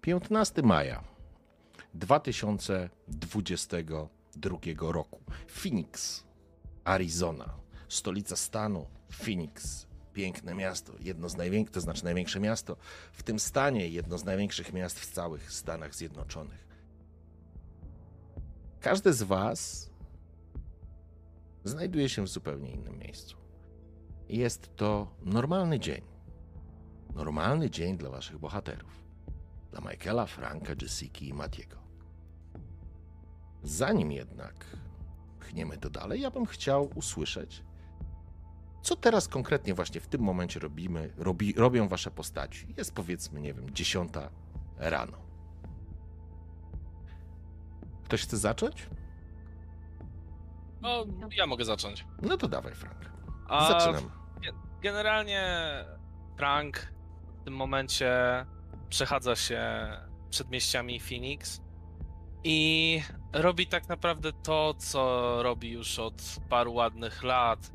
15 maja 2022 roku. Phoenix, Arizona, stolica stanu. Phoenix, piękne miasto, jedno z największych, to znaczy największe miasto w tym stanie, jedno z największych miast w całych Stanach Zjednoczonych. Każdy z Was znajduje się w zupełnie innym miejscu. Jest to normalny dzień. Normalny dzień dla Waszych bohaterów dla Michaela, Franka, Jessica i Matiego. Zanim jednak pchniemy to dalej, ja bym chciał usłyszeć, co teraz konkretnie właśnie w tym momencie robimy, robi, robią wasze postaci. Jest powiedzmy, nie wiem, dziesiąta rano. Ktoś chce zacząć? No, ja mogę zacząć. No to dawaj, Frank. A Zaczynam. Generalnie Frank w tym momencie przechadza się przedmieściami Phoenix i robi tak naprawdę to, co robi już od paru ładnych lat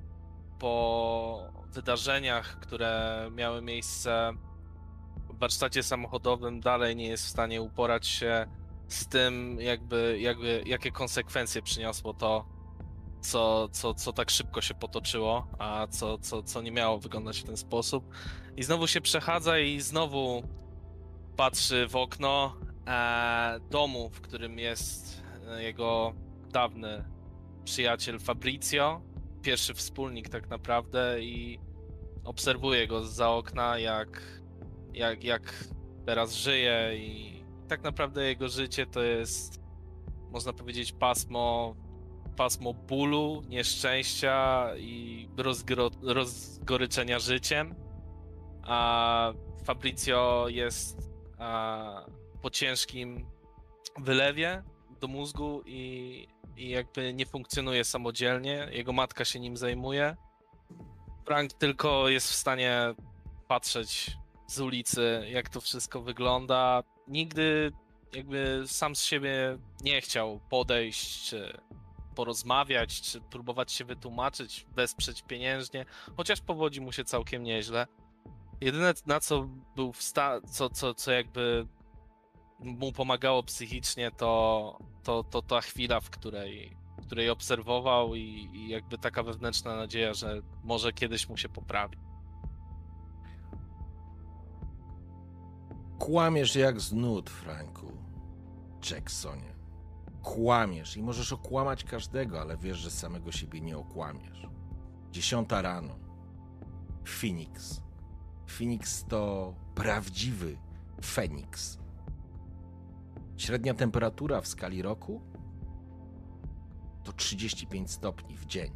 po wydarzeniach, które miały miejsce w warsztacie samochodowym, dalej nie jest w stanie uporać się z tym, jakby, jakby jakie konsekwencje przyniosło to, co, co, co tak szybko się potoczyło, a co, co, co nie miało wyglądać w ten sposób. I znowu się przechadza i znowu patrzy w okno e, domu, w którym jest e, jego dawny przyjaciel Fabrizio, pierwszy wspólnik tak naprawdę i obserwuje go za okna, jak, jak, jak teraz żyje i tak naprawdę jego życie to jest, można powiedzieć, pasmo, pasmo bólu, nieszczęścia i rozgro, rozgoryczenia życiem. A Fabrizio jest po ciężkim wylewie do mózgu i, i jakby nie funkcjonuje samodzielnie. Jego matka się nim zajmuje. Frank tylko jest w stanie patrzeć z ulicy, jak to wszystko wygląda. Nigdy jakby sam z siebie nie chciał podejść, czy porozmawiać, czy próbować się wytłumaczyć, wesprzeć pieniężnie, chociaż powodzi mu się całkiem nieźle. Jedyne na co był w stanie, co, co, co jakby mu pomagało psychicznie, to, to, to ta chwila, w której, w której obserwował i, i jakby taka wewnętrzna nadzieja, że może kiedyś mu się poprawi. Kłamiesz jak znud, Franku. Jacksonie. Kłamiesz i możesz okłamać każdego, ale wiesz, że samego siebie nie okłamiesz. Dziesiąta rano. Phoenix. Phoenix to prawdziwy Feniks. Średnia temperatura w skali roku to 35 stopni w dzień.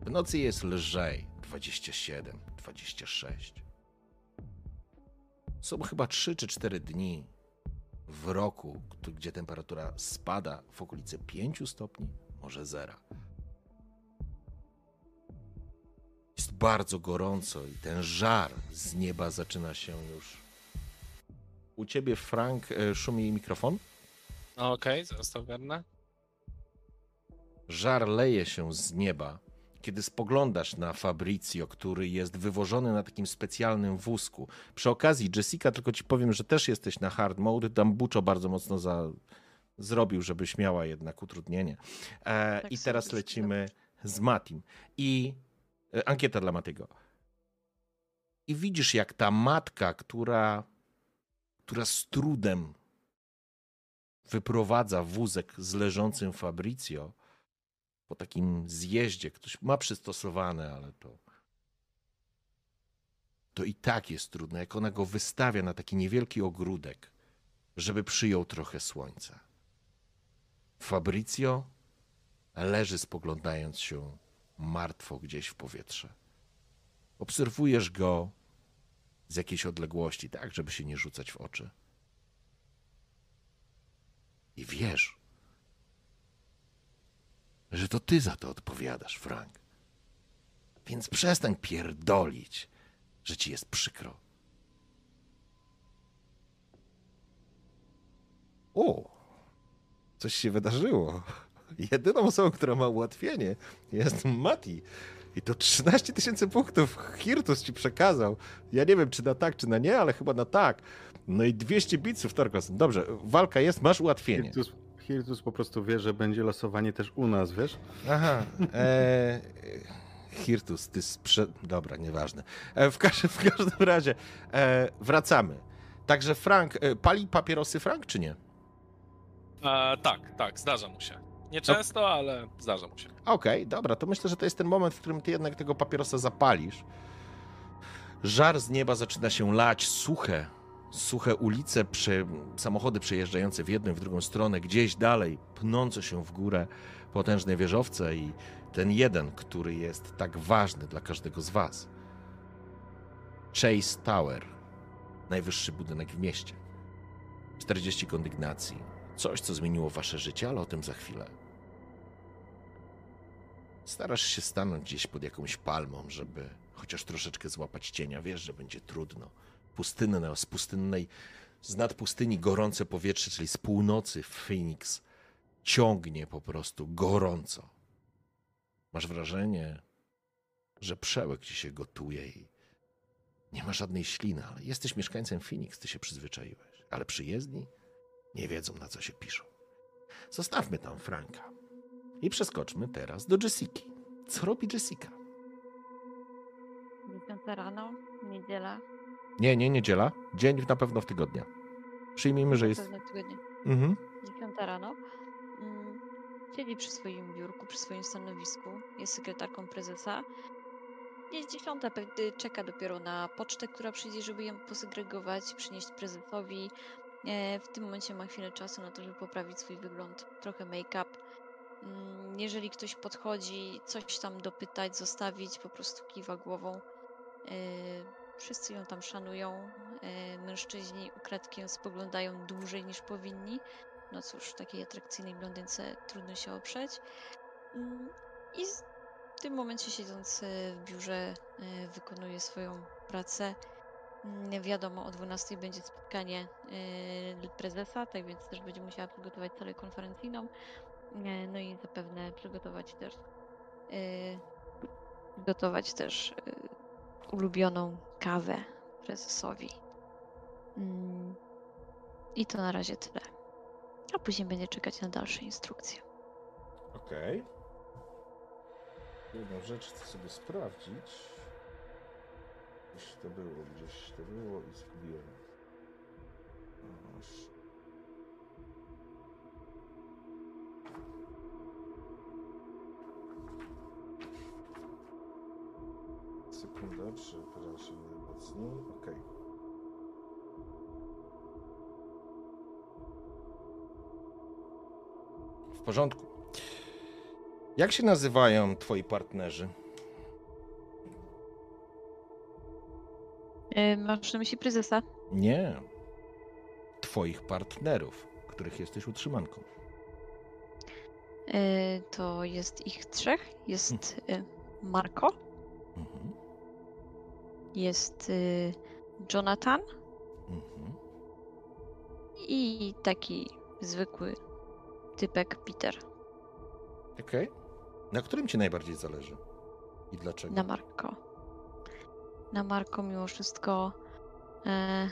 W nocy jest lżej 27, 26. Są chyba 3 czy 4 dni w roku, gdzie temperatura spada w okolice 5 stopni, może zera. Jest bardzo gorąco i ten żar z nieba zaczyna się już. U ciebie, Frank, e, szumi mikrofon? Okej, okay, zaraz to ogarnę. Żar leje się z nieba, kiedy spoglądasz na Fabrizio, który jest wywożony na takim specjalnym wózku. Przy okazji, Jessica, tylko ci powiem, że też jesteś na hard mode. Tam Buczo bardzo mocno za... zrobił, żebyś miała jednak utrudnienie. E, tak I teraz lecimy z Matim. I ankieta dla Matego. I widzisz, jak ta matka, która, która z trudem wyprowadza wózek z leżącym Fabrizio po takim zjeździe, ktoś ma przystosowane, ale to to i tak jest trudne, jak ona go wystawia na taki niewielki ogródek, żeby przyjął trochę słońca. Fabrizio leży spoglądając się martwo gdzieś w powietrze. Obserwujesz go z jakiejś odległości, tak, żeby się nie rzucać w oczy. I wiesz, że to ty za to odpowiadasz, Frank. Więc przestań pierdolić, że ci jest przykro. O, coś się wydarzyło. Jedyną osobą, która ma ułatwienie jest Mati. I to 13 tysięcy punktów Hirtus ci przekazał. Ja nie wiem, czy na tak, czy na nie, ale chyba na tak. No i 200 bitsów, Torkos. Dobrze, walka jest, masz ułatwienie. Hirtus, Hirtus po prostu wie, że będzie losowanie też u nas, wiesz? Aha. E, Hirtus, ty sprze... Dobra, nieważne. E, w, każdym, w każdym razie e, wracamy. Także Frank, e, pali papierosy Frank, czy nie? E, tak, tak, zdarza mu się. Nie często, ale zdarza mu się. Okej, dobra, to myślę, że to jest ten moment, w którym ty jednak tego papierosa zapalisz. Żar z nieba zaczyna się lać, suche, suche ulice, samochody przejeżdżające w jedną i w drugą stronę, gdzieś dalej, pnące się w górę potężne wieżowce i ten jeden, który jest tak ważny dla każdego z was. Chase Tower, najwyższy budynek w mieście. 40 kondygnacji. Coś, co zmieniło wasze życie, ale o tym za chwilę. Starasz się stanąć gdzieś pod jakąś palmą, żeby chociaż troszeczkę złapać cienia. Wiesz, że będzie trudno. Pustynne, z pustynnej, z nad pustyni gorące powietrze, czyli z północy Phoenix, ciągnie po prostu gorąco. Masz wrażenie, że przełek ci się gotuje i nie ma żadnej śliny, ale jesteś mieszkańcem Phoenix, ty się przyzwyczaiłeś. Ale przyjezdni nie wiedzą, na co się piszą. Zostawmy tam Franka. I przeskoczmy teraz do Jessiki. Co robi Jessica? 10 rano, niedziela. Nie, nie niedziela. Dzień na pewno w tygodnia. Przyjmijmy, że jest. Pewno tygodnie. Mhm. 10 rano. Mm, Siedzi przy swoim biurku, przy swoim stanowisku. Jest sekretarką prezesa. Jest dziesiąta, y, czeka dopiero na pocztę, która przyjdzie, żeby ją posegregować, przynieść prezesowi. E, W tym momencie ma chwilę czasu na to, żeby poprawić swój wygląd, trochę make-up. Mm, Jeżeli ktoś podchodzi, coś tam dopytać, zostawić, po prostu kiwa głową. E, Wszyscy ją tam szanują. E, Mężczyźni ukradkiem spoglądają dłużej niż powinni. No cóż, takiej atrakcyjnej blondynce trudno się oprzeć. Mm, I w tym momencie siedząc e, w biurze wykonuje swoją pracę. Mm, Wiadomo, o 12 będzie spotkanie prezesa, tak więc też będzie musiała przygotować salę konferencyjną. E, No i zapewne przygotować też e, przygotować też e, ulubioną kawę prezesowi. Mm, I to na razie tyle. A później będzie czekać na dalsze instrukcje. Okej. Jedną rzecz chcę sobie sprawdzić. Gdzieś to było, gdzieś to było i zgubiłem. Sekunda, przepraszam najmocniej. Okej. W porządku. Jak się nazywają twoi partnerzy? Yy, masz na myśli prezesa? Nie. Twoich partnerów, których jesteś utrzymanką. Yy, to jest ich trzech. Jest yy, Marco, Mhm. Jest yy, Jonathan Mhm. i taki zwykły typek Peter Okej. Na którym ci najbardziej zależy? I dlaczego? na Marco. Na Marco mimo wszystko e,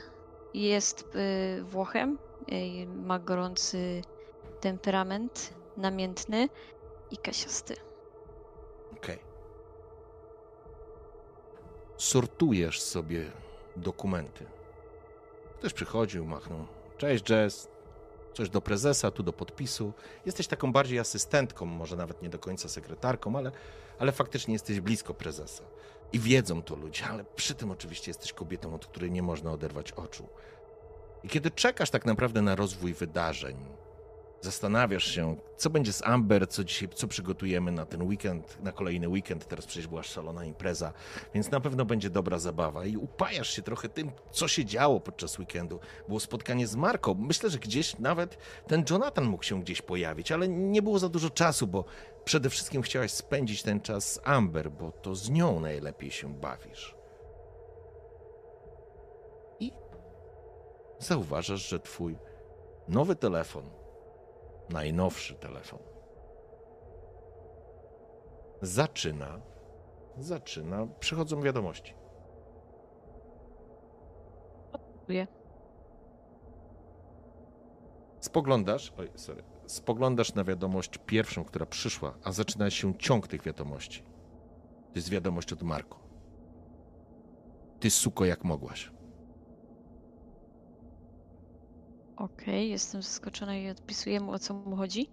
jest e, Włochem, e, ma gorący temperament, namiętny i kasiasty. Okej. Sortujesz sobie dokumenty. Ktoś przychodził, machnął. Cześć, Jess. Coś do prezesa, tu do podpisu. Jesteś taką bardziej asystentką, może nawet nie do końca sekretarką, ale, ale faktycznie jesteś blisko prezesa. I wiedzą to ludzie, ale przy tym oczywiście jesteś kobietą, od której nie można oderwać oczu. I kiedy czekasz tak naprawdę na rozwój wydarzeń, Zastanawiasz się, co będzie z Amber, co dzisiaj, co przygotujemy na ten weekend, na kolejny weekend. Teraz przecież była szalona impreza, więc na pewno będzie dobra zabawa. I upajasz się trochę tym, co się działo podczas weekendu. Było spotkanie z Marką. Myślę, że gdzieś nawet ten Jonathan mógł się gdzieś pojawić, ale nie było za dużo czasu, bo przede wszystkim chciałaś spędzić ten czas z Amber, bo to z nią najlepiej się bawisz. I zauważasz, że twój nowy telefon najnowszy telefon. Zaczyna, zaczyna, przychodzą wiadomości. Dziękuję. Spoglądasz, oj, sorry, spoglądasz na wiadomość pierwszą, która przyszła, a zaczyna się ciąg tych wiadomości. To jest wiadomość od Marko. Ty suko jak mogłaś. Okej, jestem zaskoczona i odpisuję mu o co mu chodzi.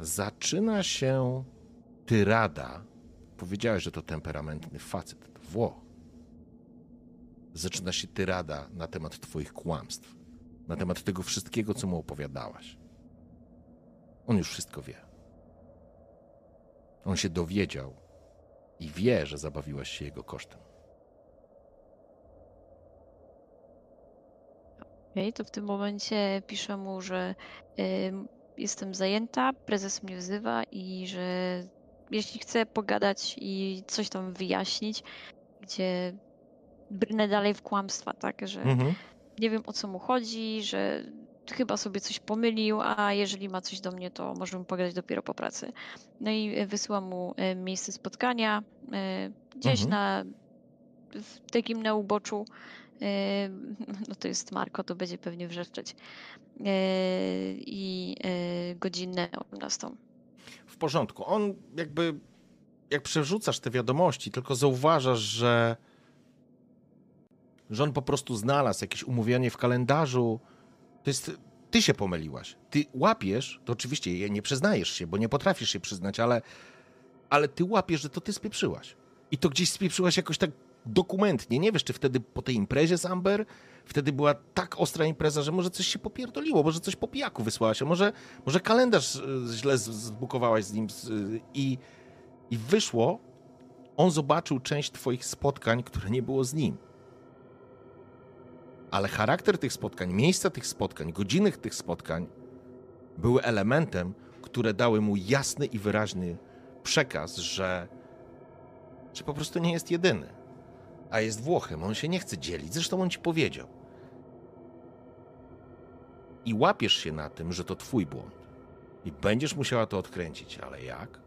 Zaczyna się tyrada. Powiedziałeś, że to temperamentny facet, to Włoch. Zaczyna się tyrada na temat twoich kłamstw, na temat tego wszystkiego, co mu opowiadałaś. On już wszystko wie. On się dowiedział i wie, że zabawiłaś się jego kosztem. Okej, to w tym momencie piszę mu, że ym, jestem zajęta, prezes mnie wzywa i że jeśli chce pogadać i coś tam wyjaśnić, gdzie brnę dalej w kłamstwa, tak, że Mhm. nie wiem o co mu chodzi, że chyba sobie coś pomylił, a jeżeli ma coś do mnie, to możemy pogadać dopiero po pracy. No i y, wysyłam mu y, miejsce spotkania y, gdzieś Mhm. na w takim na uboczu. No to jest Marko, to będzie pewnie wrzeszczeć. Y, I y, godzinę 18. W porządku. On jakby, jak przerzucasz te wiadomości, tylko zauważasz, że, że on po prostu znalazł jakieś umówienie w kalendarzu. To jest, ty się pomyliłaś. Ty łapiesz, to oczywiście nie przyznajesz się, bo nie potrafisz się przyznać, ale, ale ty łapiesz, że to ty spieprzyłaś. I to gdzieś spieprzyłaś jakoś tak dokumentnie. Nie wiesz, czy wtedy po tej imprezie z Amber, wtedy była tak ostra impreza, że może coś się popierdoliło, może coś po pijaku wysłałaś, a może, może kalendarz y, źle zbukowałaś z nim y, i, i wyszło, on zobaczył część twoich spotkań, które nie było z nim. Ale charakter tych spotkań, miejsca tych spotkań, godziny tych spotkań były elementem, które dały mu jasny i wyraźny przekaz, że, że po prostu nie jest jedyny. A jest Włochem, on się nie chce dzielić. Zresztą on ci powiedział. I łapiesz się na tym, że to twój błąd. I będziesz musiała to odkręcić, ale jak?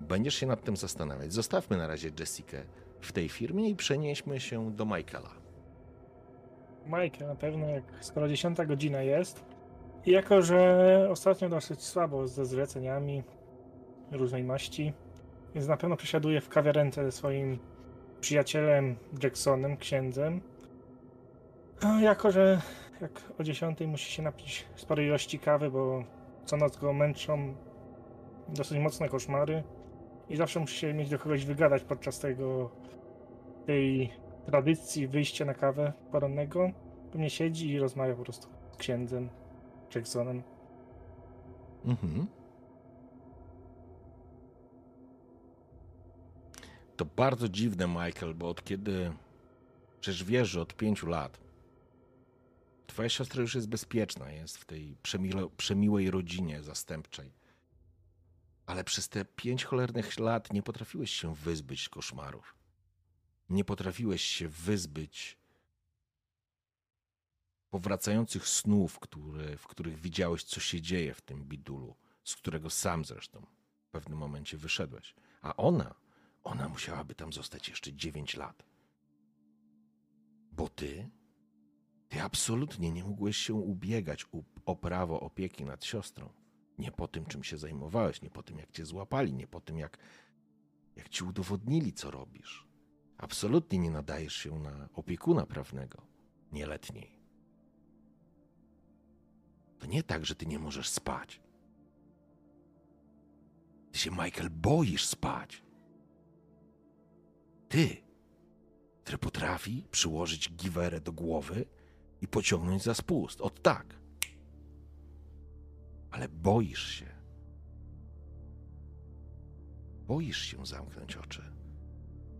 Będziesz się nad tym zastanawiać. Zostawmy na razie Jessikę w tej firmie i przenieśmy się do Michaela. Mike, na pewno, jak, skoro 10 godzina jest. I jako, że ostatnio dosyć słabo ze zleceniami różnej maści, więc na pewno przesiaduje w kawiarence ze swoim przyjacielem Jacksonem, księdzem. A jako, że jak o 10 musi się napić sporej ilości kawy, bo co noc go męczą dosyć mocne koszmary i zawsze musi się mieć do kogoś wygadać podczas tego tej tradycji wyjścia na kawę porannego. Pewnie siedzi i rozmawia po prostu z księdzem Jacksonem. Mhm. To bardzo dziwne, Michael, bo od kiedy. Przecież wiesz, że od pięciu lat twoja siostra już jest bezpieczna, jest w tej przemile, przemiłej rodzinie zastępczej. Ale przez te pięć cholernych lat nie potrafiłeś się wyzbyć koszmarów. Nie potrafiłeś się wyzbyć powracających snów, które, w których widziałeś, co się dzieje w tym bidulu, z którego sam zresztą w pewnym momencie wyszedłeś. A ona, ona musiałaby tam zostać jeszcze 9 lat. Bo ty, ty absolutnie nie mógłeś się ubiegać o prawo opieki nad siostrą. Nie po tym, czym się zajmowałeś, nie po tym, jak cię złapali, nie po tym, jak, jak ci udowodnili, co robisz. Absolutnie nie nadajesz się na opiekuna prawnego nieletniej. To nie tak, że ty nie możesz spać. Ty się, Michael, boisz spać. Ty, który potrafi przyłożyć giwerę do głowy i pociągnąć za spust. Od tak. ale boisz się. Boisz się zamknąć oczy,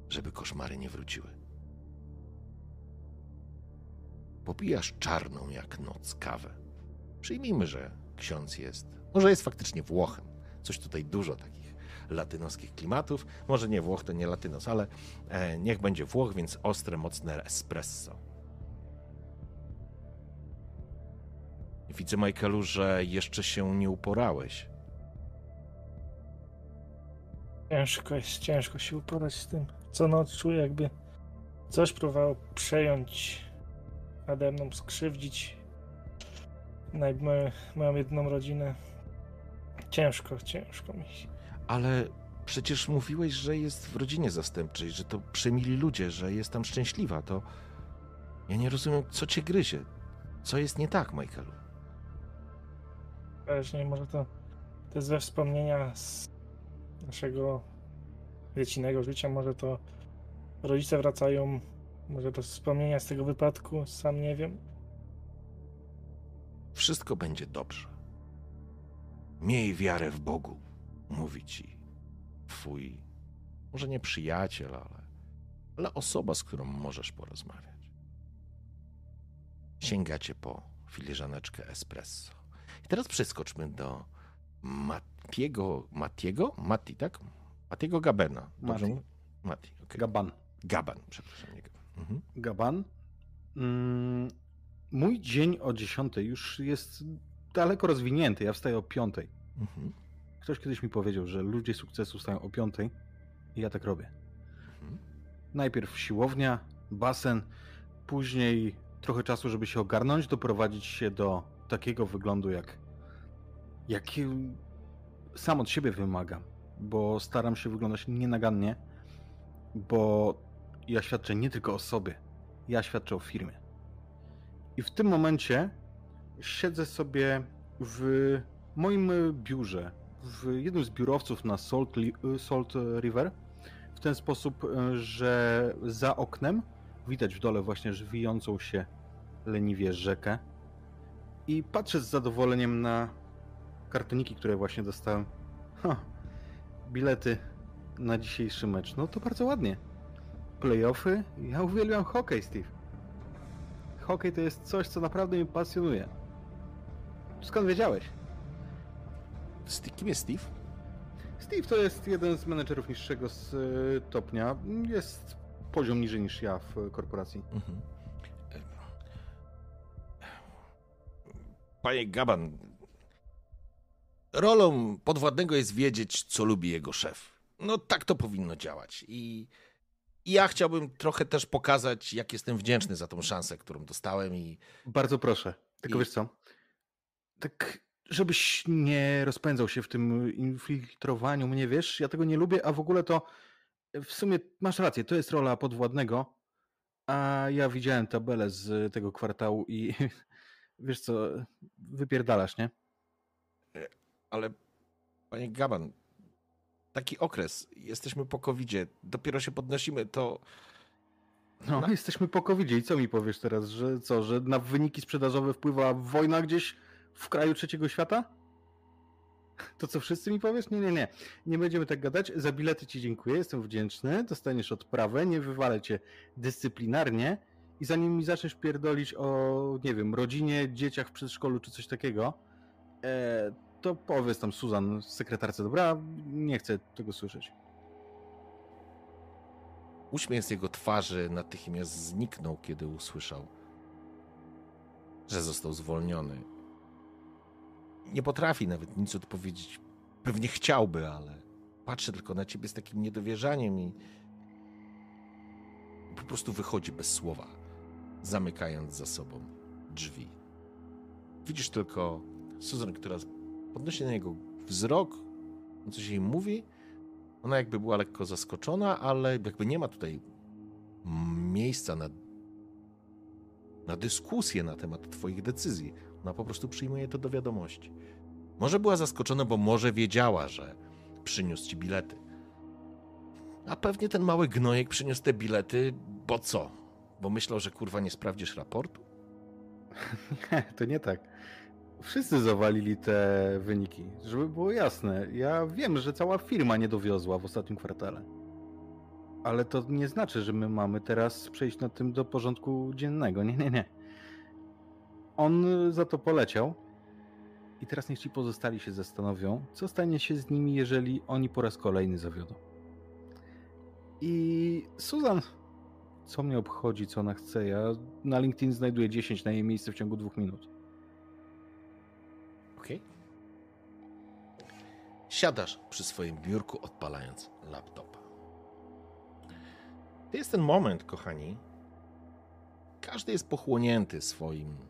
żeby koszmary nie wróciły. Popijasz czarną jak noc kawę. Przyjmijmy, że ksiądz jest, może jest faktycznie Włochem. Coś tutaj dużo takich latynoskich klimatów. Może nie Włoch, to nie latynos, ale e, niech będzie Włoch, więc ostre, mocne espresso. Widzę, Michaelu, że jeszcze się nie uporałeś. Ciężko jest, ciężko się uporać z tym. Co noc czuję, jakby coś próbowało przejąć nade mną, skrzywdzić moją jedną rodzinę. Ciężko, ciężko mi. Ale przecież mówiłeś, że jest w rodzinie zastępczej, że to przemili ludzie, że jest tam szczęśliwa. To ja nie rozumiem, co cię gryzie. Co jest nie tak, Michaelu? Też nie, może to, to jest we wspomnienia z naszego dziecinnego życia, może to rodzice wracają, może to wspomnienia z tego wypadku, sam nie wiem. Wszystko będzie dobrze. Miej wiarę w Bogu, mówi ci twój, może nie przyjaciel, ale, ale osoba, z którą możesz porozmawiać. Sięgacie po filiżaneczkę espresso. I teraz przeskoczmy do Matiego, Matiego? Mati, tak? Matiego Gabena. Dobrze Mati. Mati, okej. Gaban. Gaban, przepraszam. Nie Gaban. Mhm. Gaban. Mm, mój dzień o 10 już jest daleko rozwinięty. Ja wstaję o 5. Mhm. Ktoś kiedyś mi powiedział, że ludzie sukcesu wstają o 5 i ja tak robię. Mhm. Najpierw siłownia, basen, później trochę czasu, żeby się ogarnąć, doprowadzić się do takiego wyglądu, jak jaki sam od siebie wymagam, bo staram się wyglądać nienagannie, bo ja świadczę nie tylko o sobie, ja świadczę o firmie. I w tym momencie siedzę sobie w moim biurze, w jednym z biurowców na Salt, Li- Salt River, w ten sposób, e, że za oknem widać w dole właśnie żwijącą się leniwie rzekę i patrzę z zadowoleniem na kartoniki, które właśnie dostałem. Ha, bilety na dzisiejszy mecz. No to bardzo ładnie. Playoffy? Ja uwielbiam hokej, Steve. Hokej to jest coś, co naprawdę mnie pasjonuje. Skąd wiedziałeś? Kim jest Steve? Steve to jest jeden z menedżerów niższego stopnia. Jest poziom niżej niż ja w korporacji. Mhm. Panie Gaban, rolą podwładnego jest wiedzieć, co lubi jego szef. No tak to powinno działać. I, i ja chciałbym trochę też pokazać, jak jestem wdzięczny za tą szansę, którą dostałem i Bardzo proszę. Tylko I- wiesz co? Tak, żebyś nie rozpędzał się w tym infiltrowaniu mnie, wiesz? Ja tego nie lubię, a w ogóle to w sumie masz rację, to jest rola podwładnego, a ja widziałem tabelę z tego kwartału i wiesz co, wypierdalasz, nie? Ale panie Gaban, taki okres, jesteśmy po covidzie, dopiero się podnosimy, to No, No. jesteśmy po covid i co mi powiesz teraz, że co, że na wyniki sprzedażowe wpływa wojna gdzieś w kraju trzeciego świata? To co, wszyscy mi powiesz? Nie, nie, nie. Nie będziemy tak gadać. Za bilety ci dziękuję, jestem wdzięczny. Dostaniesz odprawę, nie wywalę cię dyscyplinarnie i zanim mi zaczniesz pierdolić o, nie wiem, rodzinie, dzieciach w przedszkolu czy coś takiego, e, to powiedz tam Susan, sekretarce, dobra? Nie chcę tego słyszeć. uśmiech z jego twarzy natychmiast zniknął, kiedy usłyszał, że został zwolniony. Nie potrafi nawet nic odpowiedzieć. Pewnie chciałby, ale patrzy tylko na ciebie z takim niedowierzaniem i po prostu wychodzi bez słowa, zamykając za sobą drzwi. Widzisz tylko Susan, która podnosi na niego wzrok, on coś jej mówi. Ona jakby była lekko zaskoczona, ale jakby nie ma tutaj miejsca na, na dyskusję na temat Twoich decyzji. Ona po prostu przyjmuje to do wiadomości. Może była zaskoczona, bo może wiedziała, że przyniósł ci bilety. A pewnie ten mały gnojek przyniósł te bilety, bo co? Bo myślał, że kurwa nie sprawdzisz raportu? Nie, to nie tak. wszyscy zawalili te wyniki, żeby było jasne. Ja wiem, że cała firma nie dowiozła w ostatnim kwartale. Ale to nie znaczy, że my mamy teraz przejść na tym do porządku dziennego. Nie, nie, nie. On za to poleciał. I teraz niech ci pozostali się zastanowią, co stanie się z nimi, jeżeli oni po raz kolejny zawiodą. I Susan, co mnie obchodzi, co ona chce? Ja na LinkedIn znajduję 10 na jej miejsce w ciągu dwóch minut. Okej. Siadasz przy swoim biurku, odpalając laptopa. To jest ten moment, kochani. Każdy jest pochłonięty swoim,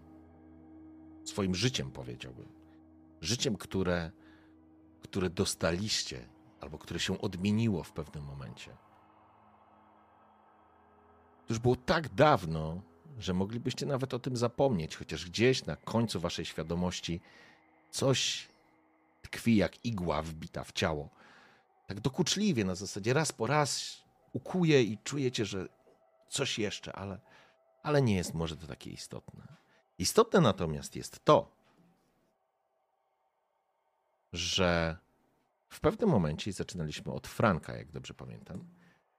swoim życiem, powiedziałbym. Życiem, które, które dostaliście, albo które się odmieniło w pewnym momencie. To już było tak dawno, że moglibyście nawet o tym zapomnieć, chociaż gdzieś na końcu waszej świadomości coś tkwi jak igła wbita w ciało. Tak dokuczliwie na zasadzie raz po raz ukuje i czujecie, że coś jeszcze, ale, ale nie jest może to takie istotne. Istotne natomiast jest to, że w pewnym momencie, zaczynaliśmy od Franka, jak dobrze pamiętam,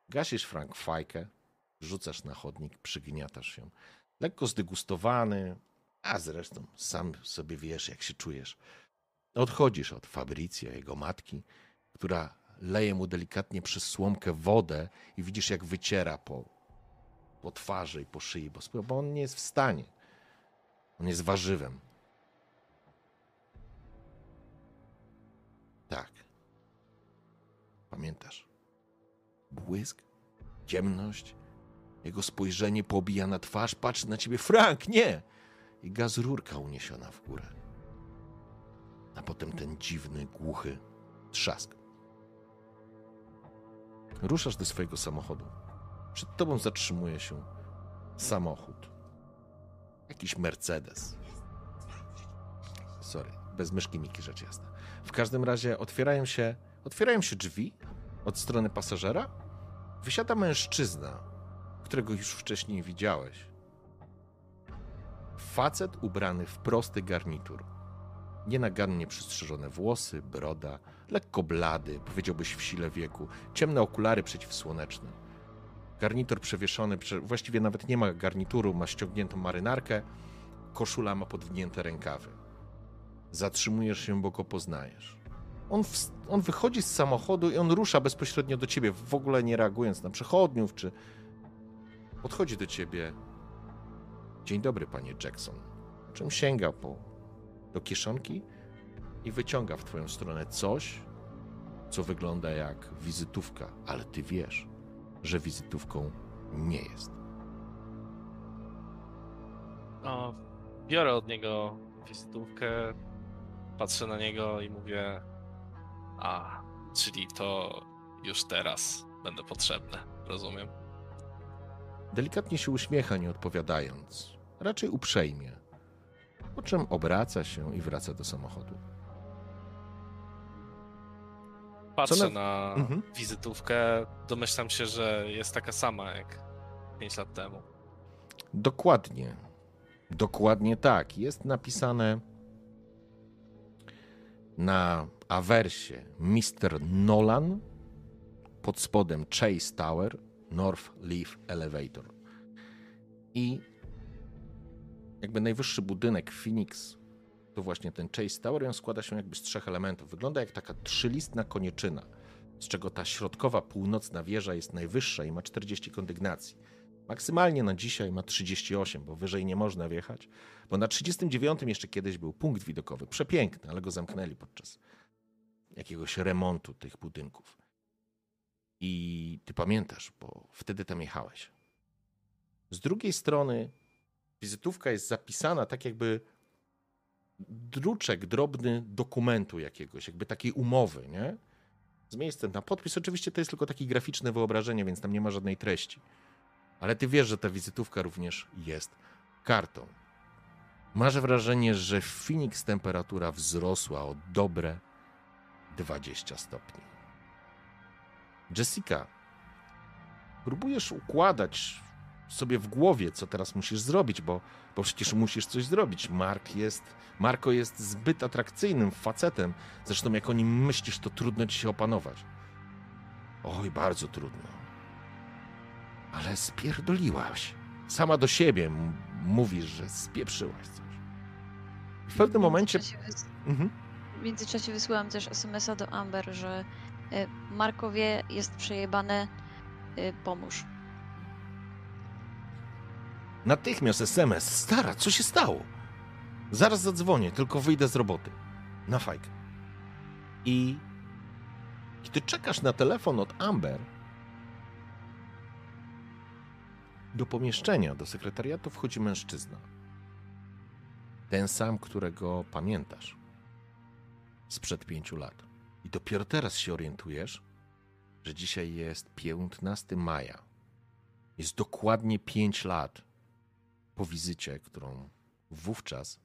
gasisz Frank fajkę, rzucasz na chodnik, przygniatasz się. Lekko zdegustowany, a zresztą sam sobie wiesz, jak się czujesz. Odchodzisz od Fabrycja, jego matki, która leje mu delikatnie przez słomkę wodę i widzisz, jak wyciera po, po twarzy i po szyi, bo on nie jest w stanie. On jest warzywem. Tak. Pamiętasz? Błysk, ciemność, jego spojrzenie pobija na twarz, patrzy na ciebie. Frank, nie! I gaz rurka uniesiona w górę. A potem ten dziwny, głuchy trzask. Ruszasz do swojego samochodu. Przed tobą zatrzymuje się samochód. Jakiś Mercedes. Sorry, bez myszki Miki, rzecz jasna. W każdym razie otwierają się, otwierają się drzwi od strony pasażera. Wysiada mężczyzna, którego już wcześniej widziałeś. Facet ubrany w prosty garnitur. Nienagannie przystrzyżone włosy, broda, lekko blady, powiedziałbyś w sile wieku, ciemne okulary przeciwsłoneczne. Garnitur przewieszony, właściwie nawet nie ma garnituru, ma ściągniętą marynarkę, koszula ma podwinięte rękawy. Zatrzymujesz się, bo go poznajesz. On, w, on wychodzi z samochodu i on rusza bezpośrednio do ciebie, w ogóle nie reagując na przechodniów, czy podchodzi do ciebie. Dzień dobry, panie Jackson. Czym sięga po, do kieszonki i wyciąga w twoją stronę coś, co wygląda jak wizytówka, ale ty wiesz, że wizytówką nie jest. No, biorę od niego wizytówkę, patrzę na niego i mówię: A, czyli to już teraz będę potrzebny, rozumiem. Delikatnie się uśmiecha, nie odpowiadając, raczej uprzejmie, po czym obraca się i wraca do samochodu. Patrzę na, na mhm. wizytówkę, domyślam się, że jest taka sama jak 5 lat temu. Dokładnie. Dokładnie tak. Jest napisane na awersie Mr. Nolan pod spodem Chase Tower North Leaf Elevator. I jakby najwyższy budynek Phoenix to właśnie ten Chase Tower. On składa się jakby z trzech elementów. Wygląda jak taka trzylistna koniczyna, z czego ta środkowa, północna wieża jest najwyższa i ma 40 kondygnacji. Maksymalnie na dzisiaj ma 38, bo wyżej nie można wjechać, bo na 39 jeszcze kiedyś był punkt widokowy, przepiękny, ale go zamknęli podczas jakiegoś remontu tych budynków. I ty pamiętasz, bo wtedy tam jechałeś. Z drugiej strony wizytówka jest zapisana tak jakby druczek drobny dokumentu jakiegoś, jakby takiej umowy, nie? Z miejscem na podpis. Oczywiście to jest tylko takie graficzne wyobrażenie, więc tam nie ma żadnej treści. Ale ty wiesz, że ta wizytówka również jest kartą. Masz wrażenie, że w Phoenix temperatura wzrosła o dobre 20 stopni. Jessica, próbujesz układać sobie w głowie, co teraz musisz zrobić, bo, bo przecież musisz coś zrobić. Mark jest, Marko jest zbyt atrakcyjnym facetem. Zresztą jak o nim myślisz, to trudno ci się opanować. Oj, bardzo trudno. Ale spierdoliłaś. Sama do siebie mówisz, że spieprzyłaś coś. W pewnym momencie... Mhm. W międzyczasie wysyłam też SMS-a do Amber, że e, Markowie jest przejebane, e, pomóż. Natychmiast SMS. Stara, co się stało? Zaraz zadzwonię, tylko wyjdę z roboty. Na fajkę. I kiedy czekasz na telefon od Amber, do pomieszczenia, do sekretariatu wchodzi mężczyzna. Ten sam, którego pamiętasz. Sprzed pięciu lat. I dopiero teraz się orientujesz, że dzisiaj jest 15 maja. Jest dokładnie pięć lat po wizycie, którą wówczas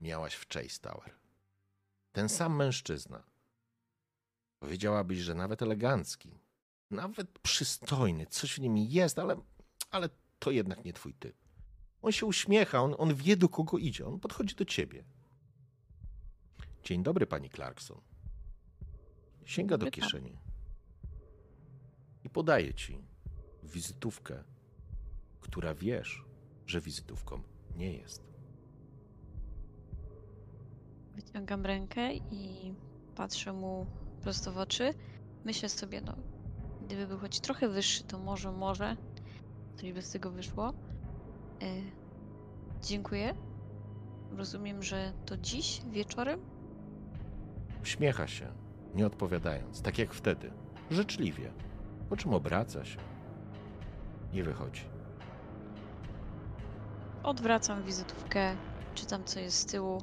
miałaś w Chase Tower. Ten sam mężczyzna. Powiedziałabyś, że nawet elegancki, nawet przystojny, coś w nim jest, ale, ale to jednak nie twój typ. On się uśmiecha, on, on wie, do kogo idzie, on podchodzi do ciebie. Dzień dobry, pani Clarkson. Sięga do kieszeni i podaje ci wizytówkę, która wiesz, że wizytówką nie jest. Wyciągam rękę i patrzę mu prosto w oczy. Myślę sobie, no, gdyby był choć trochę wyższy, to może, może coś by z tego wyszło. E, dziękuję. Rozumiem, że to dziś wieczorem? Uśmiecha się, nie odpowiadając, tak jak wtedy, życzliwie, po czym obraca się i wychodzi. Odwracam wizytówkę, czytam co jest z tyłu.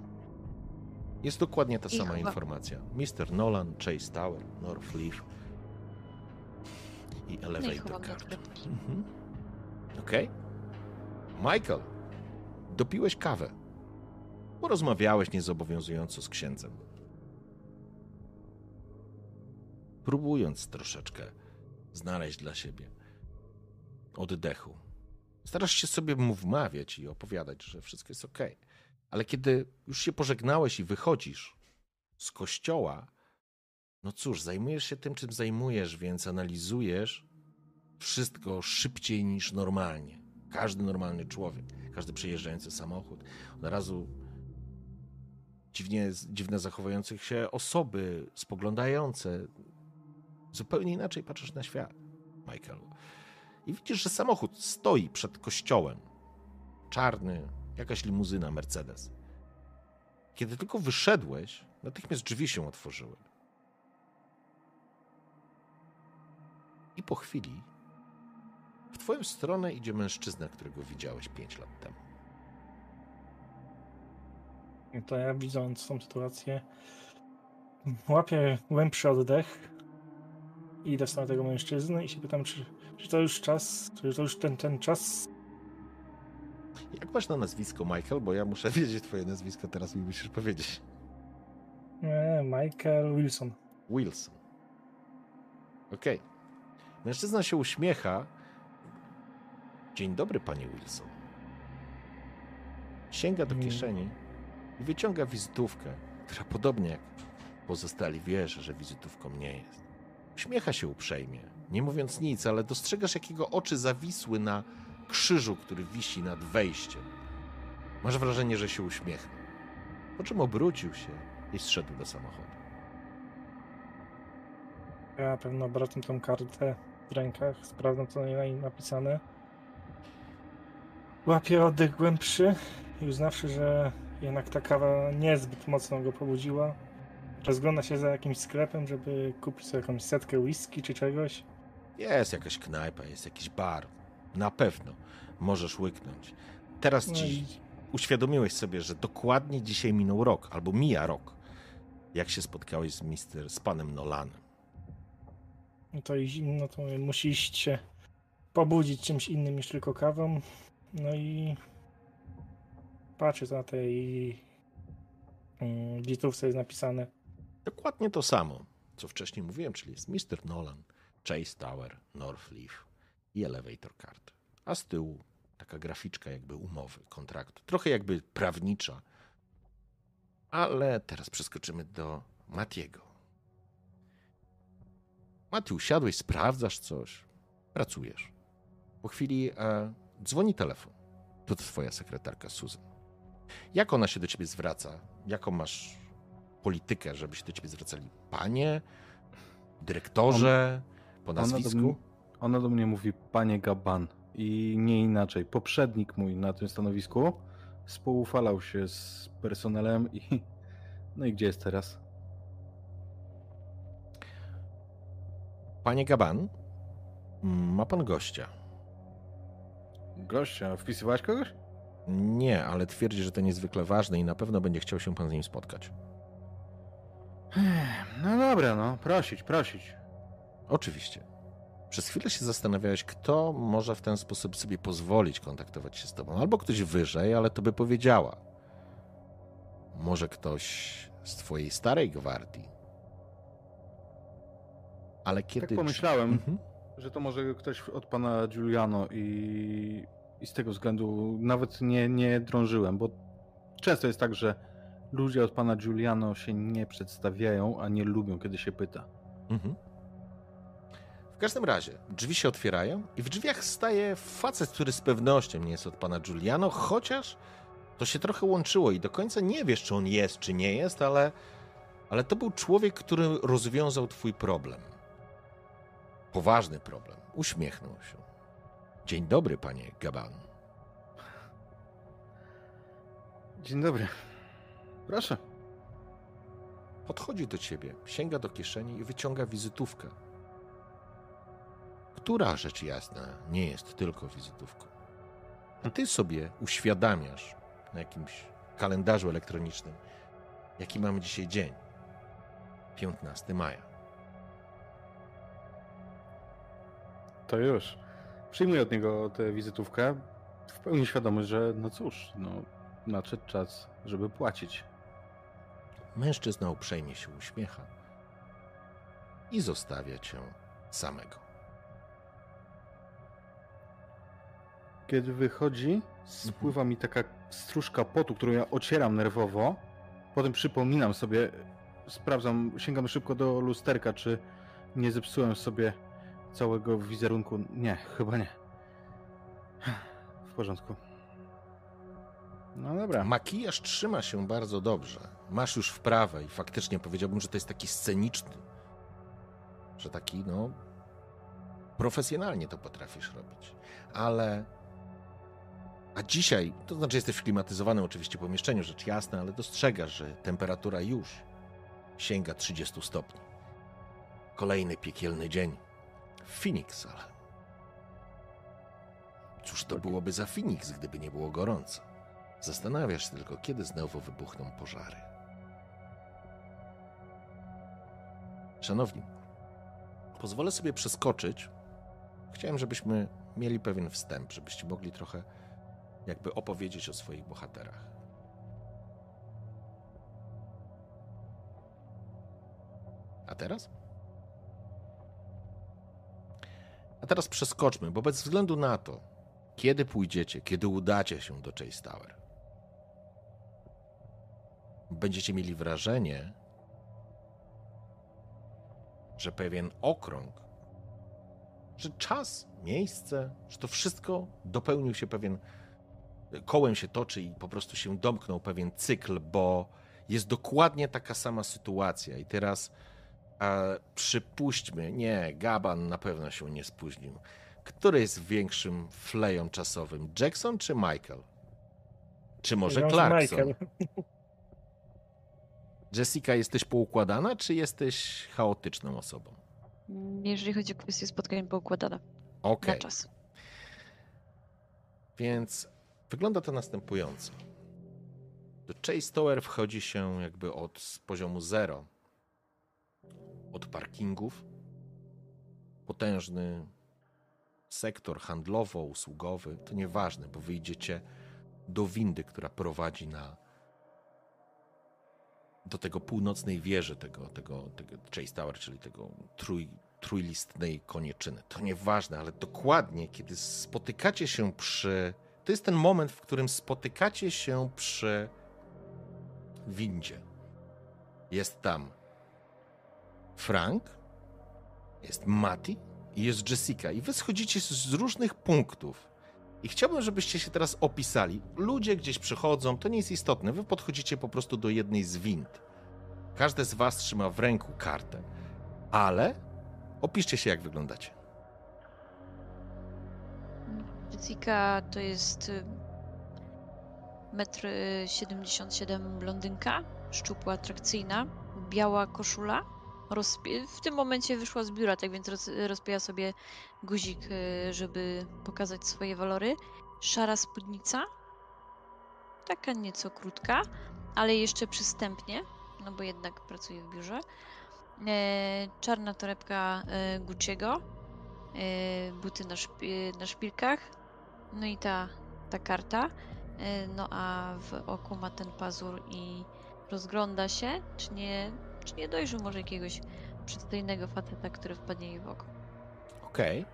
Jest dokładnie ta I sama chyba- informacja. Mr. Nolan, Chase Tower, Northleaf i No i Elevator do Card. Mhm. Okej. Michael, dopiłeś kawę. Porozmawiałeś niezobowiązująco z księdzem. Próbując troszeczkę znaleźć dla siebie oddechu. Starasz się sobie mu wmawiać i opowiadać, że wszystko jest ok. Ale kiedy już się pożegnałeś i wychodzisz z kościoła, no cóż, zajmujesz się tym, czym zajmujesz, więc analizujesz wszystko szybciej niż normalnie. Każdy normalny człowiek, każdy przejeżdżający samochód. Od razu dziwnie, dziwne zachowujących się osoby, spoglądające. Zupełnie inaczej patrzysz na świat, Michaelu. I widzisz, że samochód stoi przed kościołem. Czarny, jakaś limuzyna Mercedes. Kiedy tylko wyszedłeś, natychmiast drzwi się otworzyły. I po chwili w twoją stronę idzie mężczyzna, którego widziałeś pięć lat temu. To ja widząc tą sytuację, łapię głębszy oddech idę w stronę tego mężczyzny i się pytam, czy, czy to już czas, czy to już ten, ten czas. Jak masz na nazwisko, Michael? Bo ja muszę wiedzieć twoje nazwisko, teraz mi musisz powiedzieć. Nie, Michael Wilson. Wilson. Okej. Mężczyzna się uśmiecha. Dzień dobry, panie Wilson. Sięga do kieszeni i wyciąga wizytówkę, która podobnie jak pozostali wiesz, że wizytówką nie jest. Uśmiecha się uprzejmie, nie mówiąc nic, ale dostrzegasz, jak jego oczy zawisły na krzyżu, który wisi nad wejściem. Masz wrażenie, że się uśmiechnął. Po czym obrócił się i zszedł do samochodu. Ja pewno obracam tą kartę w rękach, sprawdzam co na niej napisane. Łapię oddech głębszy i uznawszy, że jednak ta kawa niezbyt mocno go pobudziła, rozgląda się za jakimś sklepem, żeby kupić sobie jakąś setkę whisky czy czegoś. Jest jakaś knajpa, jest jakiś bar. Na pewno możesz łyknąć. Teraz No ci uświadomiłeś sobie, że dokładnie dzisiaj minął rok, albo mija rok, jak się spotkałeś z, mister, z panem Nolanem. no to, i- no to musi iść się pobudzić czymś innym niż tylko kawą. No i patrzę na tej mm, wizytówce jest napisane. Dokładnie to samo, co wcześniej mówiłem, czyli jest Mr. Nolan, Chase Tower, Northleaf i Elevator Card. a z tyłu taka graficzka jakby umowy, kontraktu. Trochę jakby prawnicza. Ale teraz przeskoczymy do Matiego. Mati, usiadłeś, sprawdzasz coś, pracujesz. Po chwili e, dzwoni telefon. To twoja sekretarka Susan. Jak ona się do ciebie zwraca? Jaką masz politykę, żeby się do ciebie zwracali panie, dyrektorze, po Ona do, nazwisku? mnie, ona do mnie mówi panie Gaban i nie inaczej. Poprzednik mój na tym stanowisku spoufalał się z personelem i no i gdzie jest teraz? Panie Gaban, ma pan gościa. Gościa, wpisywałeś kogoś? Nie, ale twierdzi, że to niezwykle ważne i na pewno będzie chciał się pan z nim spotkać. No dobra, no, prosić, prosić. Oczywiście. Przez chwilę się zastanawiałeś, kto może w ten sposób sobie pozwolić kontaktować się z tobą. Albo ktoś wyżej, ale to by powiedziała. Może ktoś z twojej starej gwardii. Ale kiedy. Tak pomyślałem, Mhm. że to może ktoś od pana Giuliano i, i z tego względu nawet nie, nie drążyłem, bo często jest tak, że ludzie od pana Giuliano się nie przedstawiają, a nie lubią, kiedy się pyta. Mhm. W każdym razie, drzwi się otwierają i w drzwiach staje facet, który z pewnością nie jest od pana Giuliano, chociaż to się trochę łączyło i do końca nie wiesz, czy on jest, czy nie jest, ale, ale to był człowiek, który rozwiązał twój problem. Poważny problem. Uśmiechnął się. Dzień dobry, panie Gaban. Dzień dobry. Proszę. Podchodzi do ciebie, sięga do kieszeni i wyciąga wizytówkę. Która rzecz jasna nie jest tylko wizytówką. A ty sobie uświadamiasz na jakimś kalendarzu elektronicznym, jaki mamy dzisiaj dzień. 15 maja. To już. Przyjmuję od niego tę wizytówkę w pełni świadomy, że no cóż, no nadszedł czas, żeby płacić. Mężczyzna uprzejmie się uśmiecha i zostawia cię samego. Kiedy wychodzi, spływa mi taka stróżka potu, którą ja ocieram nerwowo. Potem przypominam sobie, sprawdzam, sięgam szybko do lusterka, czy nie zepsułem sobie całego wizerunku. Nie, chyba nie. W porządku. No dobra. Makijaż trzyma się bardzo dobrze. Masz już wprawę i faktycznie powiedziałbym, że to jest taki sceniczny. Że taki, no. Profesjonalnie to potrafisz robić. Ale. A dzisiaj, to znaczy jesteś w klimatyzowanym oczywiście pomieszczeniu, rzecz jasna, ale dostrzegasz, że temperatura już sięga 30 stopni. Kolejny piekielny dzień w Phoenix, ale. Cóż to byłoby za Phoenix, gdyby nie było gorąco? Zastanawiasz się tylko, kiedy znowu wybuchną pożary. Szanowni, pozwolę sobie przeskoczyć. Chciałem, żebyśmy mieli pewien wstęp, żebyście mogli trochę jakby opowiedzieć o swoich bohaterach. A teraz? A teraz przeskoczmy, bo bez względu na to, kiedy pójdziecie, kiedy udacie się do Chase Tower, będziecie mieli wrażenie, że pewien okrąg, że czas, miejsce, że to wszystko dopełnił się pewien, kołem się toczy i po prostu się domknął pewien cykl, bo jest dokładnie taka sama sytuacja. I teraz e, przypuśćmy, nie, Gaban na pewno się nie spóźnił. Który jest większym fleją czasowym, Jackson czy Michael? Czy może Clarkson? Michael. Jessica, jesteś poukładana, czy jesteś chaotyczną osobą? Mm, Jeżeli chodzi o kwestię spotkań poukładane. Okej, Na czas. więc wygląda to następująco. Do Chase Tower wchodzi się jakby od poziomu zero, od parkingów. Potężny sektor handlowo-usługowy, to nieważne, bo wyjdziecie do windy, która prowadzi na do tego północnej wieży tego, tego, tego Chase Tower, czyli tego trój, trójlistnej koniczyny. To nieważne, ale dokładnie, kiedy spotykacie się przy. To jest ten moment, w którym spotykacie się przy windzie. Jest tam Frank, jest Mati i jest Jessica. I wy schodzicie z różnych punktów. I chciałbym, żebyście się teraz opisali. Ludzie gdzieś przychodzą, to nie jest istotne. Wy podchodzicie po prostu do jednej z wind. Każdy z was trzyma w ręku kartę. Ale opiszcie się, jak wyglądacie. Jessica to jest y, metr y, 77 blondynka, szczupła, atrakcyjna, biała koszula. W tym momencie wyszła z biura, tak więc roz, rozpija sobie guzik, y, żeby pokazać swoje walory. Szara spódnica, taka nieco krótka, ale jeszcze przystępnie, no bo jednak pracuje w biurze. E, czarna torebka e, Gucci'ego, e, buty na, szpi- na szpilkach, no i ta, ta karta. No a w oku ma ten pazur i rozgląda się, czy nie, czy nie dojrzy może jakiegoś przystojnego faceta, który wpadnie jej w oko. Okej.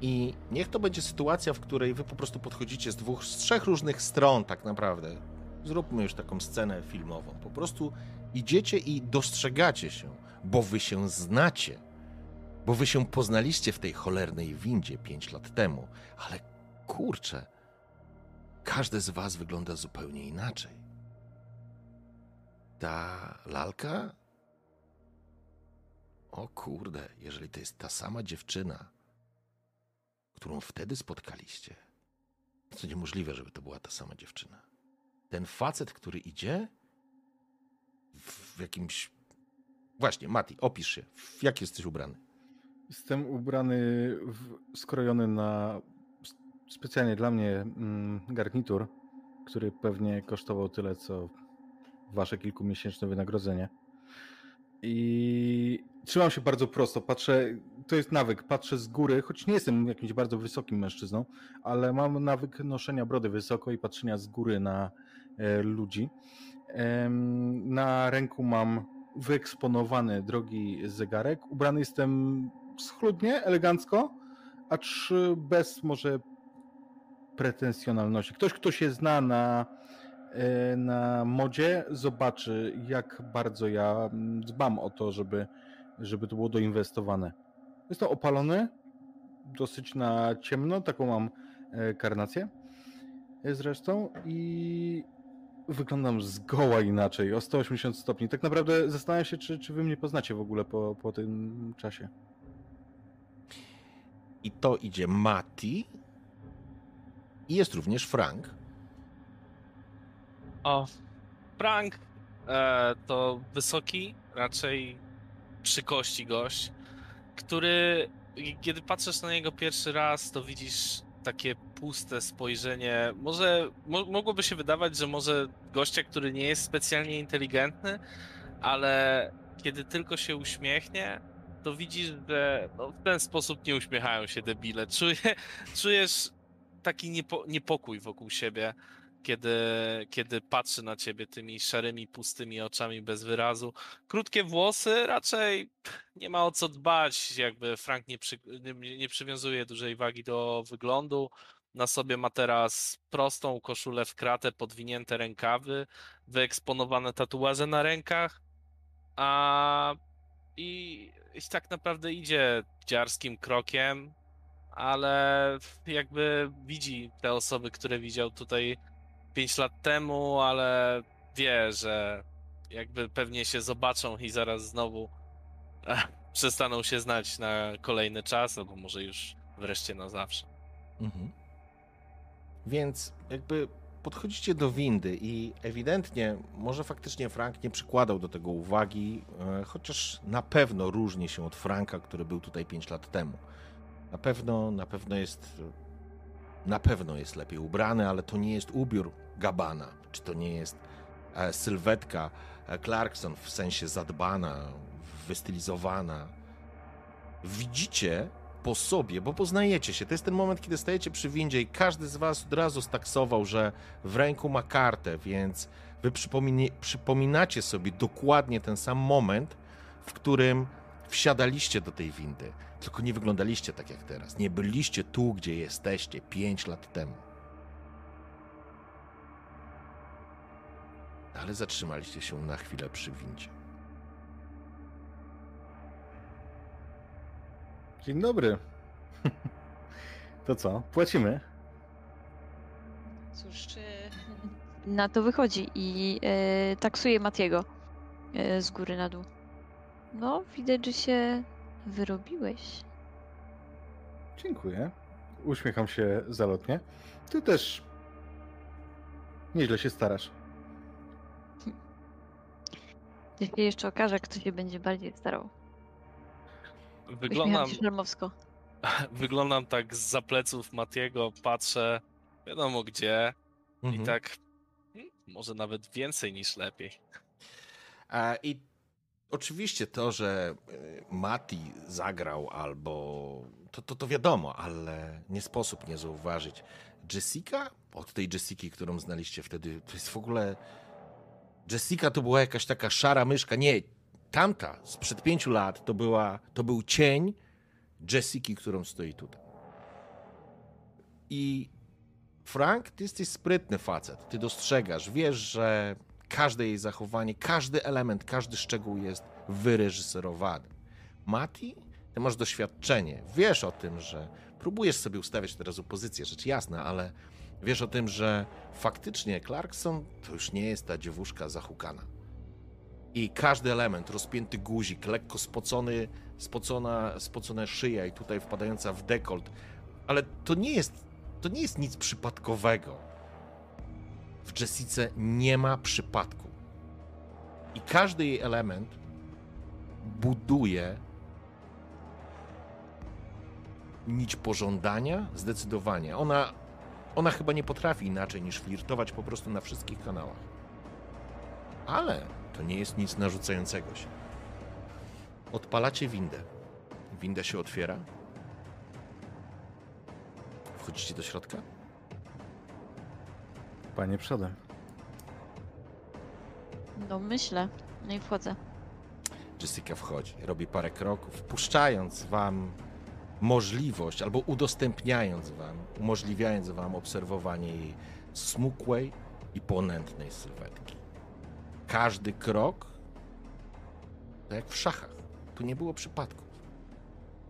I niech to będzie sytuacja, w której wy po prostu podchodzicie z dwóch, z trzech różnych stron, tak naprawdę. Zróbmy już taką scenę filmową. Po prostu idziecie i dostrzegacie się, bo wy się znacie. Bo wy się poznaliście w tej cholernej windzie pięć lat temu. Ale kurczę, każde z was wygląda zupełnie inaczej. Ta lalka o kurde, jeżeli to jest ta sama dziewczyna, którą wtedy spotkaliście, to niemożliwe, żeby to była ta sama dziewczyna. Ten facet, który idzie w jakimś. Właśnie, Mati, opisz się. W jak jesteś ubrany? Jestem ubrany, w, skrojony na specjalnie dla mnie mm, garnitur, który pewnie kosztował tyle, co wasze kilkumiesięczne wynagrodzenie. I trzymam się bardzo prosto. Patrzę, to jest nawyk, patrzę z góry, choć nie jestem jakimś bardzo wysokim mężczyzną, ale mam nawyk noszenia brody wysoko i patrzenia z góry na e, ludzi. Em, na ręku mam wyeksponowany drogi zegarek. Ubrany jestem schludnie, elegancko, acz bez może pretensjonalności. Ktoś, kto się zna na, e, na modzie, zobaczy, jak bardzo ja mm, dbam o to, żeby, żeby to było doinwestowane. Jestem opalony, dosyć na ciemno, taką mam e, karnację e, zresztą i wyglądam zgoła inaczej, o 180 stopni. Tak naprawdę zastanawiam się, czy, czy wy mnie poznacie w ogóle po, po tym czasie. I to idzie Mati. I jest również Frank. O, Frank e, to wysoki, raczej przy kości gość, który kiedy patrzysz na niego pierwszy raz, to widzisz takie puste spojrzenie. Może mo, mogłoby się wydawać, że może gościa, który nie jest specjalnie inteligentny, ale kiedy tylko się uśmiechnie, to widzisz, że no, w ten sposób nie uśmiechają się debile. Czuje, czujesz taki niepo, niepokój wokół siebie kiedy, kiedy patrzy na ciebie tymi szarymi, pustymi oczami bez wyrazu. Krótkie włosy, raczej nie ma o co dbać, jakby Frank nie, przy, nie, nie przywiązuje dużej wagi do wyglądu. Na sobie ma teraz prostą koszulę w kratę, podwinięte rękawy, wyeksponowane tatuaże na rękach, a i, i tak naprawdę idzie dziarskim krokiem, ale jakby widzi te osoby, które widział tutaj 5 lat temu, ale wie, że jakby pewnie się zobaczą i zaraz znowu eh, przestaną się znać na kolejny czas, albo może już wreszcie na zawsze. Mhm. Więc jakby podchodzicie do windy i ewidentnie może faktycznie Frank nie przykładał do tego uwagi, e, chociaż na pewno różni się od Franka, który był tutaj 5 lat temu. Na pewno, na pewno jest na pewno jest lepiej ubrany, ale to nie jest ubiór Gabana, czy to nie jest e, sylwetka e, Clarkson w sensie zadbana, wystylizowana. Widzicie po sobie, bo poznajecie się. To jest ten moment, kiedy stajecie przy windzie i każdy z was od razu staksował, że w ręku ma kartę, więc wy przypominacie sobie dokładnie ten sam moment, w którym wsiadaliście do tej windy, tylko nie wyglądaliście tak jak teraz. Nie byliście tu, gdzie jesteście 5 lat temu. Ale zatrzymaliście się na chwilę przy windzie. Dzień dobry. To co? Płacimy? Cóż, na to wychodzi i e, taksuje Matiego e, z góry na dół. No, widać, że się wyrobiłeś. Dziękuję. Uśmiecham się zalotnie. Ty też nieźle się starasz. To się jeszcze okaże, kto się będzie bardziej starał. Uśmiecham Wyglądam, szarmowsko. wyglądam tak z pleców Matiego, patrzę wiadomo gdzie i Mhm. tak hmm, może nawet więcej niż lepiej. A, I oczywiście to, że y, Mati zagrał albo. To, to, to wiadomo, ale nie sposób nie zauważyć. Jessica? Od tej Jessiki, którą znaliście wtedy, to jest w ogóle. Jessica to była jakaś taka szara myszka. Nie, tamta sprzed pięciu lat to, była, to był cień Jessiki, którą stoi tutaj. I Frank, ty jesteś sprytny facet. Ty dostrzegasz, wiesz, że każde jej zachowanie, każdy element, każdy szczegół jest wyreżyserowany. Mati, ty masz doświadczenie. Wiesz o tym, że próbujesz sobie ustawiać teraz opozycję, rzecz jasna, ale wiesz o tym, że faktycznie Clarkson to już nie jest ta dziewuszka zahukana. I każdy element, rozpięty guzik, lekko spocony, spocona, spocona szyja i tutaj wpadająca w dekolt, ale to nie jest, to nie jest nic przypadkowego. W Jessice nie ma przypadku. I każdy jej element buduje nić pożądania, zdecydowanie. Ona, ona chyba nie potrafi inaczej niż flirtować po prostu na wszystkich kanałach. Ale to nie jest nic narzucającego się. Odpalacie windę. Winda się otwiera. Wchodzicie do środka? Panie przodem. No myślę. No i wchodzę. Jessica wchodzi, robi parę kroków, wpuszczając wam możliwość, albo udostępniając wam, umożliwiając wam obserwowanie jej smukłej i ponętnej sylwetki. Każdy krok, tak jak w szachach, tu nie było przypadków.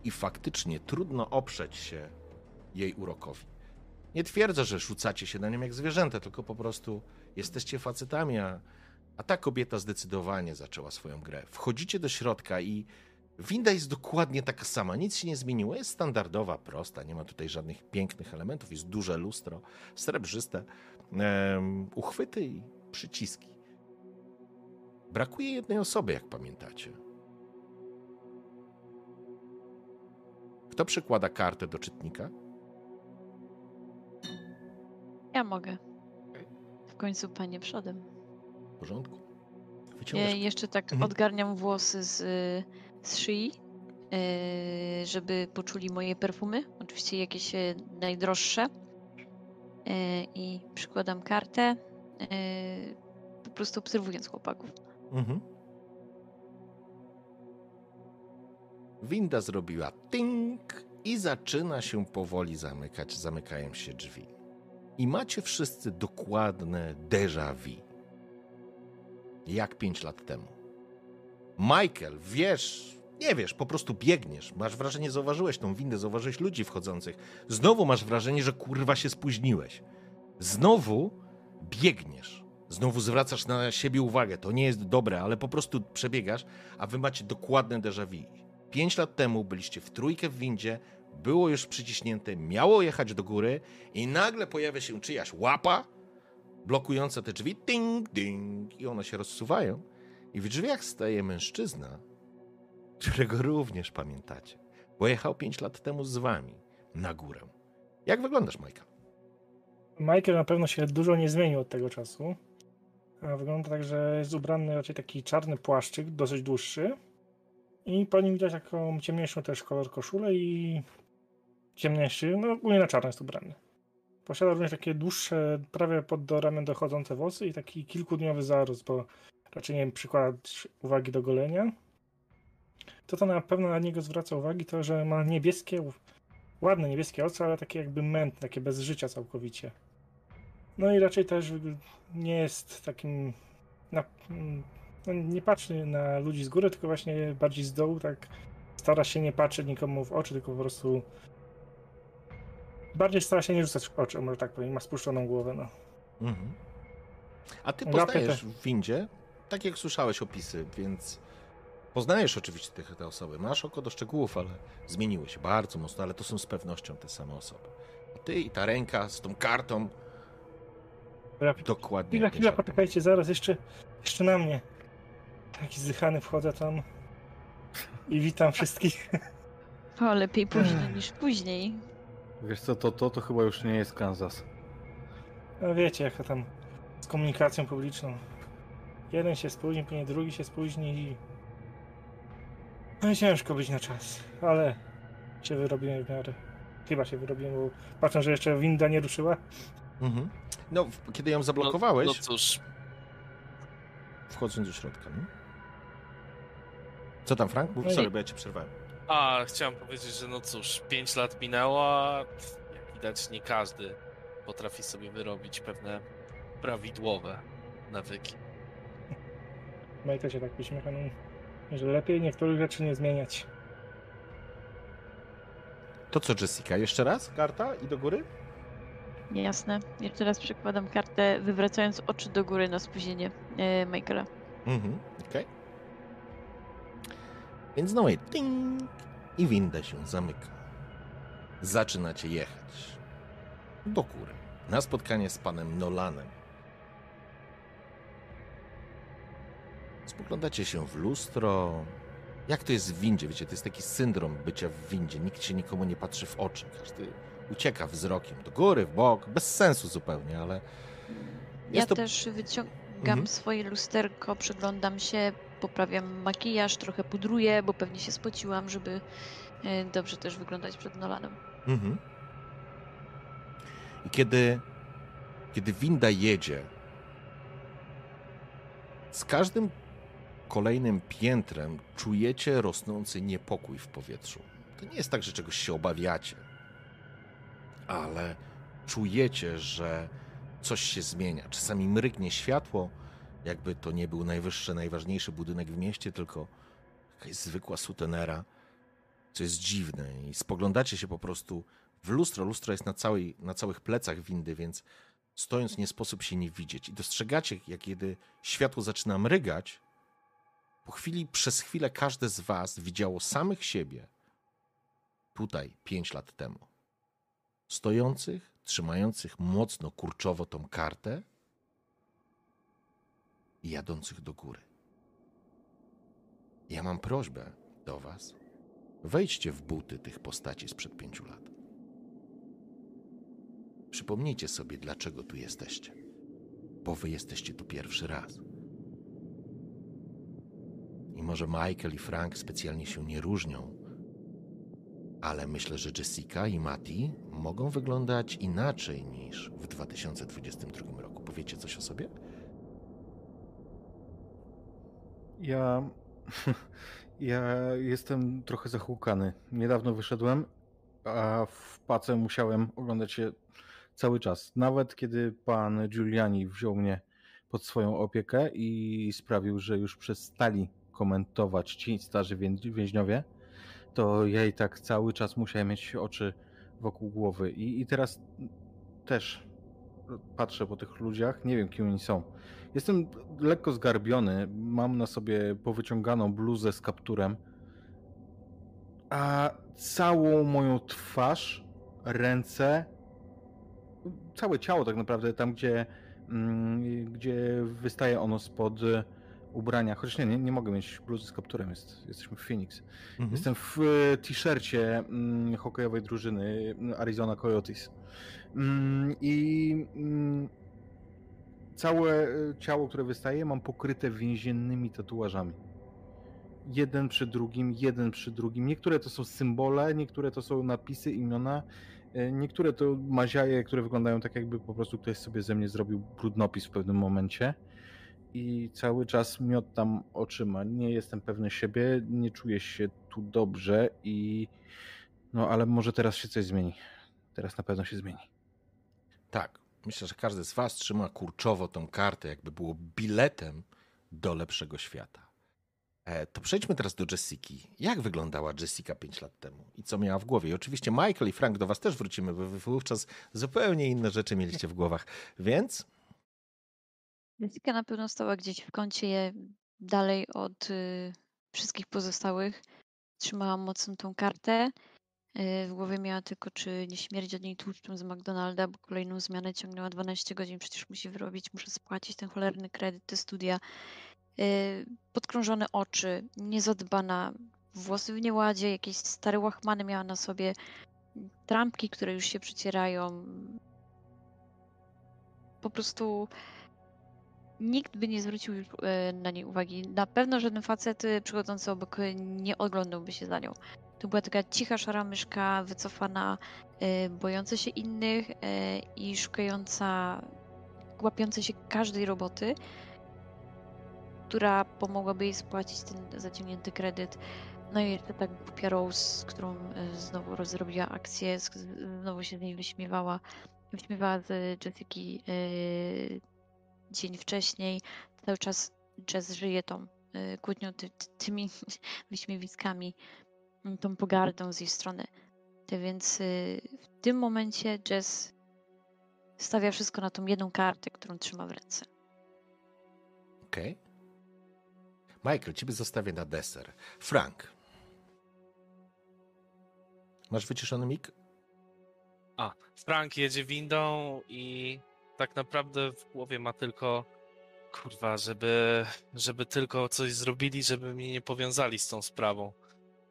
I faktycznie trudno oprzeć się jej urokowi. Nie twierdzę, że rzucacie się na nią jak zwierzęta, tylko po prostu jesteście facetami, a a ta kobieta zdecydowanie zaczęła swoją grę. Wchodzicie do środka i winda jest dokładnie taka sama. Nic się nie zmieniło. Jest standardowa, prosta. Nie ma tutaj żadnych pięknych elementów. Jest duże lustro, srebrzyste, em, uchwyty i przyciski. Brakuje jednej osoby, jak pamiętacie. Kto przykłada kartę do czytnika? Ja mogę. W końcu panie przodem. W porządku. Ja Wyciągasz jeszcze tak Mhm. odgarniam włosy z, y, z szyi, y, żeby poczuli moje perfumy. Oczywiście jakieś y, najdroższe. Y, I przykładam kartę, po prostu obserwując chłopaków. Mhm. Winda zrobiła ting i zaczyna się powoli zamykać. Zamykają się drzwi. I macie wszyscy dokładne déjà vu. Jak pięć lat temu. Michael, wiesz, nie wiesz, po prostu biegniesz. Masz wrażenie, zauważyłeś tą windę, zauważyłeś ludzi wchodzących. Znowu masz wrażenie, że kurwa się spóźniłeś. Znowu biegniesz. Znowu zwracasz na siebie uwagę. To nie jest dobre, ale po prostu przebiegasz, a wy macie dokładne déjà vu. Pięć lat temu byliście w trójkę w windzie, było już przyciśnięte, miało jechać do góry i nagle pojawia się czyjaś łapa blokująca te drzwi, ding, ding, i one się rozsuwają. I w drzwiach staje mężczyzna, którego również pamiętacie, bo jechał pięć lat temu z wami na górę. Jak wyglądasz, Majka? Michael na pewno się dużo nie zmienił od tego czasu. Wygląda tak, że jest ubrany raczej taki czarny płaszczyk, dosyć dłuższy. I po nim widać taką ciemniejszą też kolor koszulę i ciemniejszy, no ogólnie na czarno jest ubrany. Posiada również takie dłuższe, prawie pod do ramion dochodzące włosy i taki kilkudniowy zarost, bo raczej nie przykładać uwagi do golenia. to to na pewno na niego zwraca uwagi to, że ma niebieskie, ładne niebieskie oczy, ale takie jakby mętne, takie bez życia całkowicie. No i raczej też nie jest takim, na, no nie patrzy na ludzi z góry, tylko właśnie bardziej z dołu, tak stara się nie patrzeć nikomu w oczy, tylko po prostu bardziej stara się nie rzucać w oczy, może tak powiem, ma spuszczoną głowę, no. Mhm. A ty poznajesz w windzie, tak jak słyszałeś opisy, więc poznajesz oczywiście te, te osoby. Masz oko do szczegółów, ale zmieniły się bardzo mocno, ale to są z pewnością te same osoby. A ty i ta ręka z tą kartą Ja, dokładnie. chwila, chwila, poczekajcie, zaraz jeszcze, jeszcze na mnie. Taki zdychany wchodzę tam i witam wszystkich. O, lepiej później niż później. Wiesz co, to, to, to chyba już nie jest Kansas. No wiecie, jak to tam z komunikacją publiczną. Jeden się spóźni, później drugi się spóźni i... No i ciężko być na czas, ale się wyrobiłem w miarę. Chyba się wyrobiłem, bo patrzę, że jeszcze winda nie ruszyła. Mhm. No, kiedy ją No, zablokowałeś, no cóż, wchodząc do środka, nie? Co tam, Frank? Mów, No i- sorry, bo ja cię przerwałem. a chciałem powiedzieć, że no cóż, 5 lat minęło, a jak widać nie każdy potrafi sobie wyrobić pewne prawidłowe nawyki. Majka się tak uśmiecha, no, że lepiej niektórych rzeczy nie zmieniać. To co, Jessica? Jeszcze raz? Karta i do góry? Jasne. Jeszcze raz przekładam kartę, wywracając oczy do góry na spóźnienie e, Michaela. Mhm, okej. Więc znowu je ding i winda się zamyka. Zaczynacie jechać do góry na spotkanie z panem Nolanem. Spoglądacie się w lustro. Jak to jest w windzie? Wiecie, to jest taki syndrom bycia w windzie. Nikt się nikomu nie patrzy w oczy. Każdy ucieka wzrokiem do góry, w bok. Bez sensu zupełnie, ale Ja to... też wyciągam Mhm. swoje lusterko, przyglądam się, poprawiam makijaż, trochę pudruję, bo pewnie się spociłam, żeby e, dobrze też wyglądać przed Nolanem. Mhm. I kiedy, kiedy winda jedzie, z każdym kolejnym piętrem czujecie rosnący niepokój w powietrzu. To nie jest tak, że czegoś się obawiacie, ale czujecie, że coś się zmienia. Czasami mrygnie światło, jakby to nie był najwyższy, najważniejszy budynek w mieście, tylko jakaś zwykła sutenera, co jest dziwne. I spoglądacie się po prostu w lustro. Lustro jest na, całej, na całych plecach windy, więc stojąc nie sposób się nie widzieć. I dostrzegacie, jak kiedy światło zaczyna mrygać, po chwili, przez chwilę każde z was widziało samych siebie tutaj, pięć lat temu. Stojących, trzymających mocno kurczowo tą kartę i jadących do góry. Ja mam prośbę do was. Wejdźcie w buty tych postaci sprzed pięciu lat. Przypomnijcie sobie, dlaczego tu jesteście. Bo wy jesteście tu pierwszy raz. I może Michael i Frank specjalnie się nie różnią, ale myślę, że Jessica i Mati mogą wyglądać inaczej niż w 2022 roku. Powiecie coś o sobie? Ja. Ja jestem trochę zahłukany. Niedawno wyszedłem, a w pace musiałem oglądać się cały czas. Nawet kiedy pan Giuliani wziął mnie pod swoją opiekę i sprawił, że już przestali komentować ci starzy wię- więźniowie, to ja i tak cały czas musiałem mieć oczy wokół głowy. I, i teraz też patrzę po tych ludziach, nie wiem kim oni są. Jestem lekko zgarbiony, mam na sobie powyciąganą bluzę z kapturem, a całą moją twarz, ręce, całe ciało tak naprawdę, tam gdzie, mm, gdzie wystaje ono spod ubrania, chociaż nie, nie, nie mogę mieć bluzy z kapturem, jest, jesteśmy w Phoenix. Mhm. Jestem w e, t-shircie mm, hokejowej drużyny mm, Arizona Coyotes. Mm, I całe e, ciało, które wystaje, mam pokryte więziennymi tatuażami. Jeden przy drugim, jeden przy drugim. Niektóre to są symbole, niektóre to są napisy, imiona, e, niektóre to maziaje, które wyglądają tak, jakby po prostu ktoś sobie ze mnie zrobił brudnopis w pewnym momencie. I cały czas miotam oczyma. Nie jestem pewny siebie, nie czuję się tu dobrze i no ale może teraz się coś zmieni. Teraz na pewno się zmieni. Tak, myślę, że każdy z was trzyma kurczowo tą kartę, jakby było biletem do lepszego świata. E, to przejdźmy teraz do Jessiki. Jak wyglądała Jessica 5 lat temu i co miała w głowie? I oczywiście Michael i Frank do was też wrócimy, bo wy wówczas zupełnie inne rzeczy mieliście w głowach. Więc Jessica na pewno stała gdzieś w kącie dalej od y, wszystkich pozostałych. Trzymała mocno tą kartę. Y, w głowie miała tylko, czy nie śmierdzi od niej tłuszczem z McDonalda, bo kolejną zmianę ciągnęła 12 godzin, przecież musi wyrobić, muszę spłacić ten cholerny kredyt, te studia. Y, podkrążone oczy, niezadbana, włosy w nieładzie, jakieś stare łachmany miała na sobie, trampki, które już się przycierają. Po prostu nikt by nie zwrócił e, na niej uwagi. Na pewno żaden facet e, przychodzący obok e, nie oglądałby się za nią. To była taka cicha, szara myszka, wycofana, bojąca się innych i szukająca, łapiąca się każdej roboty, która pomogłaby jej spłacić ten zaciągnięty kredyt. No i tak głupia Rose, z którą znowu rozrobiła akcję, znowu się z niej wyśmiewała. Wyśmiewała z Jessiki dzień wcześniej. Cały czas jazz żyje tą y, kłótnią, ty, tymi wyśmiewiskami, mm, tą pogardą z jej strony. Ty więc y, w tym momencie jazz stawia wszystko na tą jedną kartę, którą trzyma w ręce. Okej. Okay. Michael, ciebie zostawię na deser. Frank. Masz wyciszony mik? A, Frank jedzie windą i tak naprawdę w głowie ma tylko kurwa, żeby, żeby tylko coś zrobili, żeby mnie nie powiązali z tą sprawą.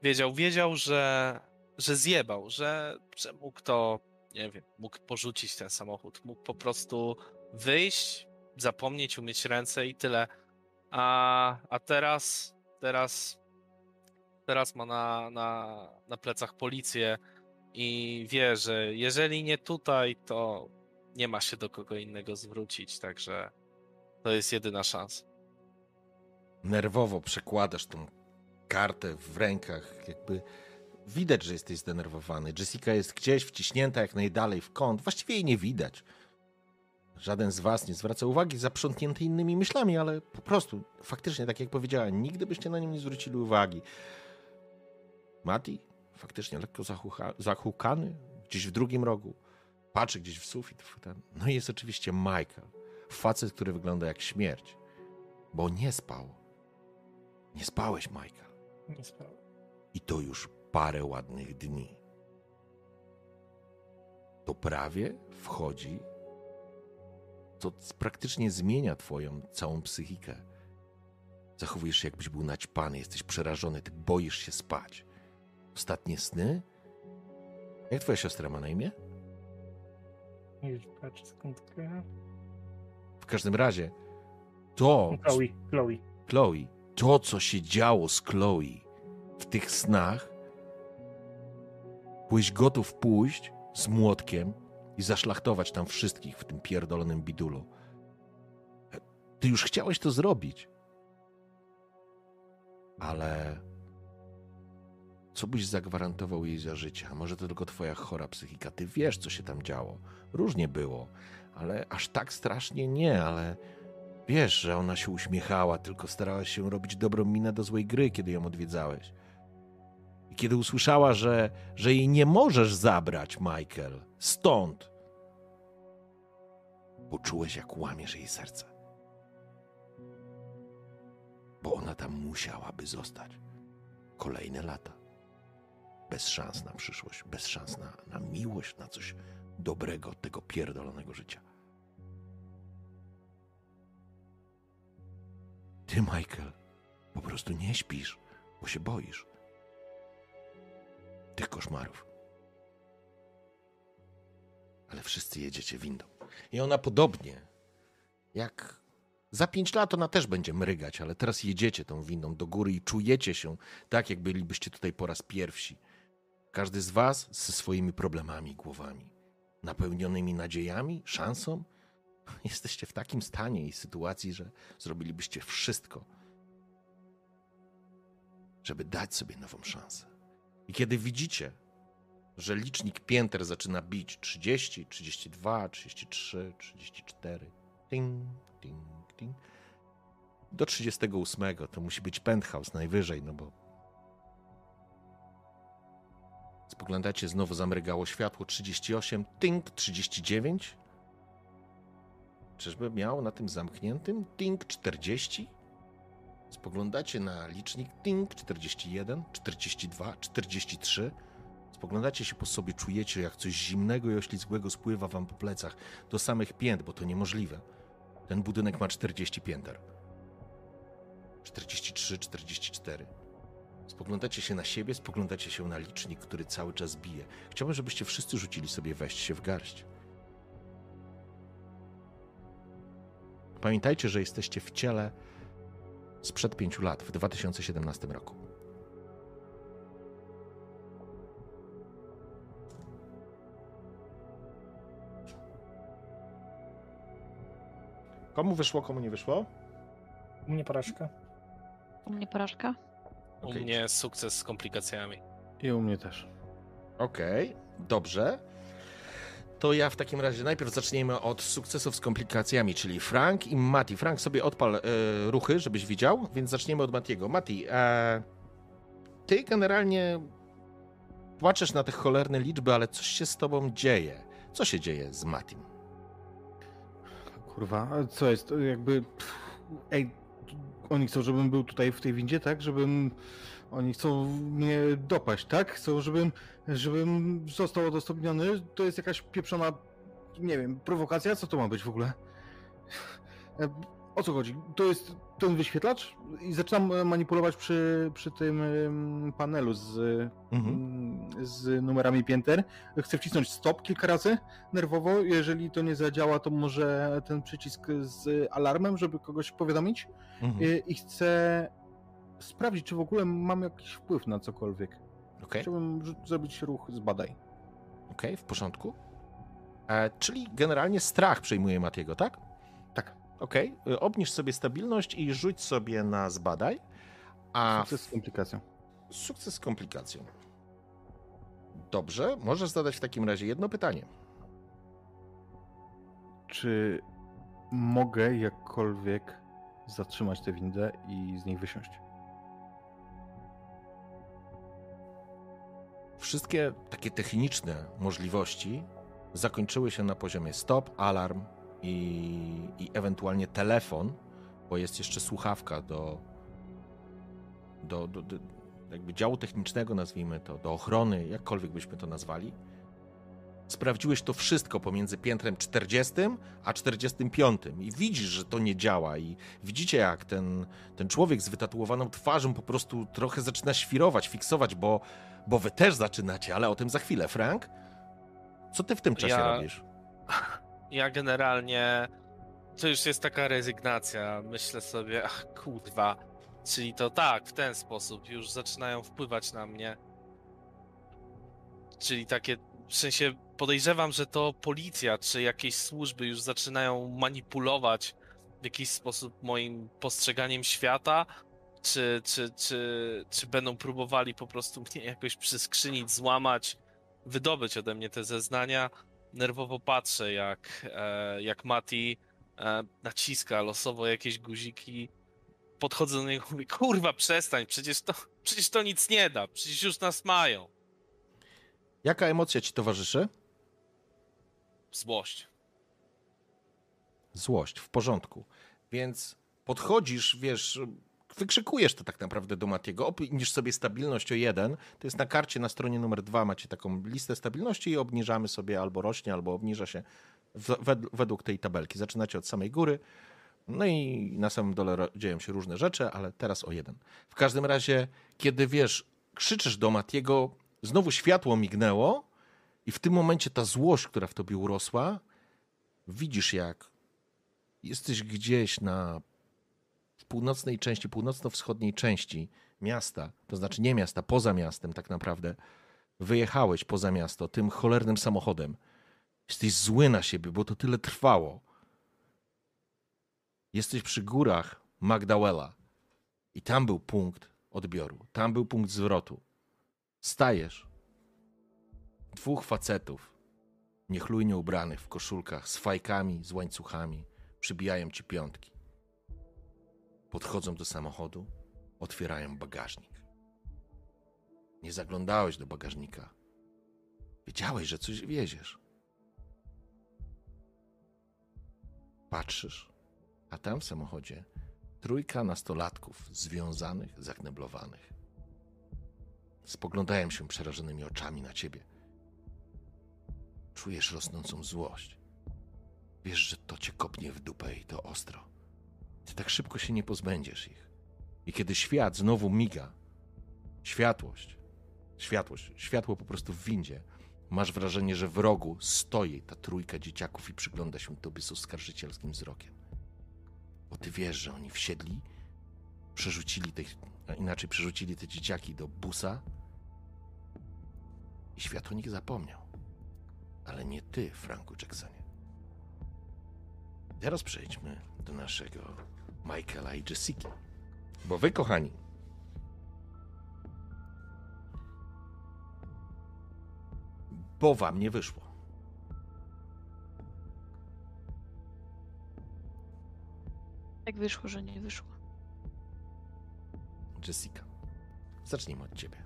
Wiedział, wiedział, że, że zjebał, że, że mógł to, nie wiem, mógł porzucić ten samochód, mógł po prostu wyjść, zapomnieć, umyć ręce i tyle. A, a teraz, teraz, teraz ma na, na, na plecach policję i wie, że jeżeli nie tutaj, to nie ma się do kogo innego zwrócić, także to jest jedyna szansa. Nerwowo przekładasz tą kartę w rękach, jakby widać, że jesteś zdenerwowany. Jessica jest gdzieś wciśnięta jak najdalej w kąt, właściwie jej nie widać. Żaden z was nie zwraca uwagi, zaprzątnięty innymi myślami, ale po prostu, faktycznie, tak jak powiedziałem, nigdy byście na nią nie zwrócili uwagi. Mati, faktycznie lekko zahukany, gdzieś w drugim rogu patrzy gdzieś w sufit. No i jest oczywiście Michael. Facet, który wygląda jak śmierć. Bo nie spał. Nie spałeś, Michael. Nie spałem. I to już parę ładnych dni. To prawie wchodzi, to praktycznie zmienia twoją całą psychikę. Zachowujesz się, jakbyś był naćpany, jesteś przerażony, ty boisz się spać. Ostatnie sny? Jak twoja siostra ma na imię? Sekundkę. W każdym razie to. Chloe, Chloe. Chloe. To, co się działo z Chloe w tych snach, byłeś gotów pójść z młotkiem i zaszlachtować tam wszystkich w tym pierdolonym bidulu. Ty już chciałeś to zrobić. Ale co byś zagwarantował jej za życie? A może to tylko twoja chora psychika? Ty wiesz, co się tam działo. Różnie było, ale aż tak strasznie nie, ale wiesz, że ona się uśmiechała, tylko starała się robić dobrą minę do złej gry, kiedy ją odwiedzałeś. I kiedy usłyszała, że, że jej nie możesz zabrać, Michael, stąd, poczułeś, jak łamiesz jej serce. Bo ona tam musiałaby zostać kolejne lata bez szans na przyszłość, bez szans na, na miłość, na coś dobrego tego pierdolonego życia. Ty, Michael, po prostu nie śpisz, bo się boisz tych koszmarów. Ale wszyscy jedziecie windą. I ona podobnie jak za pięć lat ona też będzie mrygać, ale teraz jedziecie tą windą do góry i czujecie się tak, jak bylibyście tutaj po raz pierwszy. Każdy z Was ze swoimi problemami, głowami, napełnionymi nadziejami, szansą Jesteście w takim stanie i sytuacji, że zrobilibyście wszystko, żeby dać sobie nową szansę. I kiedy widzicie, że licznik pięter zaczyna bić 30, 32, 33, 34, ting, ting, ting, do 38 to musi być penthouse najwyżej, no bo spoglądacie, znowu zamrygało światło 38, ting, 39. Czyżby miał na tym zamkniętym ting 40? Spoglądacie na licznik ting 41, 42, 43. Spoglądacie się po sobie, czujecie jak coś zimnego i oślizgłego spływa wam po plecach do samych pięt, bo to niemożliwe. Ten budynek ma 40 pięter. 43, 44. Spoglądacie się na siebie, spoglądacie się na licznik, który cały czas bije. Chciałbym, żebyście wszyscy rzucili sobie wejść się w garść. Pamiętajcie, że jesteście w ciele sprzed pięciu lat, w 2017 roku. Komu wyszło, komu nie wyszło? U mnie porażka. U mnie porażka. U Okej. mnie sukces z komplikacjami. I u mnie też. Okej, dobrze. To ja w takim razie najpierw zaczniemy od sukcesów z komplikacjami, czyli Frank i Mati. Frank sobie odpal e, ruchy, żebyś widział, więc zaczniemy od Matiego. Mati, e, ty generalnie płaczesz na te cholerne liczby, ale coś się z tobą dzieje. Co się dzieje z Matim? Kurwa, co jest? To Jakby. pff, Ej, oni chcą, żebym był tutaj w tej windzie, tak? Żebym. Oni chcą mnie dopaść, tak? Chcą, żebym, żebym został udostępniony. To jest jakaś pieprzona, nie wiem, prowokacja? Co to ma być w ogóle? O co chodzi? To jest ten wyświetlacz? I zaczynam manipulować przy, przy tym panelu z, Mhm. Z numerami pięter. Chcę wcisnąć stop kilka razy nerwowo. Jeżeli to nie zadziała, to może ten przycisk z alarmem, żeby kogoś powiadomić. Mhm. I, i chcę sprawdzić, czy w ogóle mam jakiś wpływ na cokolwiek. Okej, Chciałbym zrobić ruch z badaj. okej, w porządku. E, czyli generalnie strach przejmuje Matiego, tak? Tak. Okej, y, obniż sobie stabilność i rzuć sobie na zbadaj. A Sukces z komplikacją. Sukces z komplikacją. Dobrze, możesz zadać w takim razie jedno pytanie. Czy mogę jakkolwiek zatrzymać tę windę i z niej wysiąść? Wszystkie takie techniczne możliwości zakończyły się na poziomie stop, alarm i, i ewentualnie telefon, bo jest jeszcze słuchawka do, do, do, do jakby działu technicznego, nazwijmy to, do ochrony, jakkolwiek byśmy to nazwali. Sprawdziłeś to wszystko pomiędzy piętrem 40 a 45 i widzisz, że to nie działa i widzicie jak ten, ten człowiek z wytatuowaną twarzą po prostu trochę zaczyna świrować, fiksować, bo, bo wy też zaczynacie, ale o tym za chwilę. Frank, co ty w tym czasie Ja- robisz? Ja generalnie. To już jest taka rezygnacja. Myślę sobie, ach kurwa. Czyli to tak, w ten sposób już zaczynają wpływać na mnie. Czyli takie. W sensie podejrzewam, że to policja czy jakieś służby już zaczynają manipulować w jakiś sposób moim postrzeganiem świata. Czy, czy, czy, czy będą próbowali po prostu mnie jakoś przyskrzynić, złamać, wydobyć ode mnie te zeznania nerwowo patrzę, jak, e, jak Mati e, naciska losowo jakieś guziki. Podchodzę do niego i mówię, kurwa, przestań, przecież to, przecież to nic nie da, przecież już nas mają. Jaka emocja ci towarzyszy? Złość. Złość, w porządku. Więc podchodzisz, wiesz, wykrzykujesz to tak naprawdę do Matiego, obniż sobie stabilność o jeden. To jest na karcie na stronie numer dwa macie taką listę stabilności i obniżamy sobie albo rośnie, albo obniża się według tej tabelki. Zaczynacie od samej góry. No i na samym dole dzieją się różne rzeczy, ale teraz o jeden. W każdym razie, kiedy wiesz, krzyczysz do Matiego, znowu światło mignęło i w tym momencie ta złość, która w tobie urosła, widzisz jak jesteś gdzieś na w północnej części, północno-wschodniej części miasta, to znaczy nie miasta, poza miastem tak naprawdę, wyjechałeś poza miasto tym cholernym samochodem. Jesteś zły na siebie, bo to tyle trwało. Jesteś przy górach Magdałela i tam był punkt odbioru, tam był punkt zwrotu. Stajesz. Dwóch facetów, niechlujnie ubranych w koszulkach, z fajkami, z łańcuchami, przybijają ci piątki. Podchodzą do samochodu, otwierają bagażnik. Nie zaglądałeś do bagażnika. Wiedziałeś, że coś wieziesz. Patrzysz, a tam w samochodzie trójka nastolatków związanych, zakneblowanych. Spoglądają się przerażonymi oczami na ciebie. Czujesz rosnącą złość. Wiesz, że to cię kopnie w dupę i to ostro. Ty tak szybko się nie pozbędziesz ich. I kiedy świat znowu miga, światłość, światłość, światło po prostu w windzie, masz wrażenie, że w rogu stoi ta trójka dzieciaków i przygląda się tobie z oskarżycielskim wzrokiem. Bo ty wiesz, że oni wsiedli, przerzucili a inaczej przerzucili te dzieciaki do busa i świat o nich zapomniał. Ale nie ty, Franku Jacksonie. Teraz przejdźmy do naszego Michaela i Jessica. Bo wy, kochani, bo wam nie wyszło. Tak wyszło, że nie wyszło. Jessica, zacznijmy od ciebie.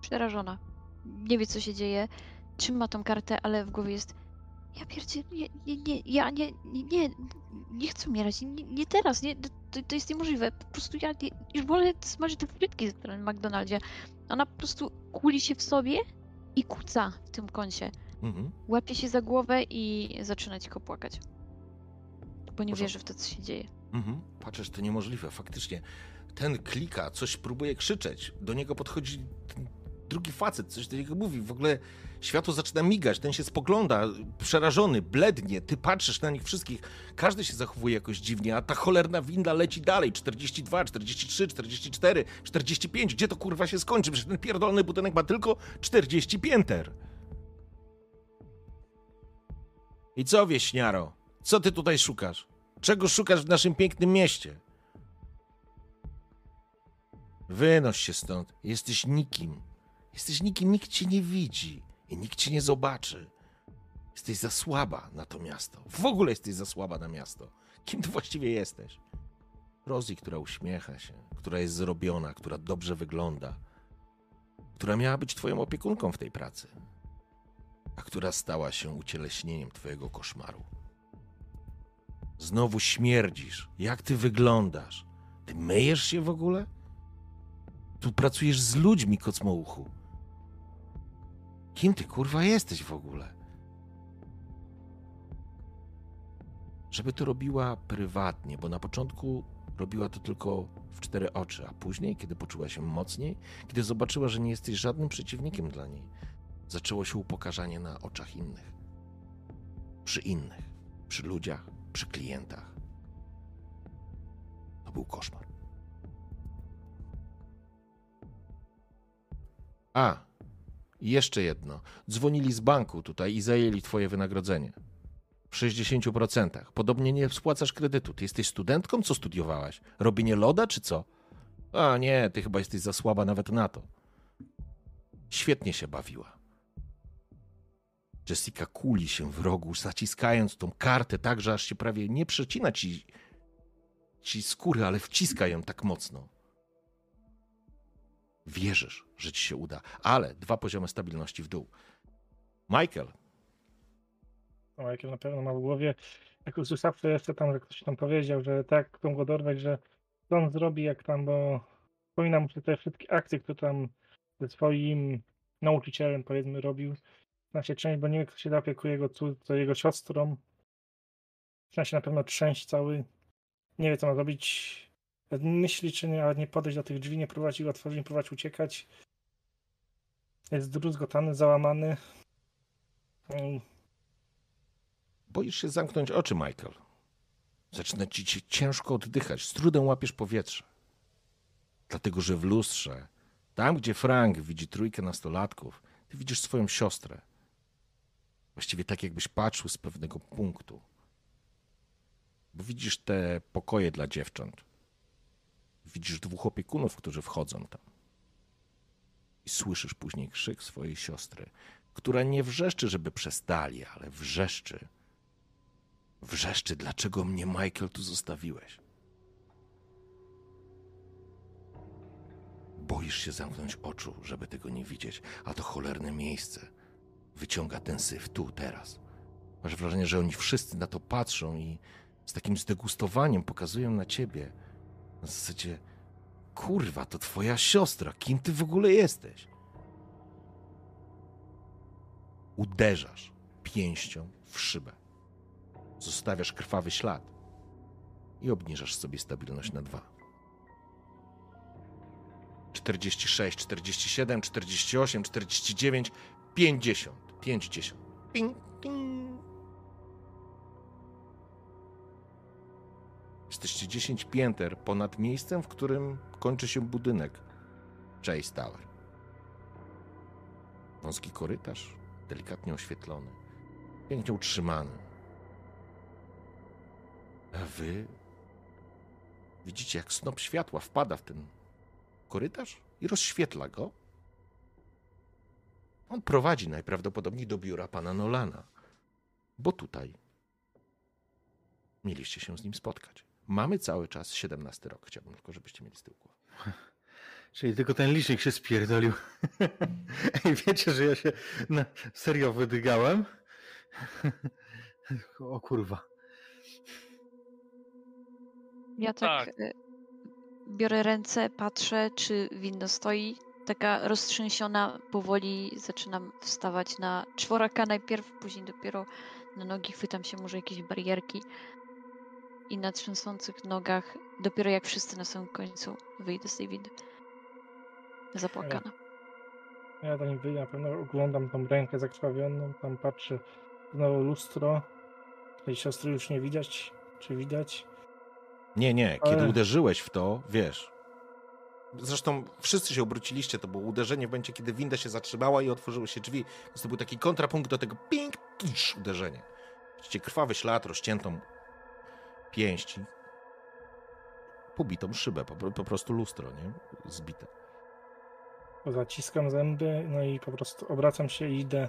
Przerażona. Nie wie, co się dzieje. Trzyma tą kartę, ale w głowie jest. Ja pierdzie, nie, nie, nie, ja nie, nie, nie, nie chcę umierać. Nie, nie teraz, nie, to, to jest niemożliwe. Po prostu ja nie, już wolę smażyć te frytki w McDonaldzie. Ona po prostu kuli się w sobie i kuca w tym kącie. Mhm. Łapie się za głowę i zaczyna cicho płakać. Bo nie wierzy w to, co się dzieje. Mhm. Patrzysz, to niemożliwe. Faktycznie ten klika, coś próbuje krzyczeć. Do niego podchodzi drugi facet, coś do niego mówi. W ogóle światło zaczyna migać, ten się spogląda, przerażony, blednie. Ty patrzysz na nich wszystkich. Każdy się zachowuje jakoś dziwnie, a ta cholerna winda leci dalej. 42, 43, 44, 45. Gdzie to kurwa się skończy? Przecież ten pierdolony budynek ma tylko 40 pięter. I co, wieśniaro? Co ty tutaj szukasz? Czego szukasz w naszym pięknym mieście? Wynoś się stąd. Jesteś nikim. Jesteś nikim, nikt cię nie widzi i nikt cię nie zobaczy. Jesteś za słaba na to miasto. W ogóle jesteś za słaba na miasto. Kim ty właściwie jesteś? Rosie, która uśmiecha się, która jest zrobiona, która dobrze wygląda, która miała być twoją opiekunką w tej pracy, a która stała się ucieleśnieniem twojego koszmaru. Znowu śmierdzisz. Jak ty wyglądasz? Ty myjesz się w ogóle? Tu pracujesz z ludźmi, kocmouchu. Kim ty kurwa jesteś w ogóle? Żeby to robiła prywatnie, bo na początku robiła to tylko w cztery oczy, a później, kiedy poczuła się mocniej, kiedy zobaczyła, że nie jesteś żadnym przeciwnikiem dla niej, zaczęło się upokarzanie na oczach innych. Przy innych, przy ludziach, przy klientach. To był koszmar. A, jeszcze jedno. Dzwonili z banku tutaj i zajęli twoje wynagrodzenie. W 60%. Podobnie nie spłacasz kredytu. Ty jesteś studentką? Co studiowałaś? Robienie loda czy co? A nie, ty chyba jesteś za słaba nawet na to. Świetnie się bawiła. Jessica kuli się w rogu, zaciskając tą kartę tak, że aż się prawie nie przecina ci, ci skóry, ale wciska ją tak mocno. Wierzysz, że ci się uda, ale dwa poziomy stabilności w dół. Michael, No, jak na pewno ma w głowie, jak usłyszawszy jeszcze tam, że ktoś tam powiedział, że tak chcą go dorwać, że co on zrobi, jak tam, bo wspomina mu te wszystkie akcje, które tam ze swoim nauczycielem, powiedzmy, robił. Się część, bo nie wie, kto się opiekuje jego, co jego siostrą. Zaczyna się na pewno trzęść cały. Nie wie, co ma zrobić. Myśli, czy nie, ale nie podejść do tych drzwi, nie próbować ich otworzyć, nie próbować uciekać. Jest zdruzgotany, załamany. I boisz się zamknąć oczy, Michael. Zaczyna ci się ciężko oddychać, z trudem łapiesz powietrze. Dlatego, że w lustrze, tam gdzie Frank widzi trójkę nastolatków, ty widzisz swoją siostrę. Właściwie tak, jakbyś patrzył z pewnego punktu. Bo widzisz te pokoje dla dziewcząt. Widzisz dwóch opiekunów, którzy wchodzą tam. I słyszysz później krzyk swojej siostry, która nie wrzeszczy, żeby przestali, ale wrzeszczy. Wrzeszczy, dlaczego mnie, Michael, tu zostawiłeś? Boisz się zamknąć oczu, żeby tego nie widzieć, a to cholerne miejsce wyciąga ten syf tu, teraz. Masz wrażenie, że oni wszyscy na to patrzą i z takim zdegustowaniem pokazują na ciebie. Na zasadzie, kurwa, to twoja siostra, kim ty w ogóle jesteś? Uderzasz pięścią w szybę. Zostawiasz krwawy ślad i obniżasz sobie stabilność na dwa. 46, 47, 48, 49, 50. 50. Ping, ping. Jesteście 10 pięter ponad miejscem, w którym kończy się budynek Chase Tower. Wąski korytarz, delikatnie oświetlony, pięknie utrzymany. A wy widzicie, jak snop światła wpada w ten korytarz i rozświetla go. On prowadzi najprawdopodobniej do biura pana Nolana, bo tutaj mieliście się z nim spotkać. Mamy cały czas 17 rok. Chciałbym tylko, żebyście mieli z tyłu głowy. Czyli tylko ten licznik się spierdolił. Ej, wiecie, że ja się na serio wydygałem? o kurwa. Ja tak, Tak. y, biorę ręce, patrzę, czy winno stoi. Taka roztrzęsiona, powoli zaczynam wstawać na czworaka najpierw, później dopiero na nogi chwytam się może jakieś barierki. I na trzęsących nogach, dopiero jak wszyscy na samym końcu wyjdę z tej windy. Zapłakana. Ja tam wyjdę, na pewno oglądam tą rękę zakrwawioną, tam patrzę znowu lustro. Tej siostry już nie widać, czy widać? Nie, nie. Kiedy Ale- uderzyłeś w to, wiesz. Zresztą wszyscy się obróciliście. To było uderzenie w momencie, kiedy winda się zatrzymała i otworzyły się drzwi. Więc to był taki kontrapunkt do tego ping, kisz, uderzenie. Widzicie krwawy ślad, rozciętą pięści. Pobitą szybę, po, po prostu lustro, nie? Zbite. Zaciskam zęby, no i po prostu obracam się i idę.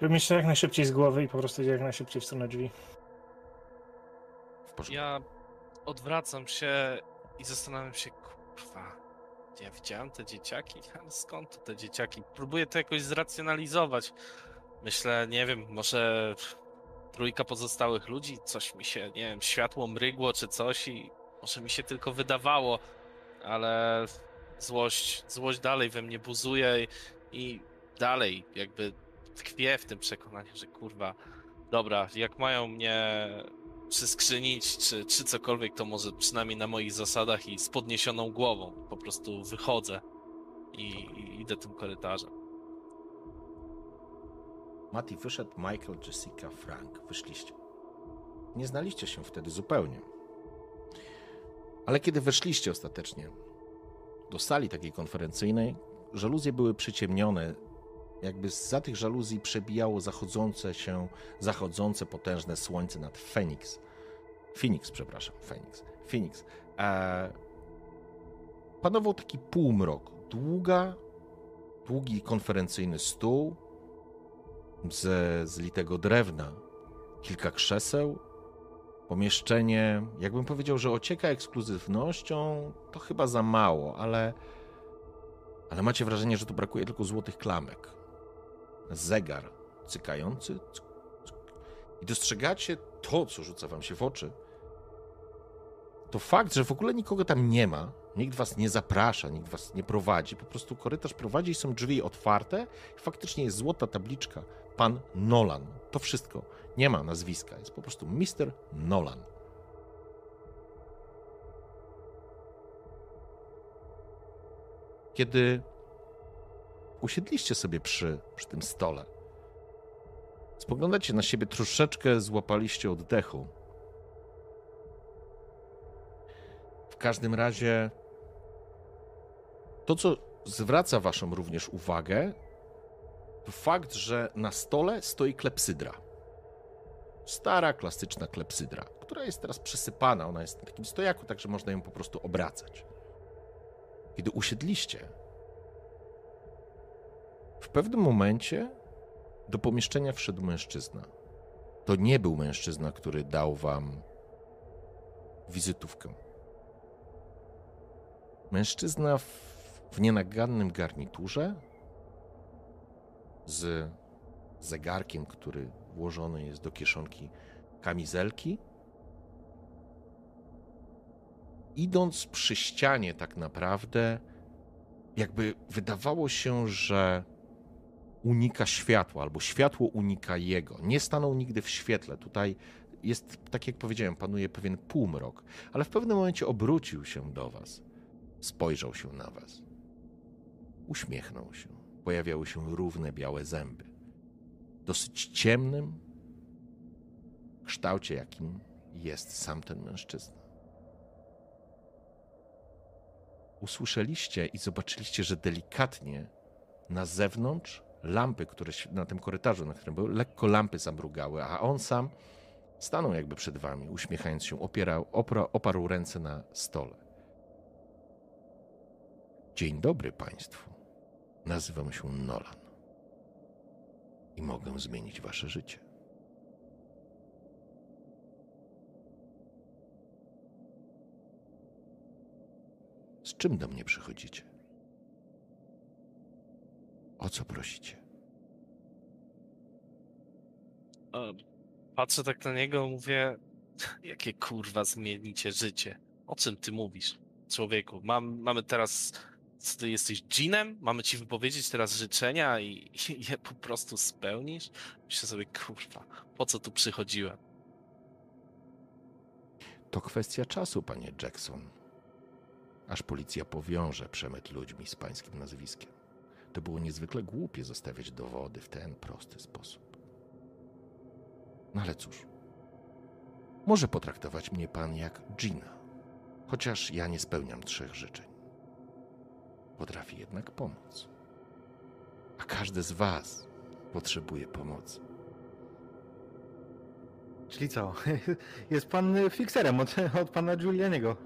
Żeby mieć to jak najszybciej z głowy i po prostu idę jak najszybciej w stronę drzwi. W. Ja odwracam się i zastanawiam się, kurwa, ja widziałem te dzieciaki, ale skąd to te dzieciaki? Próbuję to jakoś zracjonalizować. Myślę, nie wiem, może trójka pozostałych ludzi, coś mi się, nie wiem, światło mrygło czy coś i może mi się tylko wydawało, ale złość, złość dalej we mnie buzuje i, i dalej jakby tkwię w tym przekonaniu, że kurwa, dobra, jak mają mnie przyskrzynić, czy, czy cokolwiek, to może przynajmniej na moich zasadach i z podniesioną głową. Po prostu wychodzę i, i idę tym korytarzem. Mati wyszedł, Michael, Jessica, Frank. Wyszliście. Nie znaliście się wtedy zupełnie. Ale kiedy weszliście ostatecznie do sali takiej konferencyjnej, żaluzje były przyciemnione. Jakby za tych żaluzji przebijało zachodzące się, zachodzące potężne słońce nad Phoenix. Phoenix, przepraszam, Phoenix. Phoenix. Panował taki półmrok. Długa, długi konferencyjny stół, ze zlitego drewna, kilka krzeseł, pomieszczenie, jakbym powiedział, że ocieka ekskluzywnością, to chyba za mało, ale, ale macie wrażenie, że tu brakuje tylko złotych klamek. Zegar cykający cyk, cyk. i dostrzegacie to, co rzuca wam się w oczy. To fakt, że w ogóle nikogo tam nie ma, nikt was nie zaprasza, nikt was nie prowadzi, po prostu korytarz prowadzi i są drzwi otwarte faktycznie jest złota tabliczka pan Nolan. To wszystko. Nie ma nazwiska. Jest po prostu Mr. Nolan. Kiedy usiedliście sobie przy, przy tym stole, spoglądacie na siebie troszeczkę, złapaliście oddechu. W każdym razie to, co zwraca waszą również uwagę, to fakt, że na stole stoi klepsydra. Stara, klasyczna klepsydra, która jest teraz przesypana. Ona jest na takim stojaku, tak że można ją po prostu obracać. Kiedy usiedliście, w pewnym momencie do pomieszczenia wszedł mężczyzna. To nie był mężczyzna, który dał wam wizytówkę. Mężczyzna w, w nienagannym garniturze z zegarkiem, który włożony jest do kieszonki kamizelki. Idąc przy ścianie, tak naprawdę, jakby wydawało się, że unika światła, albo światło unika jego. Nie stanął nigdy w świetle. Tutaj jest, tak jak powiedziałem, panuje pewien półmrok, ale w pewnym momencie obrócił się do was. Spojrzał się na was. Uśmiechnął się. Pojawiały się równe białe zęby. Dosyć ciemnym kształcie, jakim jest sam ten mężczyzna. Usłyszeliście i zobaczyliście, że delikatnie na zewnątrz lampy, które na tym korytarzu, na którym były, lekko lampy zamrugały, a on sam stanął jakby przed wami, uśmiechając się, opierał, opra, oparł ręce na stole. Dzień dobry Państwu. Nazywam się Nolan i mogę zmienić Wasze życie. Z czym do mnie przychodzicie? O co prosicie? Patrzę tak na niego, mówię, jakie kurwa zmienicie życie. O czym ty mówisz, człowieku? Mam, mamy teraz, co ty jesteś dżinem? Mamy ci wypowiedzieć teraz życzenia i, i je po prostu spełnisz? Myślę sobie, kurwa, po co tu przychodziłem? To kwestia czasu, panie Jackson. Aż policja powiąże przemyt ludźmi z pańskim nazwiskiem. To było niezwykle głupie zostawiać dowody w ten prosty sposób. No ale cóż, może potraktować mnie pan jak Gina, chociaż ja nie spełniam trzech życzeń. Potrafię jednak pomóc. A każdy z was potrzebuje pomocy. Czyli co? Jest pan fikserem od, od pana Giulianiego.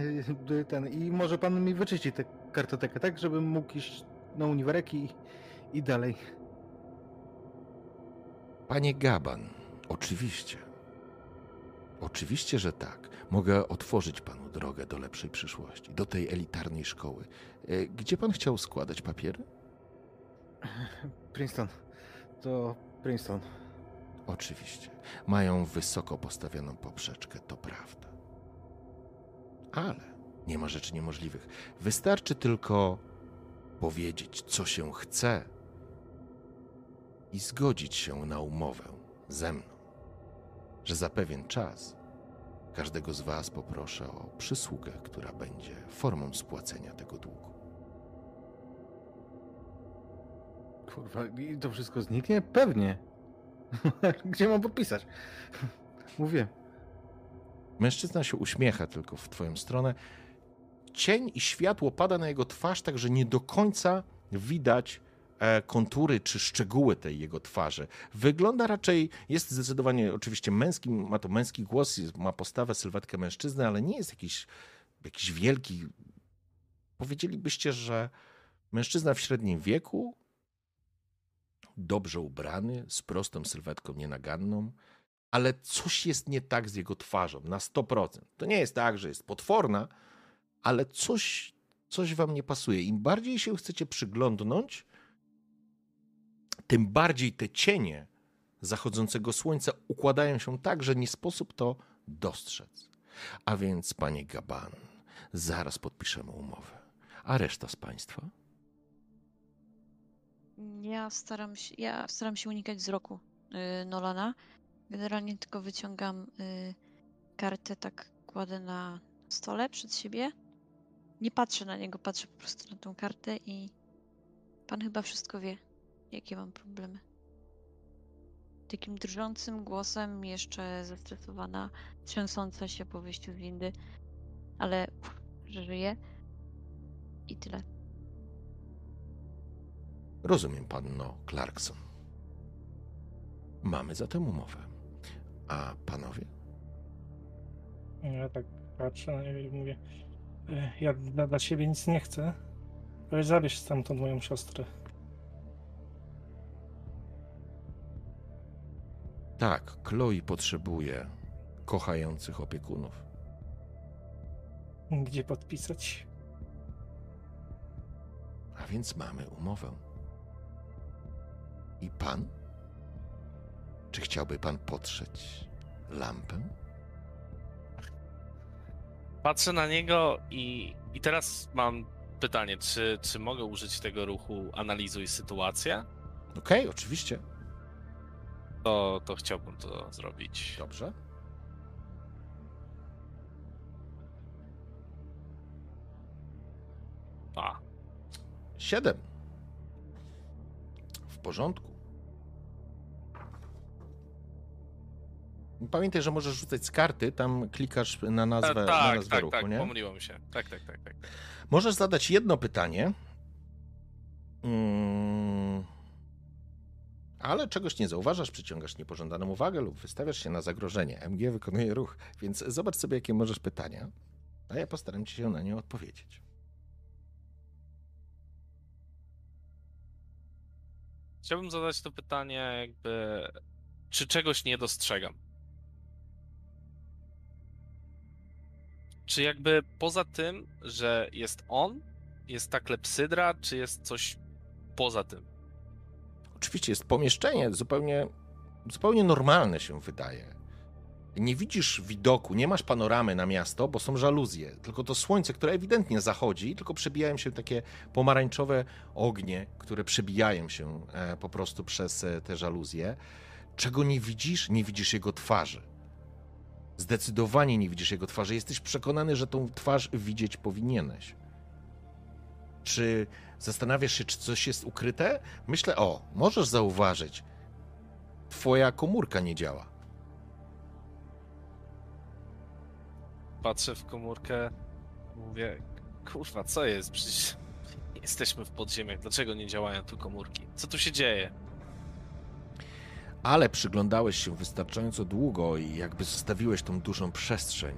Ten, I może pan mi wyczyści tę kartotekę, tak? Żebym mógł iść na uniwerek i, i dalej. Panie Gaban, oczywiście. Oczywiście, że tak. Mogę otworzyć panu drogę do lepszej przyszłości, do tej elitarnej szkoły. E, Gdzie pan chciał składać papiery? Princeton. To Princeton. Oczywiście. Mają wysoko postawioną poprzeczkę, to prawda. Ale nie ma rzeczy niemożliwych. Wystarczy tylko powiedzieć, co się chce i zgodzić się na umowę ze mną, że za pewien czas każdego z Was poproszę o przysługę, która będzie formą spłacenia tego długu. Kurwa, i to wszystko zniknie? Pewnie. Gdzie mam podpisać? Mówię. Mężczyzna się uśmiecha tylko w twoją stronę. Cień i światło pada na jego twarz, tak że nie do końca widać e, kontury czy szczegóły tej jego twarzy. Wygląda raczej, jest zdecydowanie oczywiście męskim, ma to męski głos, ma postawę, sylwetkę mężczyzny, ale nie jest jakiś, jakiś wielki. Powiedzielibyście, że mężczyzna w średnim wieku, dobrze ubrany, z prostą sylwetką nienaganną, ale coś jest nie tak z jego twarzą na 100%. To nie jest tak, że jest potworna, ale coś, coś wam nie pasuje. Im bardziej się chcecie przyglądnąć, tym bardziej te cienie zachodzącego słońca układają się tak, że nie sposób to dostrzec. A więc, panie Gaban, zaraz podpiszemy umowę. A reszta z państwa? Ja staram się, ja staram się unikać wzroku y, Nolana. Generalnie tylko wyciągam y, kartę, tak kładę na stole przed siebie. Nie patrzę na niego, patrzę po prostu na tą kartę i pan chyba wszystko wie, jakie mam problemy. Takim drżącym głosem, jeszcze zestresowana, trzęsąca się po wyjściu z windy, ale uff, że żyje. I tyle. Rozumiem, panno Clarkson. Mamy zatem umowę. A panowie? Ja tak patrzę na niego i mówię, "E, ja dla, dla siebie nic nie chcę. Weź zabierz stamtąd moją siostrę. Tak, Chloe potrzebuje kochających opiekunów. Gdzie podpisać? A więc mamy umowę. I pan? Czy chciałby pan potrzeć lampę? Patrzę na niego i, i teraz mam pytanie, czy, czy mogę użyć tego ruchu analizuj sytuację? Okej, oczywiście. To, to chciałbym to zrobić. Dobrze. A, Siedem. W porządku. Pamiętaj, że możesz rzucać z karty, tam klikasz na nazwę, E, na tak, nazwę tak, ruchu, tak, nie? pomyliło mi się. Tak, tak, tak, tak. Możesz zadać jedno pytanie, mm, ale czegoś nie zauważasz, przyciągasz niepożądaną uwagę lub wystawiasz się na zagrożenie. MG wykonuje ruch, więc zobacz sobie, jakie możesz pytania, a ja postaram się na nie odpowiedzieć. Chciałbym zadać to pytanie, jakby, czy czegoś nie dostrzegam? Czy jakby poza tym, że jest on, jest ta klepsydra, czy jest coś poza tym? Oczywiście jest pomieszczenie zupełnie, zupełnie normalne się wydaje. Nie widzisz widoku, nie masz panoramy na miasto, bo są żaluzje. Tylko to słońce, które ewidentnie zachodzi, tylko przebijają się takie pomarańczowe ognie, które przebijają się e, po prostu przez e, te żaluzje. Czego nie widzisz? Nie widzisz jego twarzy. Zdecydowanie nie widzisz jego twarzy. Jesteś przekonany, że tą twarz widzieć powinieneś. Czy zastanawiasz się, czy coś jest ukryte? Myślę, o, możesz zauważyć. Twoja komórka nie działa. Patrzę w komórkę, mówię, kurwa, co jest? Przecież jesteśmy w podziemiach, dlaczego nie działają tu komórki? Co tu się dzieje? Ale przyglądałeś się wystarczająco długo i jakby zostawiłeś tą dużą przestrzeń.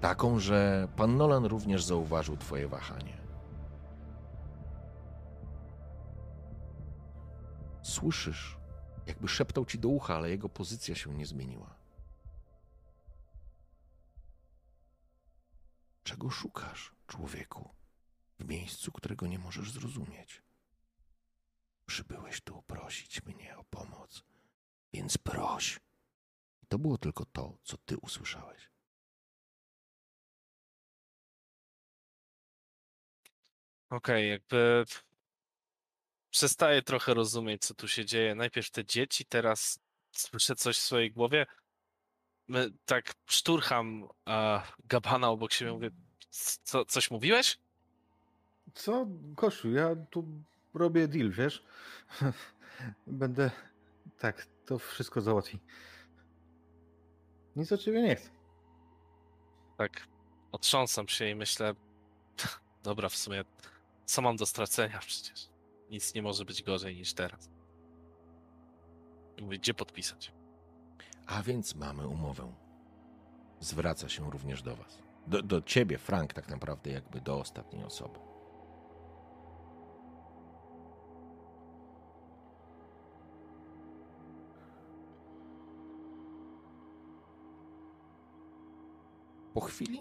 Taką, że pan Nolan również zauważył twoje wahanie. Słyszysz, jakby szeptał ci do ucha, ale jego pozycja się nie zmieniła. Czego szukasz, człowieku, w miejscu, którego nie możesz zrozumieć? Przybyłeś tu prosić mnie o pomoc, więc proś. I to było tylko to, co ty usłyszałeś. Okej, jakby przestaję trochę rozumieć, co tu się dzieje. Najpierw te dzieci, teraz słyszę coś w swojej głowie. My, tak szturcham a, Gabana obok siebie, mówię, co, coś mówiłeś? Co, Koszu, ja tu robię deal, wiesz? Będę... Tak, to wszystko załatwi. Nic od ciebie nie chcę. Tak, otrząsam się i myślę, dobra, w sumie, co mam do stracenia przecież? Nic nie może być gorzej niż teraz. I mówię, gdzie podpisać? A więc mamy umowę. Zwraca się również do was. Do, do ciebie, Frank, tak naprawdę, jakby do ostatniej osoby. Po chwili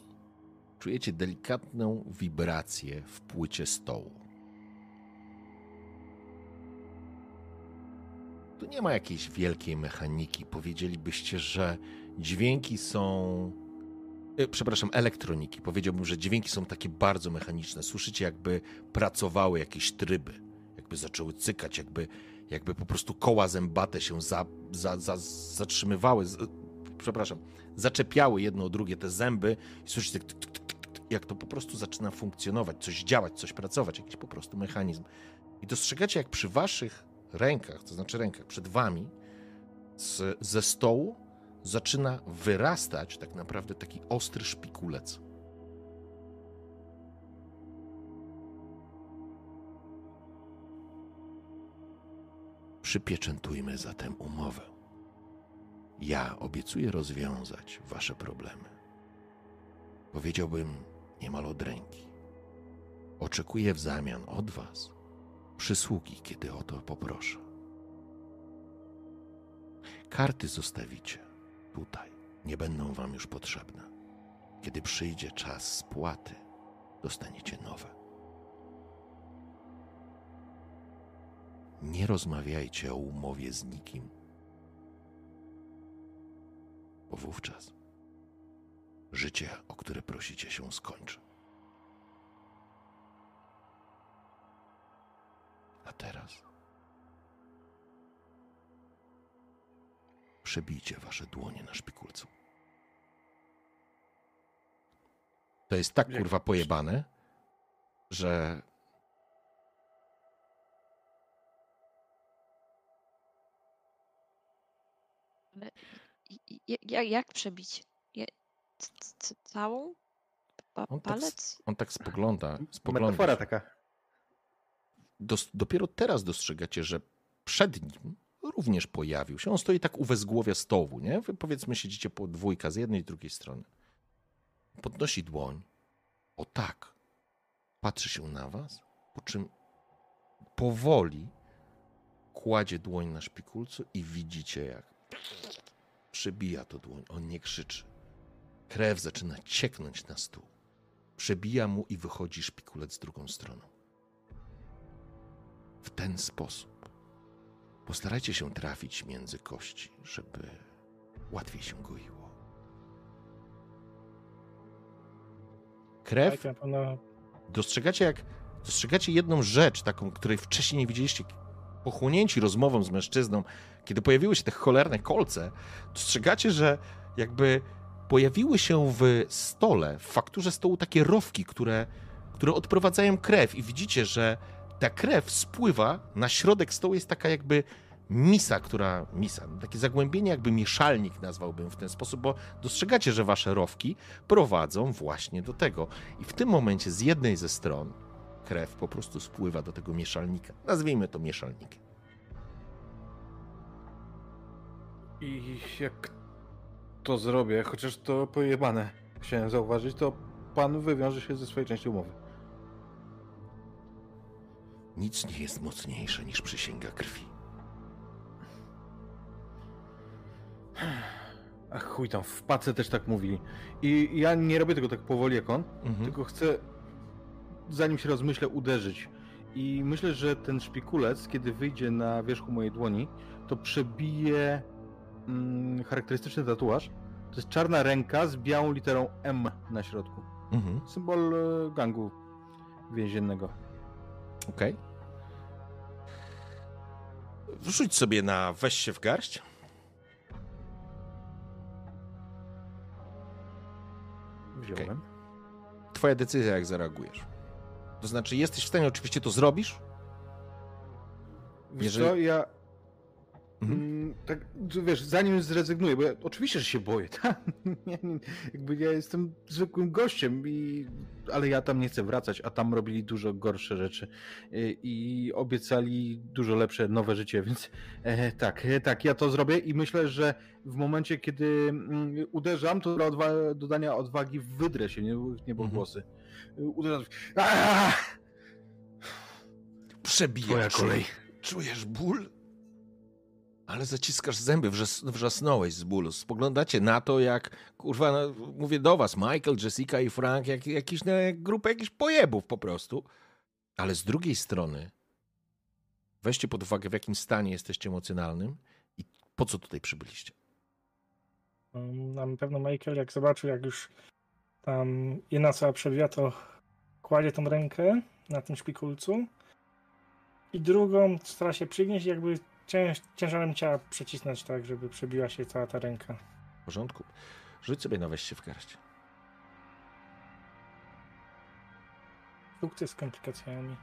czujecie delikatną wibrację w płycie stołu. Tu nie ma jakiejś wielkiej mechaniki. Powiedzielibyście, że dźwięki są. e, Przepraszam, elektroniki. Powiedziałbym, że dźwięki są takie bardzo mechaniczne. Słyszycie, jakby pracowały jakieś tryby, jakby zaczęły cykać, jakby, jakby po prostu koła zębate się za, za, za, zatrzymywały. Przepraszam, zaczepiały jedno o drugie te zęby i słyszycie, tyk, tyk, tyk, tyk, jak to po prostu zaczyna funkcjonować, coś działać, coś pracować, jakiś po prostu mechanizm. I dostrzegacie, jak przy waszych rękach, to znaczy rękach przed wami, z, ze stołu zaczyna wyrastać tak naprawdę taki ostry szpikulec. Przypieczętujmy zatem umowę. Ja obiecuję rozwiązać wasze problemy. Powiedziałbym niemal od ręki. Oczekuję w zamian od was przysługi, kiedy o to poproszę. Karty zostawicie tutaj, nie będą wam już potrzebne. Kiedy przyjdzie czas spłaty, dostaniecie nowe. Nie rozmawiajcie o umowie z nikim, bo wówczas życie, o które prosicie, się skończy. A teraz przebijcie wasze dłonie na szpikulcu. To jest tak kurwa pojebane, że Jak, jak przebić? Je- c- c- Całą? Pa, On tak palec? on tak spogląda, spogląda. Metafora taka. Dos, dopiero teraz dostrzegacie, że przed nim również pojawił się. On stoi tak u wezgłowia stołu, nie? Wy powiedzmy siedzicie po dwójka z jednej i drugiej strony. Podnosi dłoń. O tak. Patrzy się na was, po czym powoli kładzie dłoń na szpikulcu i widzicie jak przebija to dłoń. On nie krzyczy. Krew zaczyna cieknąć na stół. Przebija mu i wychodzi szpikulec drugą stroną w ten sposób. Postarajcie się trafić między kości, żeby łatwiej się goiło. Krew, Tak, dostrzegacie jak, dostrzegacie jedną rzecz, taką, której wcześniej nie widzieliście, pochłonięci rozmową z mężczyzną, kiedy pojawiły się te cholerne kolce, dostrzegacie, że jakby pojawiły się w stole, w fakturze stołu takie rowki, które, które odprowadzają krew i widzicie, że ta krew spływa, na środek stołu jest taka jakby misa, która, misa, takie zagłębienie jakby mieszalnik nazwałbym w ten sposób, bo dostrzegacie, że wasze rowki prowadzą właśnie do tego. I w tym momencie z jednej ze stron krew po prostu spływa do tego mieszalnika. Nazwijmy to mieszalnikiem. I jak to zrobię, chociaż to pojebane, chciałem zauważyć, to pan wywiąże się ze swojej części umowy. Nic nie jest mocniejsze niż przysięga krwi. Ach chuj tam, w pace też tak mówili. I ja nie robię tego tak powoli jak on, Mhm. tylko chcę, zanim się rozmyślę, uderzyć. I myślę, że ten szpikulec, kiedy wyjdzie na wierzchu mojej dłoni, to przebije mm, charakterystyczny tatuaż. To jest czarna ręka z białą literą M na środku. Mhm. Symbol e, gangu więziennego. Okej. Wrzuć sobie na weź się w garść. Wziąłem. Twoja decyzja, jak zareagujesz. To znaczy, jesteś w stanie, oczywiście to zrobisz. Wiesz Jeżeli- co, ja Mhm. Mm, tak, wiesz, zanim zrezygnuję, bo ja oczywiście, że się boję, tak? Jakby ja jestem zwykłym gościem, i, ale ja tam nie chcę wracać, a tam robili dużo gorsze rzeczy i, i obiecali dużo lepsze, nowe życie, więc e, tak, e, tak, ja to zrobię i myślę, że w momencie, kiedy mm, uderzam, to dla odwa- dodania odwagi wydrę się, nie, nie bo Mhm. głosy. Uderzam. Aaaa! Przebijasz. Twoja kolej. Czujesz ból? Ale zaciskasz zęby, wrzas wrzasnąłeś z bólu. Spoglądacie na to, jak, kurwa, no, mówię do was, Michael, Jessica i Frank, jak, jakiś, no, jak grupa jakichś pojebów po prostu. Ale z drugiej strony, weźcie pod uwagę, w jakim stanie jesteście emocjonalnym i po co tutaj przybyliście. na pewno Michael, jak zobaczył, jak już tam jedna osoba przebija, to kładzie tą rękę na tym szpikulcu i drugą stara się przygnieść, jakby cięż, ciężarem ciała przecisnąć tak, żeby przebiła się cała ta ręka. W porządku? Rzuć sobie na weź się w garść. Sukces z komplikacjami.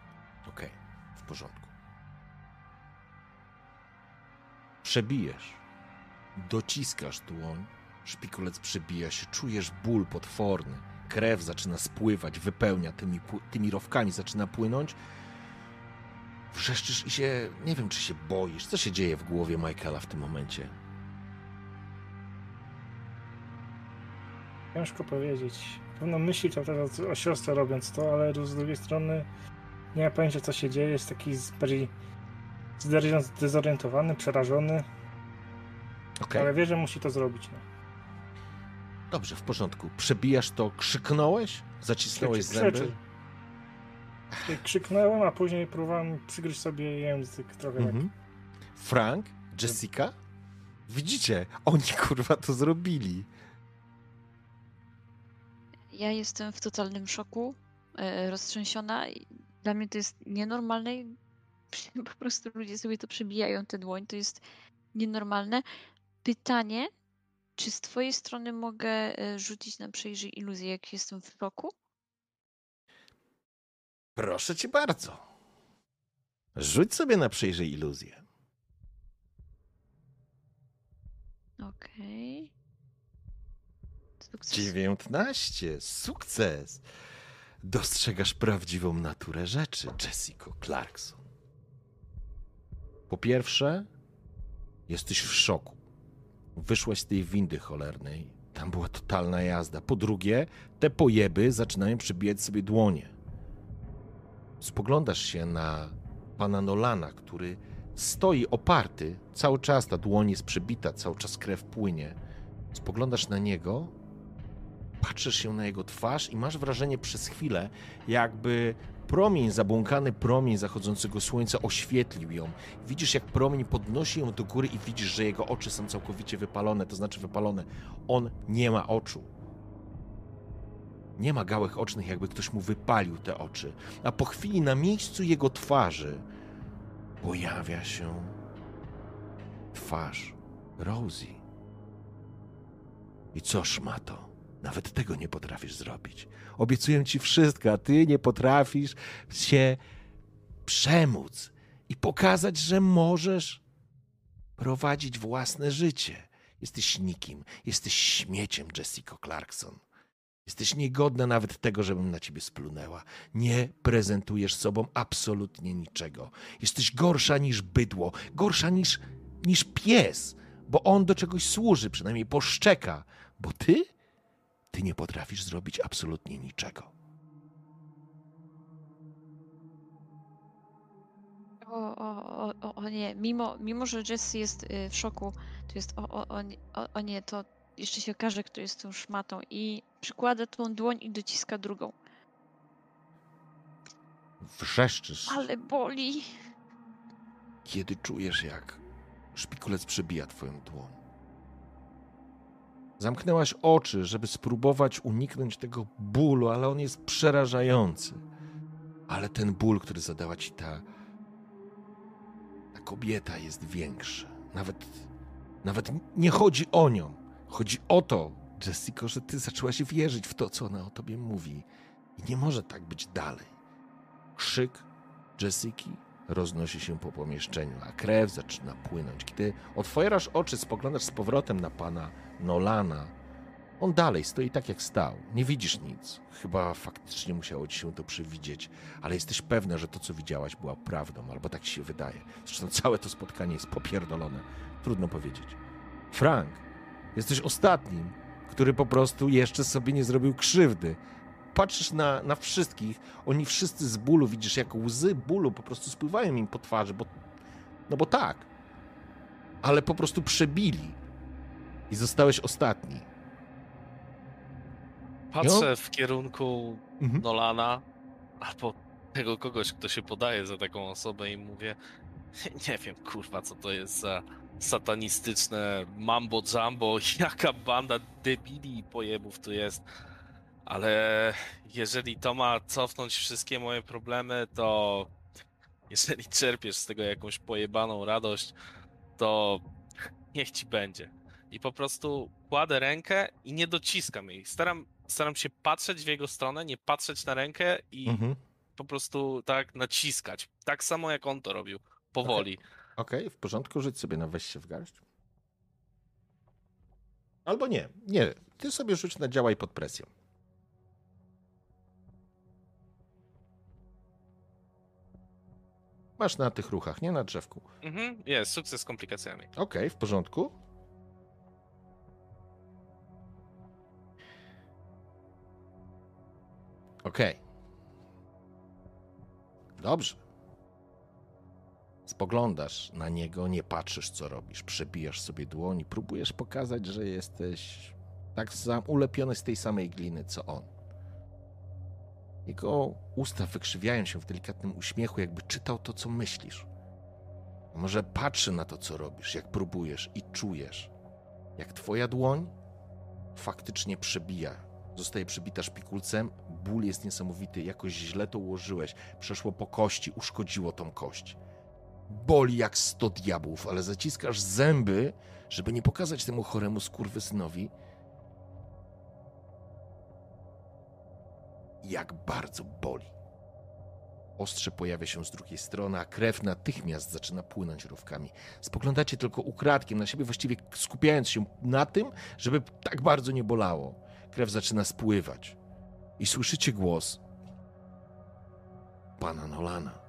Okej, w porządku. Przebijesz, dociskasz dłoń, szpikulec przebija się, czujesz ból potworny, krew zaczyna spływać, wypełnia tymi, tymi rowkami, zaczyna płynąć. Wrzeszczysz i się, nie wiem, czy się boisz. Co się dzieje w głowie Michaela w tym momencie? Ciężko powiedzieć. Pewno myśli to teraz o siostrze robiąc to, ale z drugiej strony nie ma pojęcia co się dzieje. Jest taki bardziej zdezorientowany, przerażony, Okej, ale wie, że musi to zrobić. No. Dobrze, w porządku. Przebijasz to, krzyknąłeś? Zacisnąłeś Krzyczy- zęby? krzyczy. Krzyknąłem, a później próbowałem przygryźć sobie język trochę tak. Mhm. Frank, Jessica? Widzicie, oni kurwa to zrobili. Ja jestem w totalnym szoku, e, roztrzęsiona. i Dla mnie to jest nienormalne. Po prostu ludzie sobie to przebijają, tę dłoń. To jest nienormalne. Pytanie, czy z twojej strony mogę e, rzucić na przejrzyj iluzję, jak jestem w szoku? Proszę cię bardzo. Rzuć sobie na przejrzyj iluzję. Okej. Sukces. 19. Sukces. Dostrzegasz prawdziwą naturę rzeczy, Jessica Clarkson. Po pierwsze, jesteś w szoku. Wyszłaś z tej windy cholernej. Tam była totalna jazda. Po drugie, te pojeby zaczynają przebijać sobie dłonie. Spoglądasz się na pana Nolana, który stoi oparty. Cały czas ta dłoń jest przebita, cały czas krew płynie. Spoglądasz na niego patrzysz się na jego twarz i masz wrażenie przez chwilę, jakby promień, zabłąkany promień zachodzącego słońca oświetlił ją. Widzisz, jak promień podnosi ją do góry i widzisz, że jego oczy są całkowicie wypalone, to znaczy wypalone. On nie ma oczu. Nie ma gałek ocznych, jakby ktoś mu wypalił te oczy. A po chwili na miejscu jego twarzy pojawia się twarz Rosie. I co szmato? Nawet tego nie potrafisz zrobić. Obiecuję ci wszystko, a ty nie potrafisz się przemóc i pokazać, że możesz prowadzić własne życie. Jesteś nikim, jesteś śmieciem, Jessica Clarkson. Jesteś niegodna nawet tego, żebym na ciebie splunęła. Nie prezentujesz sobą absolutnie niczego. Jesteś gorsza niż bydło, gorsza niż, niż pies, bo on do czegoś służy, przynajmniej poszczeka, bo ty ty nie potrafisz zrobić absolutnie niczego. O, o, o, o, nie, mimo, mimo że Jesse jest y, w szoku, to jest o, o, o, o nie, to jeszcze się okaże, kto jest tą szmatą i przykłada tą dłoń i dociska drugą. Wrzeszczysz, Ale boli! kiedy czujesz, jak szpikulec przebija twoją dłoń. Zamknęłaś oczy, żeby spróbować uniknąć tego bólu, ale on jest przerażający. Ale ten ból, który zadała ci ta, ta kobieta, jest większy. Nawet, nawet nie chodzi o nią. Chodzi o to, Jessica, że ty zaczęłaś wierzyć w to, co ona o tobie mówi. I nie może tak być dalej. Krzyk Jessiki roznosi się po pomieszczeniu, a krew zaczyna płynąć. Kiedy otwierasz oczy, spoglądasz z powrotem na pana Nolana, on dalej stoi tak, jak stał. Nie widzisz nic. Chyba faktycznie musiało ci się to przewidzieć, ale jesteś pewna, że to, co widziałaś, była prawdą, albo tak ci się wydaje. Zresztą całe to spotkanie jest popierdolone. Trudno powiedzieć. Frank, jesteś ostatnim, który po prostu jeszcze sobie nie zrobił krzywdy. Patrzysz na, na wszystkich, oni wszyscy z bólu, widzisz, jak łzy bólu po prostu spływają im po twarzy, bo, no bo tak. Ale po prostu przebili. I zostałeś ostatni. Patrzę w kierunku Mhm. Nolana albo tego kogoś, kto się podaje za taką osobę i mówię, nie wiem kurwa co to jest za satanistyczne mambo jumbo, jaka banda debili i pojebów tu jest. Ale jeżeli to ma cofnąć wszystkie moje problemy, to jeżeli czerpiesz z tego jakąś pojebaną radość, to niech ci będzie. I po prostu kładę rękę i nie dociskam jej. Staram, staram się patrzeć w jego stronę, nie patrzeć na rękę i Mhm. po prostu tak naciskać. Tak samo jak on to robił. Powoli. Okej, w porządku, rzuć sobie na weź się w garść. Albo nie, nie. Ty sobie rzuć na działaj pod presją. Masz na tych ruchach, nie na drzewku. Mhm, jest, sukces z komplikacjami. Okej, w porządku. Okej. Dobrze. Spoglądasz na niego, nie patrzysz, co robisz. Przebijasz sobie dłoń i próbujesz pokazać, że jesteś tak sam ulepiony z tej samej gliny, co on. Jego usta wykrzywiają się w delikatnym uśmiechu, jakby czytał to, co myślisz. Może patrzy na to, co robisz, jak próbujesz i czujesz, jak twoja dłoń faktycznie przebija. Zostaje przebita szpikulcem, ból jest niesamowity, jakoś źle to ułożyłeś, przeszło po kości, uszkodziło tą kość. Boli jak sto diabłów, ale zaciskasz zęby, żeby nie pokazać temu choremu skurwysynowi, jak bardzo boli. Ostrze pojawia się z drugiej strony, a krew natychmiast zaczyna płynąć rowkami. Spoglądacie tylko ukradkiem na siebie, właściwie skupiając się na tym, żeby tak bardzo nie bolało. Krew zaczyna spływać. I słyszycie głos pana Nolana.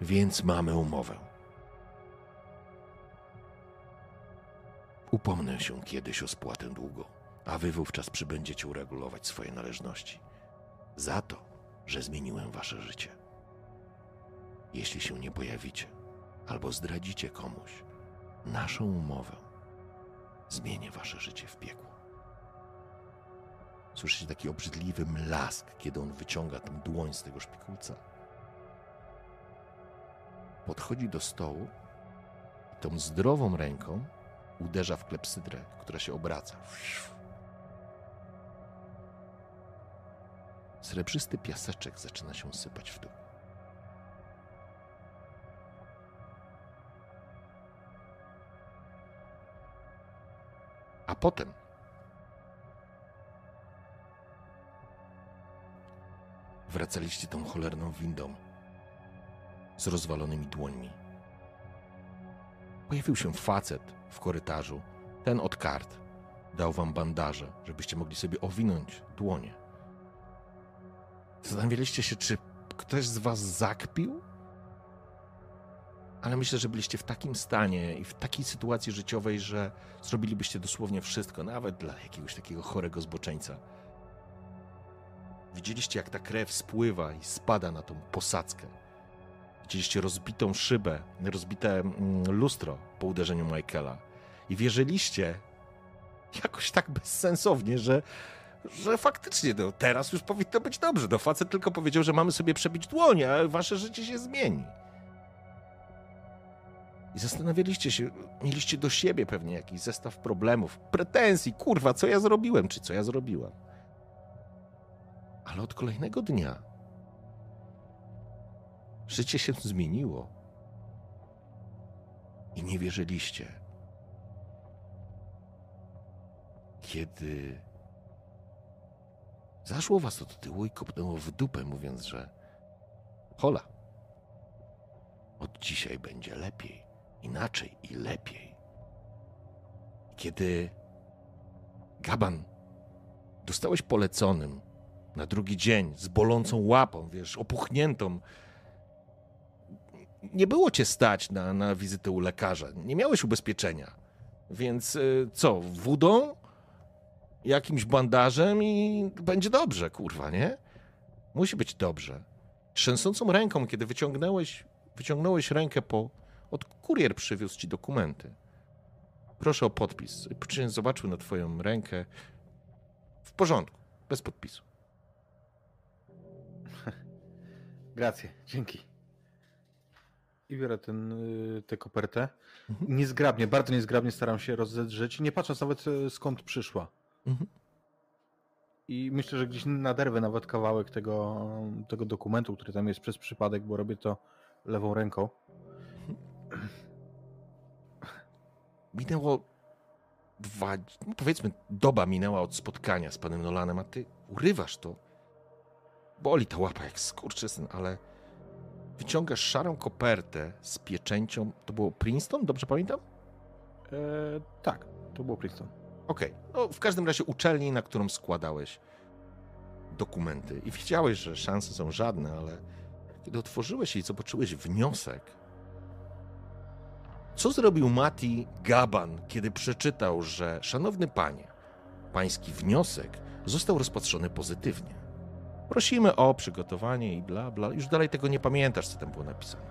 Więc mamy umowę. Upomnę się kiedyś o spłatę długu, a wy wówczas przybędziecie uregulować swoje należności. Za to, że zmieniłem wasze życie. Jeśli się nie pojawicie, albo zdradzicie komuś naszą umowę, zmienię wasze życie w piekło. Słyszycie taki obrzydliwy mlask, kiedy on wyciąga tę dłoń z tego szpikulca. Podchodzi do stołu i tą zdrową ręką uderza w klepsydrę, która się obraca. Srebrzysty piaseczek zaczyna się sypać w dół. A potem wracaliście tą cholerną windą z rozwalonymi dłońmi. Pojawił się facet w korytarzu, ten od kart. Dał wam bandaże, żebyście mogli sobie owinąć dłonie. Zastanawialiście się, czy ktoś z was zakpił? Ale myślę, że byliście w takim stanie i w takiej sytuacji życiowej, że zrobilibyście dosłownie wszystko, nawet dla jakiegoś takiego chorego zboczeńca. Widzieliście, jak ta krew spływa i spada na tą posadzkę. Widzieliście rozbitą szybę, rozbite mm, lustro po uderzeniu Michaela. I wierzyliście jakoś tak bezsensownie, że, że faktycznie no, teraz już powinno być dobrze. No, facet tylko powiedział, że mamy sobie przebić dłonie, a wasze życie się zmieni. I zastanawialiście się, mieliście do siebie pewnie jakiś zestaw problemów, pretensji, kurwa, co ja zrobiłem, czy co ja zrobiłam. Ale od kolejnego dnia Życie się zmieniło. I nie wierzyliście. Kiedy zaszło was to do tyłu i kopnęło w dupę, mówiąc, że hola, od dzisiaj będzie lepiej, inaczej i lepiej. Kiedy Gaban dostałeś poleconym na drugi dzień z bolącą łapą, wiesz, opuchniętą, nie było cię stać na, na wizytę u lekarza, nie miałeś ubezpieczenia. Więc y, co, wódą, jakimś bandażem i będzie dobrze, kurwa, nie? Musi być dobrze. Trzęsącą ręką, kiedy wyciągnąłeś, wyciągnąłeś rękę po... Od kurier przywiózł ci dokumenty. Proszę o podpis. Czy zobaczył na twoją rękę. W porządku, bez podpisu. Grację, dzięki. I biorę ten, y, tę kopertę. Mhm. Niezgrabnie, bardzo niezgrabnie staram się rozedrzeć, nie patrząc nawet y, skąd przyszła. Mhm. I myślę, że gdzieś naderwę nawet kawałek tego, tego dokumentu, który tam jest przez przypadek, bo robię to lewą ręką. Minęło dwa, no powiedzmy, doba minęła od spotkania z panem Nolanem, a ty urywasz to. Boli ta łapa jak skurczysyn, ale wyciągasz szarą kopertę z pieczęcią. To było Princeton, dobrze pamiętam? E, tak, to było Princeton. Okej, no w każdym razie uczelni, na którą składałeś dokumenty i wiedziałeś, że szanse są żadne, ale kiedy otworzyłeś i zobaczyłeś wniosek, co zrobił Mati Gaban, kiedy przeczytał, że szanowny panie, pański wniosek został rozpatrzony pozytywnie. Prosimy o przygotowanie i bla bla. Już dalej tego nie pamiętasz, co tam było napisane.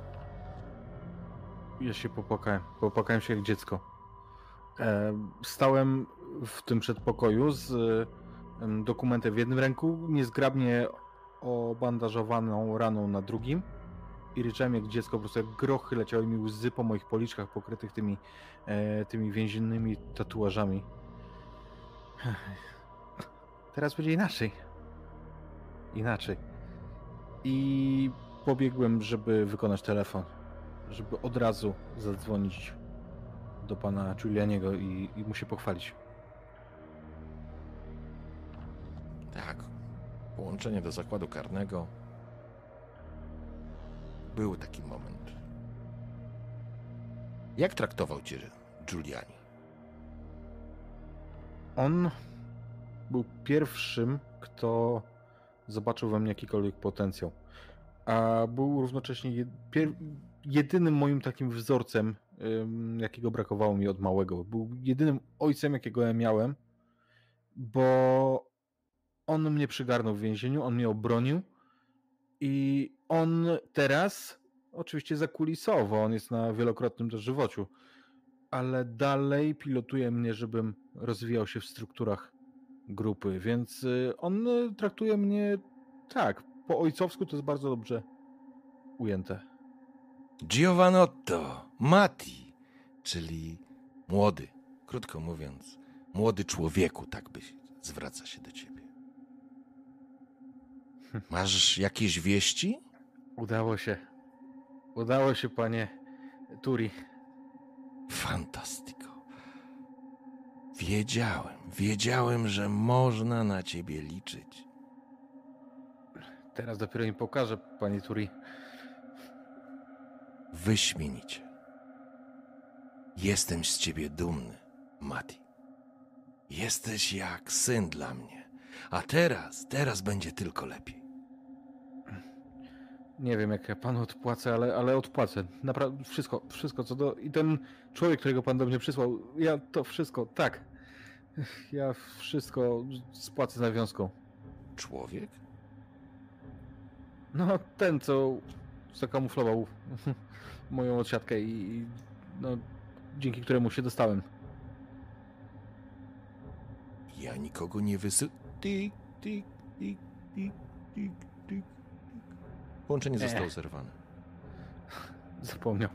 Ja się popłakałem. Popłakałem się jak dziecko. E, stałem w tym przedpokoju z em, dokumentem w jednym ręku, niezgrabnie obandażowaną raną na drugim i ryczałem jak dziecko, po prostu jak grochy leciały mi łzy po moich policzkach pokrytych tymi, e, tymi więziennymi tatuażami. Teraz będzie inaczej. Inaczej. I pobiegłem, żeby wykonać telefon, żeby od razu zadzwonić do pana Giulianiego i, i mu się pochwalić. Tak. Połączenie do zakładu karnego. Był taki moment. Jak traktował cię Giuliani? On był pierwszym, kto zobaczył we mnie jakikolwiek potencjał. A był równocześnie jedynym moim takim wzorcem, jakiego brakowało mi od małego. Był jedynym ojcem, jakiego ja miałem, bo on mnie przygarnął w więzieniu, on mnie obronił i on teraz, oczywiście zakulisowo, on jest na wielokrotnym dożywociu, ale dalej pilotuje mnie, żebym rozwijał się w strukturach grupy, więc y, on y, traktuje mnie tak, po ojcowsku to jest bardzo dobrze ujęte. Giovanotto, Mati, czyli młody, krótko mówiąc, młody człowieku, tak by zwraca się do ciebie. Masz jakieś wieści? Udało się. Udało się, panie Turi. Fantastyko. Wiedziałem, wiedziałem, że można na ciebie liczyć. Teraz dopiero mi pokażę, panie Turi. Wyśmienicie. Jestem z ciebie dumny, Mati. Jesteś jak syn dla mnie. A teraz, teraz będzie tylko lepiej. Nie wiem, jak ja panu odpłacę, ale, ale odpłacę. Naprawdę wszystko, wszystko co do. I ten człowiek, którego pan do mnie przysłał, ja to wszystko, tak. Ja wszystko spłacę z nawiązką. Człowiek? No, ten, co zakamuflował moją odsiadkę i, i no, dzięki któremu się dostałem. Ja nikogo nie wysy... Tik, tik, tik, tik, tik, tik. Połączenie Nie. zostało zerwane. Zapomniał.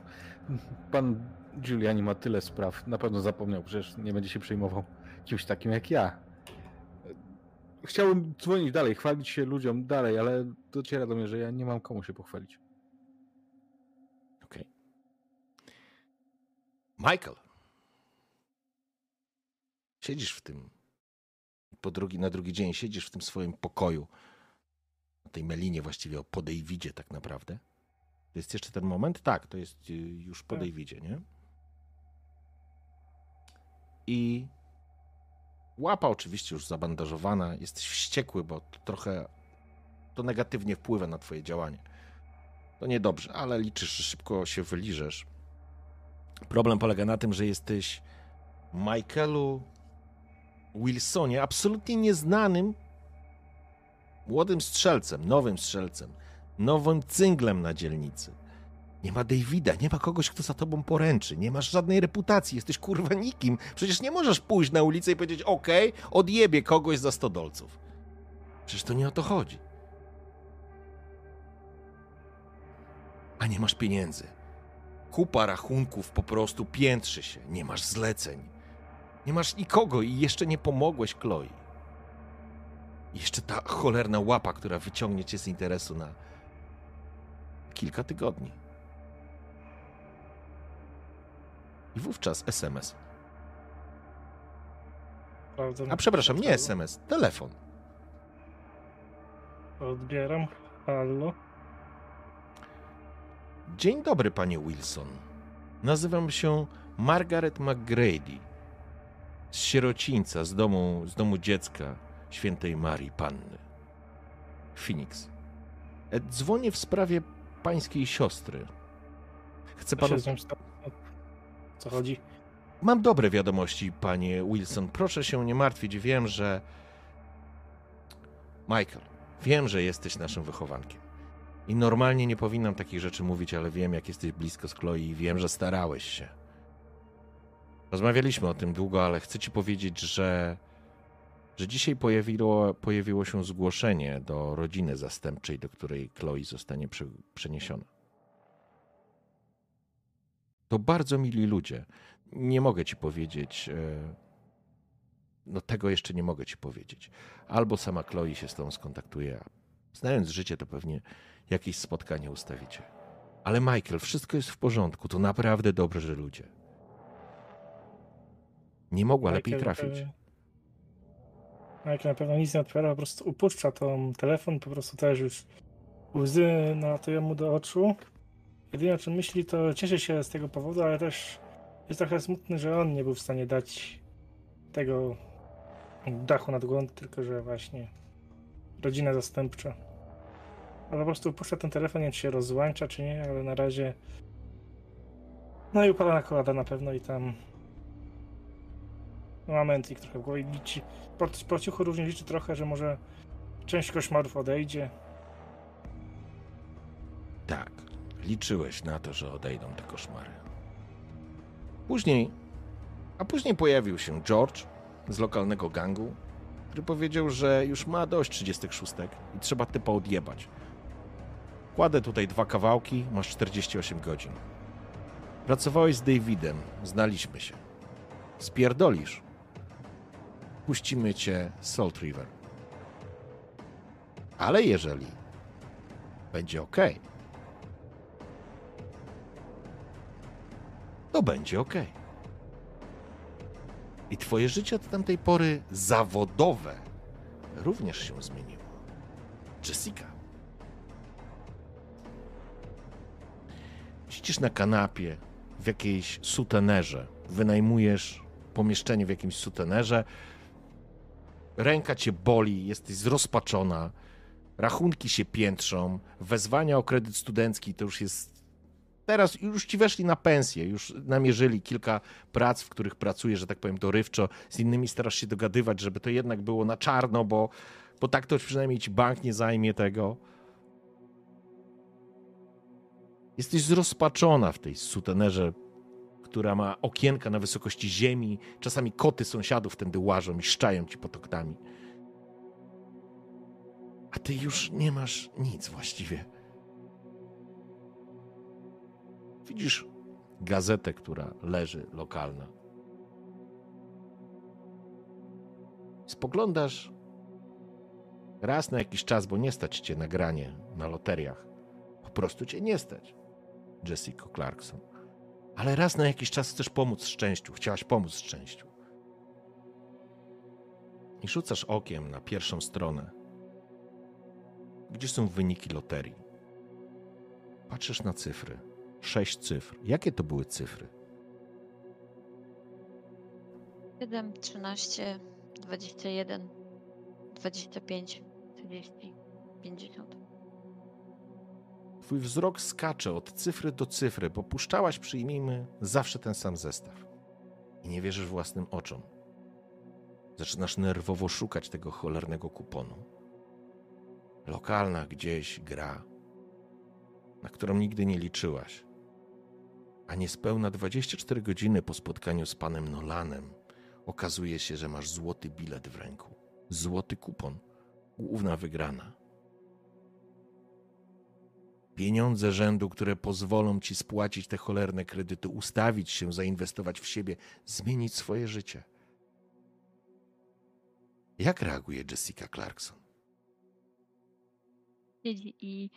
Pan Giuliani ma tyle spraw. Na pewno zapomniał, przecież nie będzie się przejmował kimś takim jak ja. Chciałbym dzwonić dalej, chwalić się ludziom dalej, ale dociera do mnie, że ja nie mam komu się pochwalić. Okej. Michael. Siedzisz w tym. Po drugi, na drugi dzień siedzisz w tym swoim pokoju. Tej melinie właściwie o po Davidzie tak naprawdę. To jest jeszcze ten moment? Tak, to jest y, już po Tak. Davidzie, nie? I łapa oczywiście już zabandażowana. Jesteś wściekły, bo to trochę to negatywnie wpływa na twoje działanie. To niedobrze, ale liczysz, że szybko się wyliżesz. Problem polega na tym, że jesteś Michaelu Wilsonie, absolutnie nieznanym młodym strzelcem, nowym strzelcem, nowym cynglem na dzielnicy. Nie ma Davida, nie ma kogoś, kto za tobą poręczy, nie masz żadnej reputacji, jesteś kurwa nikim. Przecież nie możesz pójść na ulicę i powiedzieć, okej, odjebie kogoś za 100 dolców. Przecież to nie o to chodzi. A nie masz pieniędzy. Kupa rachunków po prostu piętrzy się. Nie masz zleceń. Nie masz nikogo i jeszcze nie pomogłeś Chloe. Jeszcze ta cholerna łapa, która wyciągnie cię z interesu na kilka tygodni. I wówczas SMS. Sprawdzam. A przepraszam, nie SMS, telefon. Odbieram. Halo. Dzień dobry, panie Wilson. Nazywam się Margaret McGrady. z sierocińca, z domu, z domu dziecka świętej Marii Panny. Phoenix. E, Dzwonię w sprawie pańskiej siostry. Chcę panu... Co chodzi? Mam dobre wiadomości, panie Wilson. Proszę się nie martwić. Wiem, że. Michael, wiem, że jesteś naszym wychowankiem. I normalnie nie powinnam takich rzeczy mówić, ale wiem, jak jesteś blisko z Chloe i wiem, że starałeś się. Rozmawialiśmy o tym długo, ale chcę ci powiedzieć, że. Że dzisiaj pojawiło, pojawiło się zgłoszenie do rodziny zastępczej, do której Chloe zostanie prze, przeniesiona. To bardzo mili ludzie nie mogę ci powiedzieć. e, No tego jeszcze nie mogę ci powiedzieć. Albo sama Chloe się z tą skontaktuje, a znając życie, to pewnie jakieś spotkanie ustawicie. Ale Michael, wszystko jest w porządku. To naprawdę dobrzy ludzie. Nie mogła lepiej Michael, trafić. Michael na pewno nic nie odpowiada, po prostu upuszcza tą telefon, po prostu też już łzy nalatują mu do oczu. Jedyne o czym myśli, to cieszy się z tego powodu, ale też jest trochę smutny, że on nie był w stanie dać tego dachu nad głową, tylko że właśnie rodzina zastępcza. Ale po prostu upuszcza ten telefon, nie wiem czy się rozłącza, czy nie, ale na razie no i upada na kolana na pewno i tam moment ich trochę w głowie liczy. Po, po cichu również liczy trochę, że może część koszmarów odejdzie. Tak, liczyłeś na to, że odejdą te koszmary. Później, a później pojawił się George z lokalnego gangu, który powiedział, że już ma dość 36 i trzeba typa odjebać. Kładę tutaj dwa kawałki, masz 48 godzin. Pracowałeś z Davidem, znaliśmy się. Spierdolisz. Puścimy cię Salt River. Ale jeżeli będzie ok, to będzie ok. I twoje życie od tamtej pory zawodowe również się zmieniło. Jessica. Siedzisz na kanapie w jakiejś sutenerze. Wynajmujesz pomieszczenie w jakimś sutenerze. Ręka cię boli, jesteś zrozpaczona. Rachunki się piętrzą. Wezwania o kredyt studencki to już jest teraz już ci weszli na pensję, już namierzyli kilka prac, w których pracujesz, że tak powiem, dorywczo. Z innymi starasz się dogadywać, żeby to jednak było na czarno, bo, bo tak to przynajmniej ci bank nie zajmie tego. Jesteś zrozpaczona w tej sutenerze, która ma okienka na wysokości ziemi. Czasami koty sąsiadów tędy łażą i szczają ci pod oknami. A ty już nie masz nic właściwie. Widzisz gazetę, która leży lokalna. Spoglądasz raz na jakiś czas, bo nie stać cię na granie na loteriach. Po prostu cię nie stać, Jessica Clarkson. Ale raz na jakiś czas chcesz pomóc szczęściu. Chciałaś pomóc szczęściu. I rzucasz okiem na pierwszą stronę, gdzie są wyniki loterii. Patrzysz na cyfry sześć cyfr. Jakie to były cyfry? 7, 13, 21, 25, 30, 50. Twój wzrok skacze od cyfry do cyfry, bo puszczałaś, przyjmijmy, zawsze ten sam zestaw. I nie wierzysz własnym oczom. Zaczynasz nerwowo szukać tego cholernego kuponu. Lokalna gdzieś gra, na którą nigdy nie liczyłaś. A niespełna 24 godziny po spotkaniu z panem Nolanem okazuje się, że masz złoty bilet w ręku. Złoty kupon. Główna wygrana. Pieniądze rzędu, które pozwolą ci spłacić te cholerne kredyty, ustawić się, zainwestować w siebie, zmienić swoje życie. Jak reaguje Jessica Clarkson? Siedzi i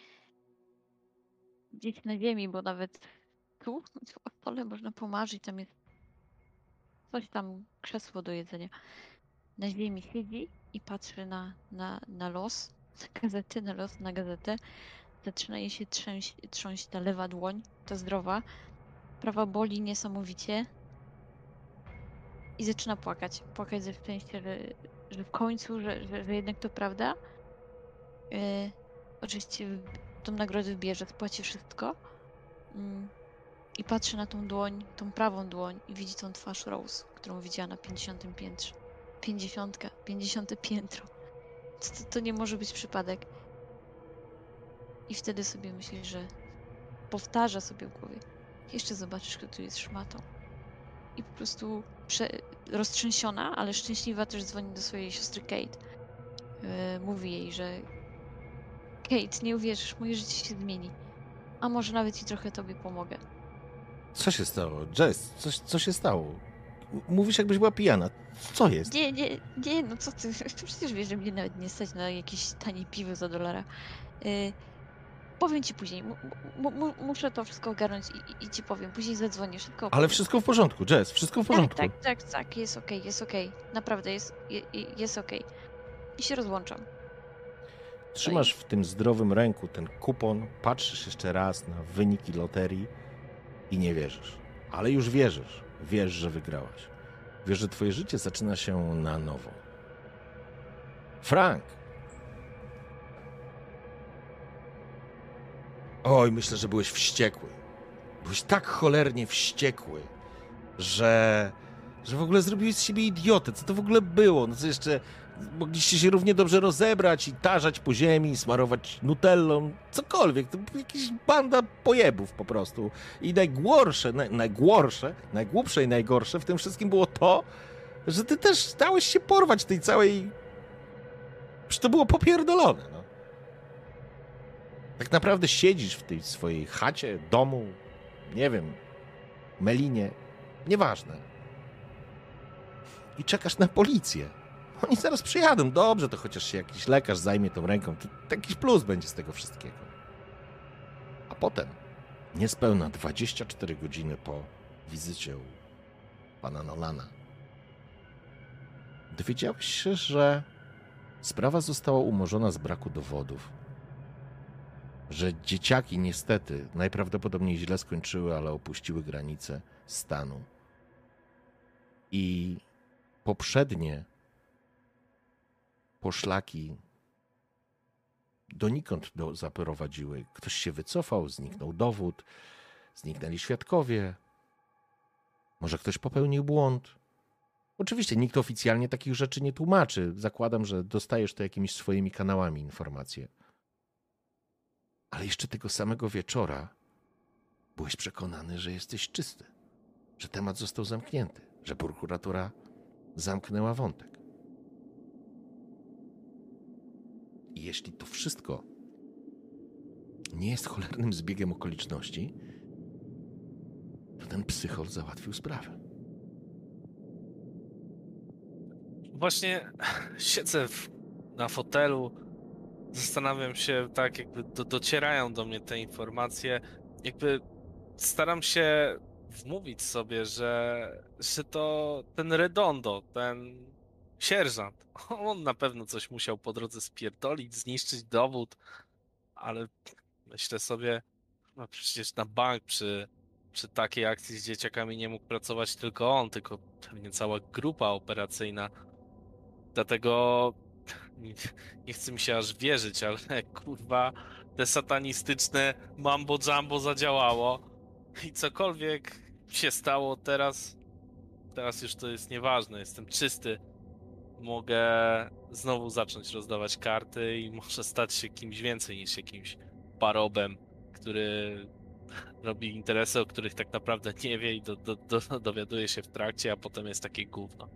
gdzieś na ziemi, bo nawet tu w stole można pomarzyć, tam jest coś tam, krzesło do jedzenia. Na ziemi siedzi i patrzy na, na, na los, na gazety, na los, na gazetę. Zaczyna jej się trzęść, trząść ta lewa dłoń, ta zdrowa. Prawa boli niesamowicie. i zaczyna płakać. Płakać ze szczęścia, że, że w końcu, że, że, że jednak to prawda. Yy, oczywiście tą nagrodę bierze, spłaci wszystko. Mm, I patrzy na tą dłoń, tą prawą dłoń i widzi tą twarz Rose, którą widziała na 50 piętrze. 50, 50 piętro. To, to, to nie może być przypadek. I wtedy sobie myśli, że powtarza sobie w głowie. Jeszcze zobaczysz, kto tu jest szmatą. I po prostu prze... roztrzęsiona, ale szczęśliwa też dzwoni do swojej siostry Kate. Yy, mówi jej, że Kate, nie uwierzysz, moje życie się zmieni. A może nawet i trochę tobie pomogę. Co się stało? Jess, co, co się stało? Mówisz, jakbyś była pijana. Co jest? Nie, nie, nie, no co ty, przecież wiesz, że mnie nawet nie stać na jakieś tanie piwo za dolara. Yy, powiem ci później, mu, muszę to wszystko ogarnąć i, i, ci powiem, później zadzwonię, szybko Ale wszystko w porządku, Jess, wszystko w porządku. Tak, tak, tak, tak, jest okej, jest okej, naprawdę jest, je, je- jest okej. I się rozłączam. Trzymasz w tym zdrowym ręku ten kupon, patrzysz jeszcze raz na wyniki loterii i nie wierzysz. Ale już wierzysz. Wiesz, że wygrałaś. Wiesz, że twoje życie zaczyna się na nowo. Frank, Oj, myślę, że byłeś wściekły. Byłeś tak cholernie wściekły, że, że w ogóle zrobiłeś z siebie idiotę. Co to w ogóle było? No co jeszcze, mogliście się równie dobrze rozebrać i tarzać po ziemi, smarować nutellą, cokolwiek. To jakaś banda pojebów po prostu. I najgorsze, naj, najgorsze, najgłupsze i najgorsze w tym wszystkim było to, że ty też dałeś się porwać tej całej... Przecież to było popierdolone, no. Tak naprawdę siedzisz w tej swojej chacie, domu, nie wiem, melinie, nieważne. I czekasz na policję. Oni zaraz przyjadą. Dobrze, to chociaż się jakiś lekarz zajmie tą ręką. To, jakiś plus będzie z tego wszystkiego. A potem, niespełna 24 godziny po wizycie u pana Nolana, dowiedziałeś się, że sprawa została umorzona z braku dowodów że dzieciaki niestety najprawdopodobniej źle skończyły, ale opuściły granice stanu. I poprzednie poszlaki donikąd do, zaprowadziły. Ktoś się wycofał, zniknął dowód, zniknęli świadkowie. Może ktoś popełnił błąd. Oczywiście nikt oficjalnie takich rzeczy nie tłumaczy. Zakładam, że dostajesz to jakimiś swoimi kanałami informacje. Ale jeszcze tego samego wieczora byłeś przekonany, że jesteś czysty, że temat został zamknięty, że prokuratura zamknęła wątek. I jeśli to wszystko nie jest cholernym zbiegiem okoliczności, to ten psychol załatwił sprawę. Właśnie siedzę w, na fotelu, zastanawiam się, tak jakby do, docierają do mnie te informacje, jakby staram się wmówić sobie, że, że to ten Redondo, ten sierżant, on na pewno coś musiał po drodze spierdolić, zniszczyć dowód, ale myślę sobie, no przecież na bank przy, przy takiej akcji z dzieciakami nie mógł pracować tylko on, tylko pewnie cała grupa operacyjna. Dlatego nie, nie chce mi się aż wierzyć, ale kurwa, te satanistyczne mambo jumbo zadziałało i cokolwiek się stało teraz, teraz już to jest nieważne, jestem czysty. Mogę znowu zacząć rozdawać karty i może stać się kimś więcej niż jakimś parobem, który robi interesy, o których tak naprawdę nie wie i do, do, do, dowiaduje się w trakcie, a potem jest takie gówno.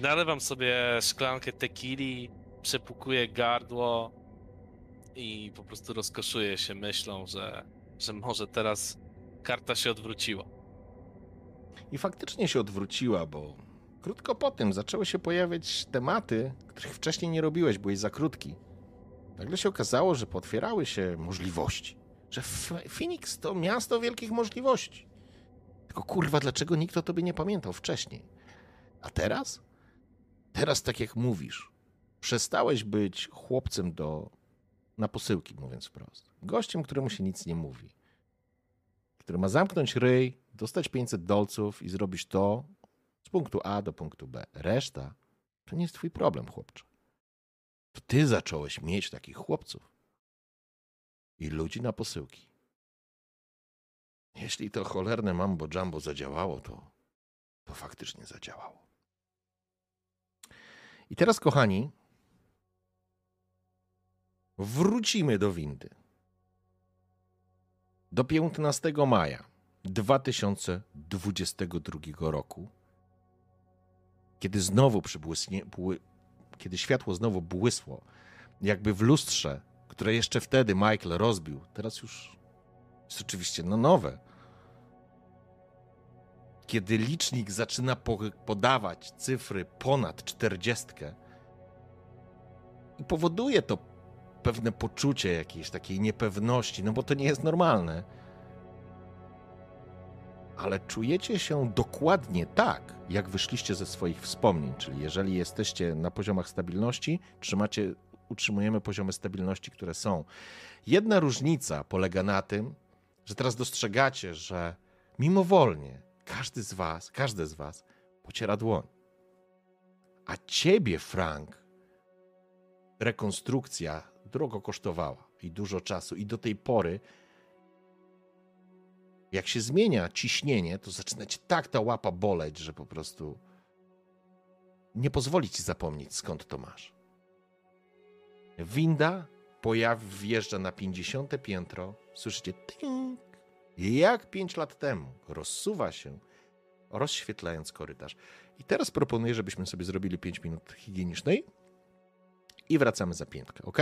Nalewam sobie szklankę tequili, przepukuję gardło i po prostu rozkoszuję się myślą, że, że może teraz karta się odwróciła. I faktycznie się odwróciła, bo krótko po tym zaczęły się pojawiać tematy, których wcześniej nie robiłeś, byłeś za krótki. Nagle się okazało, że potwierały się możliwości. Że Phoenix to miasto wielkich możliwości. Tylko kurwa, dlaczego nikt o tobie nie pamiętał wcześniej? A teraz? Teraz, tak jak mówisz, przestałeś być chłopcem do. na posyłki, mówiąc wprost. Gościem, któremu się nic nie mówi. Który ma zamknąć ryj, dostać 500 dolców i zrobić to, Z punktu A do punktu B. Reszta to nie jest twój problem, chłopcze. To ty zacząłeś mieć takich chłopców i ludzi na posyłki. Jeśli to cholerne mambo jumbo zadziałało, to, to faktycznie zadziałało. I teraz, kochani, wrócimy do windy. Do 15 maja 2022 roku, kiedy znowu przybłysnie, bły, kiedy światło znowu błysło, jakby w lustrze, które jeszcze wtedy Michael rozbił, teraz już jest oczywiście no nowe. Kiedy licznik zaczyna po, podawać cyfry ponad 40 i powoduje to pewne poczucie jakiejś takiej niepewności, no bo to nie jest normalne. Ale czujecie się dokładnie tak, jak wyszliście ze swoich wspomnień, czyli jeżeli jesteście na poziomach stabilności, trzymacie, utrzymujemy poziomy stabilności, które są. Jedna różnica polega na tym, że teraz dostrzegacie, że mimowolnie każdy z was, każde z was pociera dłoń. A ciebie, Frank, rekonstrukcja drogo kosztowała i dużo czasu. I do tej pory, jak się zmienia ciśnienie, to zaczyna cię tak ta łapa boleć, że po prostu nie pozwoli ci zapomnieć, skąd to masz. Winda pojawi, wjeżdża na 50 piętro. Słyszycie jak 5 lat temu. Rozsuwa się, rozświetlając korytarz. I teraz proponuję, żebyśmy sobie zrobili 5 minut higienicznej i wracamy za piętkę, ok?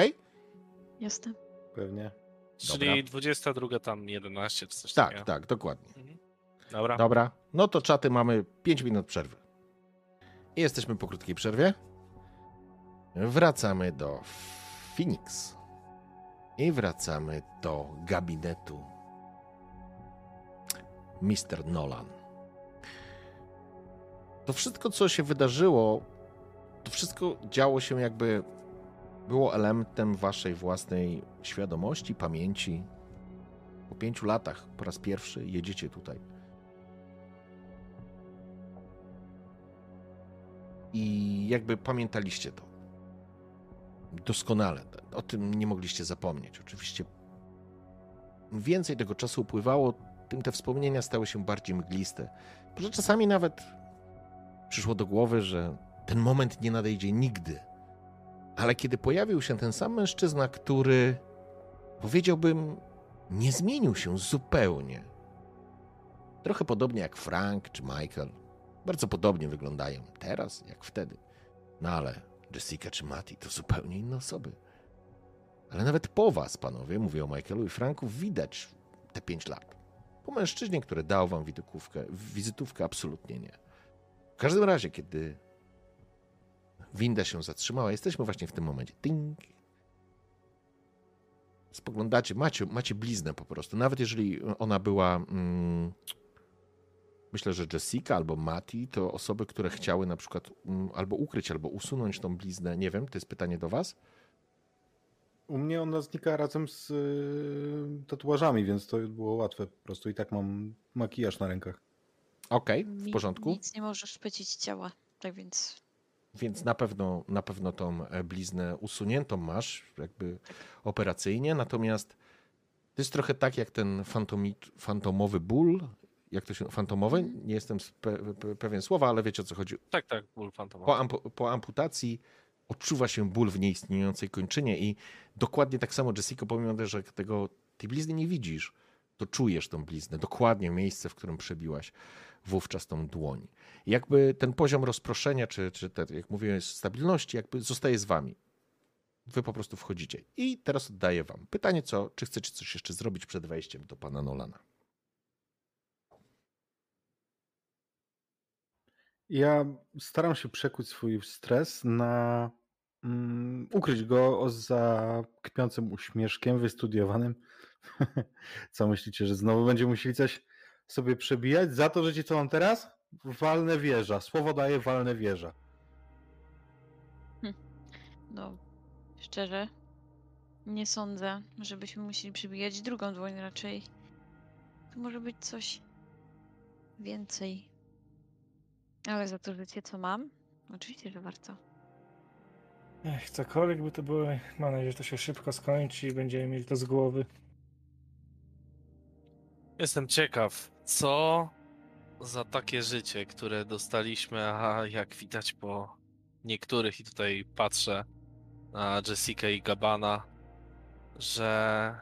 Jasne. Pewnie. Czyli 22 tam 11 czy coś Tak, takiego. tak, dokładnie. Dobra. Dobra, no to czaty mamy 5 minut przerwy. I jesteśmy po krótkiej przerwie. Wracamy do Phoenix. I wracamy do gabinetu Mr. Nolan. To wszystko, co się wydarzyło, to wszystko działo się jakby było elementem waszej własnej świadomości, pamięci. Po pięciu latach po raz pierwszy jedziecie tutaj. I jakby pamiętaliście to. Doskonale. O tym nie mogliście zapomnieć. Oczywiście więcej tego czasu upływało, tym te wspomnienia stały się bardziej mgliste. Może czasami nawet przyszło do głowy, że ten moment nie nadejdzie nigdy. Ale kiedy pojawił się ten sam mężczyzna, który powiedziałbym, nie zmienił się zupełnie. Trochę podobnie jak Frank czy Michael. Bardzo podobnie wyglądają teraz, jak wtedy. No ale Jessica czy Matty to zupełnie inne osoby. Ale nawet po was, panowie, mówię o Michaelu i Franku, widać te pięć lat. Po mężczyźnie, który dał wam wizytówkę, wizytówkę absolutnie nie. W każdym razie, kiedy winda się zatrzymała, jesteśmy właśnie w tym momencie. Ding. Spoglądacie, macie, macie bliznę po prostu. Nawet jeżeli ona była, mm, myślę, że Jessica albo Mati, to osoby, które chciały na przykład mm, albo ukryć, albo usunąć tą bliznę. Nie wiem, to jest pytanie do was. U mnie ona znika razem z y, tatuażami, więc to było łatwe po prostu. I tak mam makijaż na rękach. Okej, w Mi- porządku. Nic nie możesz szpecić ciała, tak więc Więc na pewno, na pewno tą e, bliznę usuniętą masz, jakby operacyjnie. Natomiast to jest trochę tak jak ten fantomi, fantomowy ból. Jak to się. Fantomowy? Nie jestem spe, pe, pewien słowa, ale wiecie o co chodzi. Tak, tak, ból fantomowy. Po, ampu, po amputacji odczuwa się ból w nieistniejącej kończynie i dokładnie tak samo, Jessica, pomimo że tego, tej blizny nie widzisz, to czujesz tą bliznę, dokładnie miejsce, w którym przebiłaś wówczas tą dłoń. I jakby ten poziom rozproszenia, czy, czy te, jak mówiłem, stabilności, jakby zostaje z wami. Wy po prostu wchodzicie. I teraz oddaję wam pytanie, co, czy chcecie coś jeszcze zrobić przed wejściem do pana Nolana. Ja staram się przekuć swój stres na mm, ukryć go za kpiącym uśmieszkiem wystudiowanym. Co myślicie, że znowu będziemy musieli coś sobie przebijać? Za to, że ci co mam teraz? Walne wieża. Słowo daje walne wieża. no szczerze nie sądzę, żebyśmy musieli przybijać drugą dłoń raczej. To może być coś więcej. Ale za to życie, co mam? Oczywiście, że warto. Ech, cokolwiek by to było, mam nadzieję, że to się szybko skończy i będziemy mieli to z głowy. Jestem ciekaw, co za takie życie, które dostaliśmy, a jak widać po niektórych, i tutaj patrzę na Jessica i Gabana, że.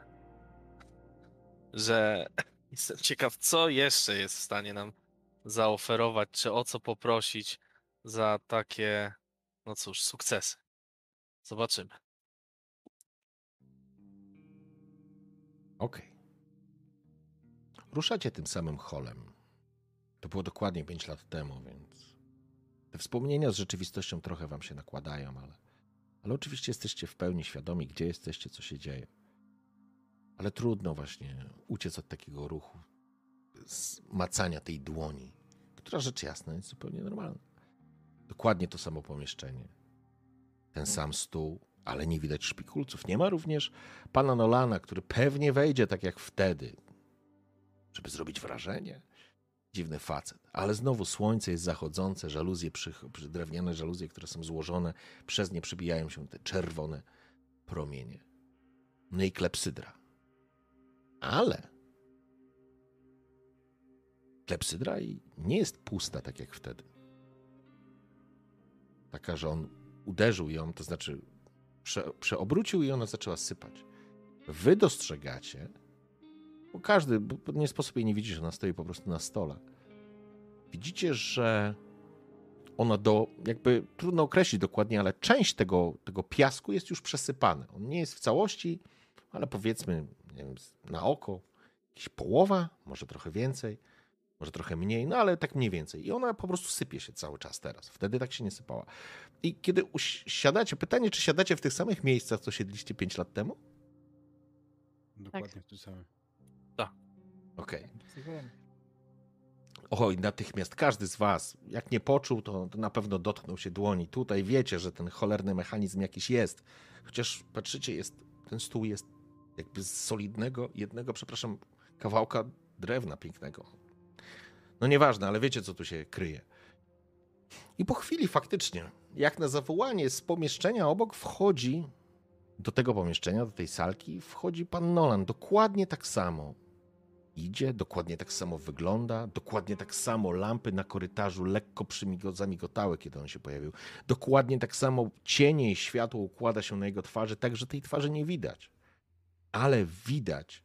że jestem ciekaw, co jeszcze jest w stanie nam zaoferować, czy o co poprosić za takie, no cóż, sukcesy. Zobaczymy. Okej. Ruszacie tym samym holem. To było dokładnie 5 lat temu, więc te wspomnienia z rzeczywistością trochę wam się nakładają, ale, ale oczywiście jesteście w pełni świadomi, gdzie jesteście, co się dzieje. Ale trudno właśnie uciec od takiego ruchu, macania tej dłoni, która rzecz jasna jest zupełnie normalna. Dokładnie to samo pomieszczenie. Ten sam stół, ale nie widać szpikulców. Nie ma również pana Nolana, który pewnie wejdzie tak jak wtedy, żeby zrobić wrażenie. Dziwny facet. Ale znowu słońce jest zachodzące, żaluzje, przy, drewniane żaluzje, które są złożone, przez nie przebijają się te czerwone promienie. No i klepsydra. Ale klepsydra i nie jest pusta tak jak wtedy. Taka, że on uderzył ją, to znaczy prze, przeobrócił i ona zaczęła sypać. Wy dostrzegacie, bo każdy, bo nie sposób jej nie widzieć, ona stoi po prostu na stole. Widzicie, że ona do, jakby trudno określić dokładnie, ale część tego, tego piasku jest już przesypana. On nie jest w całości, ale powiedzmy, nie wiem, na oko, jakieś połowa, może trochę więcej, może trochę mniej, no ale tak mniej więcej. I ona po prostu sypie się cały czas teraz. Wtedy tak się nie sypała. I kiedy siadacie, pytanie, czy siadacie w tych samych miejscach, co siedliście 5 lat temu? Dokładnie w tym samym. Okej. Oj, natychmiast każdy z was, jak nie poczuł, to, to na pewno dotknął się dłoni. Tutaj wiecie, że ten cholerny mechanizm jakiś jest. Chociaż patrzycie, jest, ten stół jest jakby z solidnego, jednego, przepraszam, kawałka drewna pięknego. No nieważne, ale wiecie, co tu się kryje. I po chwili faktycznie, jak na zawołanie z pomieszczenia obok wchodzi, do tego pomieszczenia, do tej salki, wchodzi pan Nolan. Dokładnie tak samo idzie, dokładnie tak samo wygląda, dokładnie tak samo lampy na korytarzu lekko zamigotały, kiedy on się pojawił. Dokładnie tak samo cienie i światło układa się na jego twarzy, tak że tej twarzy nie widać. Ale widać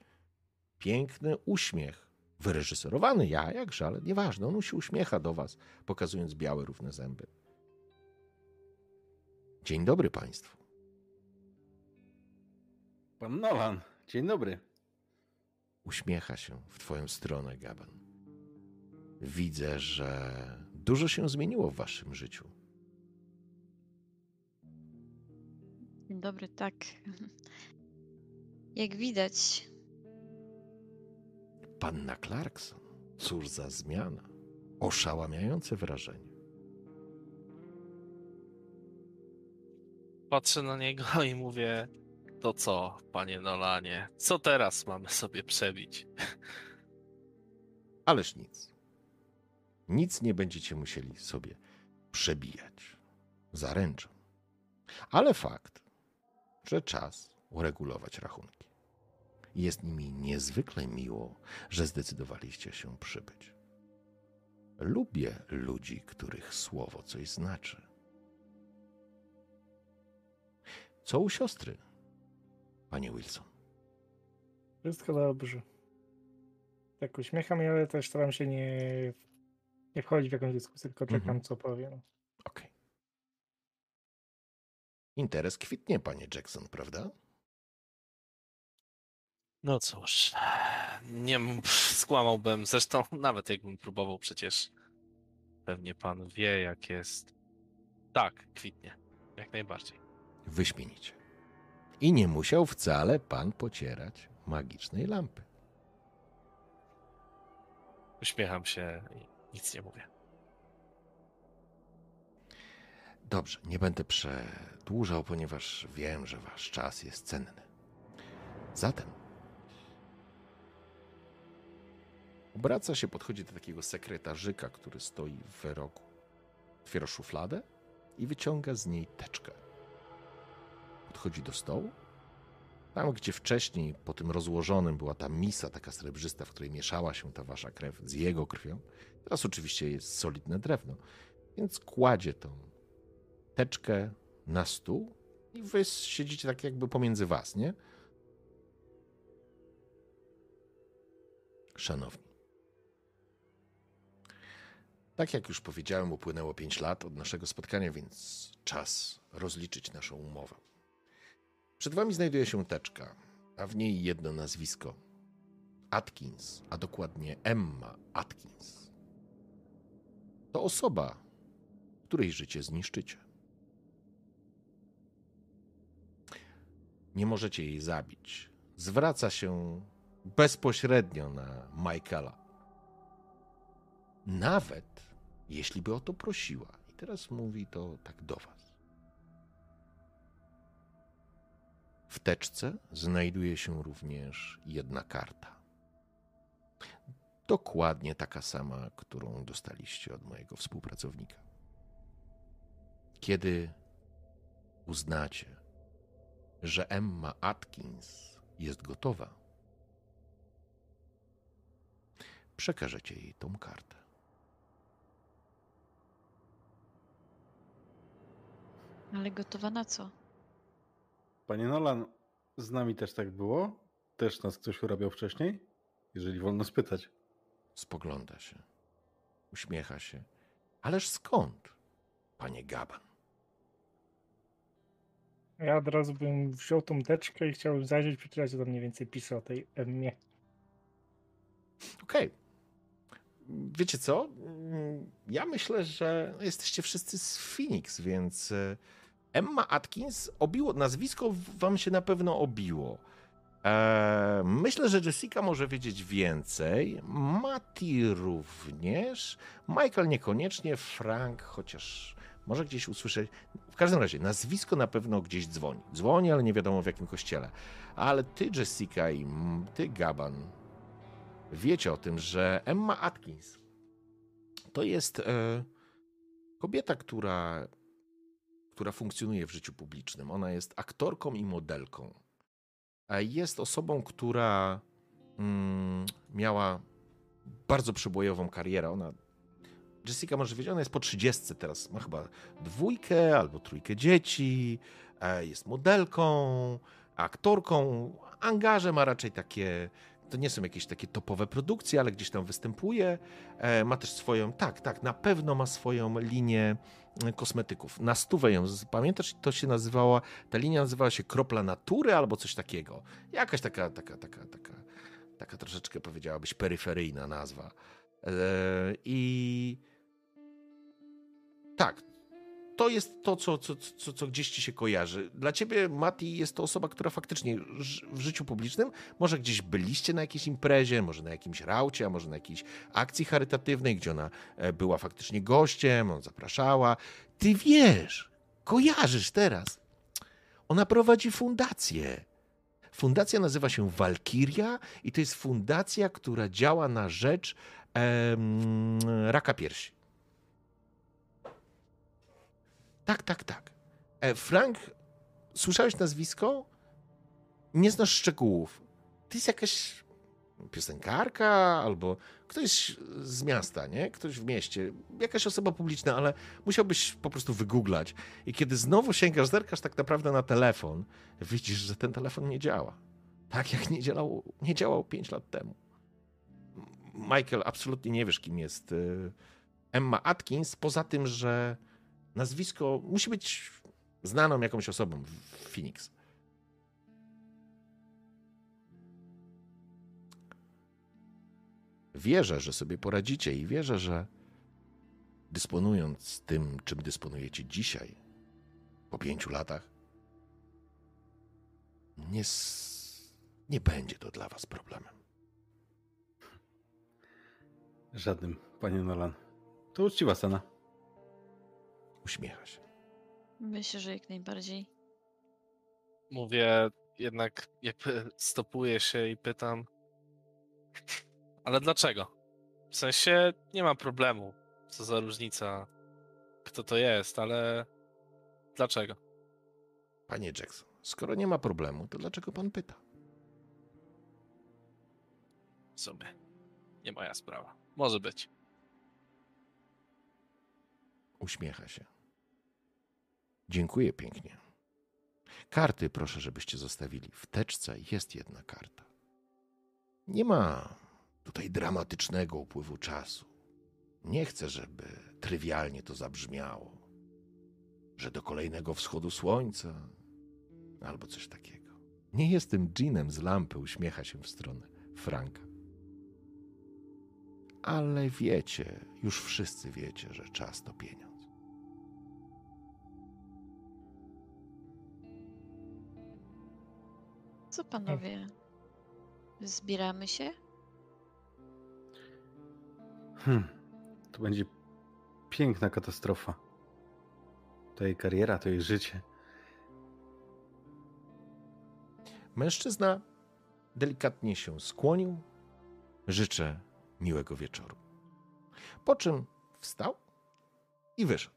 piękny uśmiech, wyreżyserowany ja, jakże, ale nieważne, on się uśmiecha do was, pokazując białe, równe zęby. Dzień dobry państwu. Pan Nolan, dzień dobry. Uśmiecha się w twoją stronę, Gaban. Widzę, że dużo się zmieniło w waszym życiu. Dzień dobry, tak. Jak widać, Panna Clarkson, cóż za zmiana. Oszałamiające wrażenie. Patrzę na niego i mówię: To co, panie Nolanie? Co teraz mamy sobie przebić? Ależ nic. Nic nie będziecie musieli sobie przebijać. Zaręczę. Ale fakt, że czas uregulować rachunki. Jest mi niezwykle miło, że zdecydowaliście się przybyć. Lubię ludzi, których słowo coś znaczy. Co u siostry, panie Wilson? Wszystko dobrze. Tak uśmiecham, ale też staram się nie, nie wchodzić w jakąś dyskusję, tylko czekam, Mhm. co powie. No. Okej. Interes kwitnie, panie Jackson, prawda? No cóż, nie skłamałbym. Zresztą, nawet jakbym próbował, przecież pewnie pan wie, jak jest. Tak, kwitnie. Jak najbardziej. Wyśmienicie. I nie musiał wcale pan pocierać magicznej lampy. Uśmiecham się i nic nie mówię. Dobrze, nie będę przedłużał, ponieważ wiem, że wasz czas jest cenny. Zatem obraca się, podchodzi do takiego sekretarzyka, który stoi w rogu. Otwiera szufladę i wyciąga z niej teczkę. Podchodzi do stołu. Tam, gdzie wcześniej po tym rozłożonym była ta misa taka srebrzysta, w której mieszała się ta wasza krew z jego krwią, teraz oczywiście jest solidne drewno. Więc kładzie tą teczkę na stół i wy siedzicie tak jakby pomiędzy was, nie? Szanowni. Tak jak już powiedziałem, upłynęło 5 lat od naszego spotkania, więc czas rozliczyć naszą umowę. Przed wami znajduje się teczka, a w niej jedno nazwisko. Atkins, a dokładnie Emma Atkins. To osoba, której życie zniszczycie. Nie możecie jej zabić. Zwraca się bezpośrednio na Michaela. Nawet jeśli by o to prosiła. I teraz mówi to tak do Was. W teczce znajduje się również jedna karta. Dokładnie taka sama, którą dostaliście od mojego współpracownika. Kiedy uznacie, że Emma Atkins jest gotowa, przekażecie jej tą kartę. Ale gotowa na co? Panie Nolan, z nami też tak było? Też nas ktoś urabiał wcześniej? Jeżeli wolno spytać. Spogląda się, uśmiecha się. Ależ skąd, panie Gaban? Ja od razu bym wziął tą teczkę i chciałbym zajrzeć, przeczytać, co tam mniej więcej pisze o tej Emmie. Okej. Wiecie co? Ja myślę, że jesteście wszyscy z Phoenix, więc e, Emma Atkins obiło, nazwisko wam się na pewno obiło. E, myślę, że Jessica może wiedzieć więcej. Mati również. Michael niekoniecznie. Frank, chociaż może gdzieś usłyszeć. W każdym razie, nazwisko na pewno gdzieś dzwoni. Dzwoni, ale nie wiadomo w jakim kościele. Ale ty, Jessica i ty, Gaban, wiecie o tym, że Emma Atkins to jest e, kobieta, która, która funkcjonuje w życiu publicznym. Ona jest aktorką i modelką. Jest osobą, która mm, miała bardzo przebojową karierę. Ona, Jessica może wiedzieć, ona jest po 30 teraz. Ma chyba dwójkę albo trójkę dzieci. E, jest modelką, aktorką. Angaże ma raczej takie to nie są jakieś takie topowe produkcje, ale gdzieś tam występuje. E, ma też swoją, tak, tak, na pewno ma swoją linię e, kosmetyków. Na stówę ją, pamiętasz, to się nazywała, ta linia nazywała się Kropla Natury albo coś takiego. Jakaś taka, taka, taka, taka, taka troszeczkę powiedziałabyś peryferyjna nazwa. E, I tak, to jest to, co, co, co, co gdzieś ci się kojarzy. Dla ciebie, Mati, jest to osoba, która faktycznie w życiu publicznym, może gdzieś byliście na jakiejś imprezie, może na jakimś raucie, a może na jakiejś akcji charytatywnej, gdzie ona e, była faktycznie gościem, on zapraszała. Ty wiesz, kojarzysz teraz. Ona prowadzi fundację. Fundacja nazywa się Walkiria i to jest fundacja, która działa na rzecz em, raka piersi. Tak, tak, tak. E, Frank, słyszałeś nazwisko? Nie znasz szczegółów. To jest jakaś piosenkarka albo ktoś z miasta, nie? Ktoś w mieście, jakaś osoba publiczna, ale musiałbyś po prostu wygooglać. I kiedy znowu sięgasz, zerkasz tak naprawdę na telefon, widzisz, że ten telefon nie działa. Tak jak nie działał, nie działał 5 lat temu. Michael, absolutnie nie wiesz, kim jest y, Emma Atkins, poza tym, że nazwisko musi być znaną jakąś osobą w Phoenix. Wierzę, że sobie poradzicie i wierzę, że dysponując tym, czym dysponujecie dzisiaj, po pięciu latach, nie, nie będzie to dla was problemem. Żadnym, panie Nolan. To uczciwa scena. Uśmiecha się. Myślę, że jak najbardziej. Mówię, jednak jakby stopuję się i pytam. Ale dlaczego? W sensie nie ma problemu. Co za różnica. kto to jest, ale dlaczego? Panie Jackson, skoro nie ma problemu, to dlaczego pan pyta? W sumie. Nie moja sprawa. Może być. Uśmiecha się. Dziękuję pięknie. Karty proszę, żebyście zostawili. W teczce jest jedna karta. Nie ma tutaj dramatycznego upływu czasu. Nie chcę, żeby trywialnie to zabrzmiało, że do kolejnego wschodu słońca albo coś takiego. Nie jestem dżinem z lampy, uśmiecha się w stronę Franka. Ale wiecie, już wszyscy wiecie, że czas to pieniądz. Co panowie? Zbieramy się? Hmm. To będzie piękna katastrofa. To jej kariera, to jej życie. Mężczyzna delikatnie się skłonił. Życzę miłego wieczoru. Po czym wstał i wyszedł.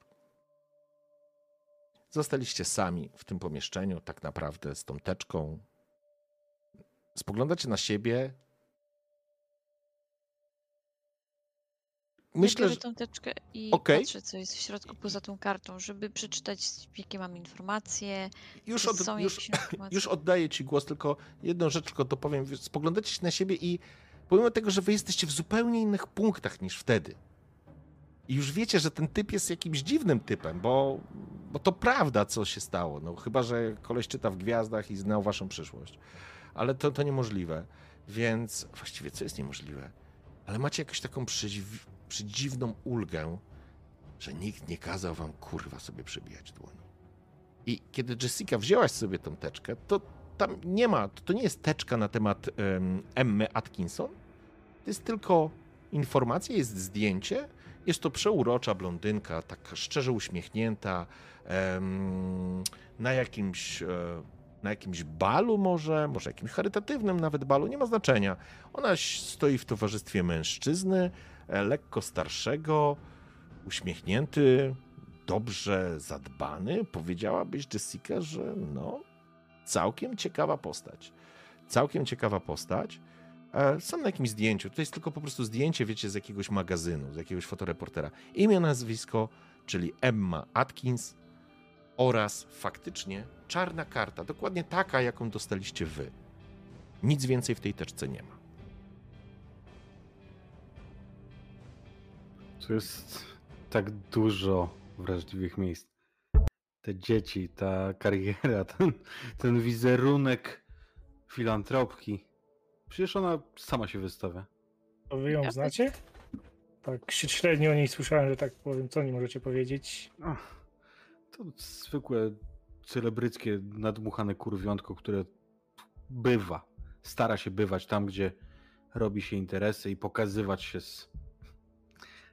Zostaliście sami w tym pomieszczeniu, tak naprawdę z tą teczką. Spoglądacie na siebie. Myślę, ja że biorę tą teczkę i Okej. patrzę, co jest w środku poza tą kartą, żeby przeczytać, jakie mam informacje, już, od, są już, jakieś informacje. już oddaję ci głos, tylko jedną rzecz tylko to powiem. Spoglądacie się na siebie i pomimo tego, że wy jesteście w zupełnie innych punktach niż wtedy. I już wiecie, że ten typ jest jakimś dziwnym typem, bo, bo to prawda, co się stało. No, chyba, że koleś czyta w gwiazdach i znał waszą przyszłość. Ale to, to niemożliwe. Więc właściwie co jest niemożliwe? Ale macie jakąś taką przedziw, przedziwną ulgę, że nikt nie kazał wam kurwa sobie przebijać dłoni. I kiedy Jessica wzięłaś sobie tą teczkę, to tam nie ma, to, nie jest teczka na temat em, Emmy Atkinson. To jest tylko informacja, jest zdjęcie. Jest to przeurocza blondynka, tak szczerze uśmiechnięta, em, na jakimś, e, na jakimś balu może, może jakimś charytatywnym nawet balu, nie ma znaczenia. Ona stoi w towarzystwie mężczyzny, e, lekko starszego, uśmiechnięty, dobrze zadbany. Powiedziałabyś, Jessica, że no, całkiem ciekawa postać. Całkiem ciekawa postać. E, Sam na jakimś zdjęciu. To jest tylko po prostu zdjęcie, wiecie, z jakiegoś magazynu, z jakiegoś fotoreportera. Imię, nazwisko, czyli Emma Atkins oraz faktycznie czarna karta, dokładnie taka, jaką dostaliście wy. Nic więcej w tej teczce nie ma. Tu jest tak dużo wrażliwych miejsc. Te dzieci, ta kariera, ten, ten wizerunek filantropki. Przecież ona sama się wystawia. To wy ją znacie? Tak średnio o niej słyszałem, że tak powiem. Co nie możecie powiedzieć? Ach, to zwykłe celebryckie, nadmuchane kurwiątko, które bywa. Stara się bywać tam, gdzie robi się interesy i pokazywać się z,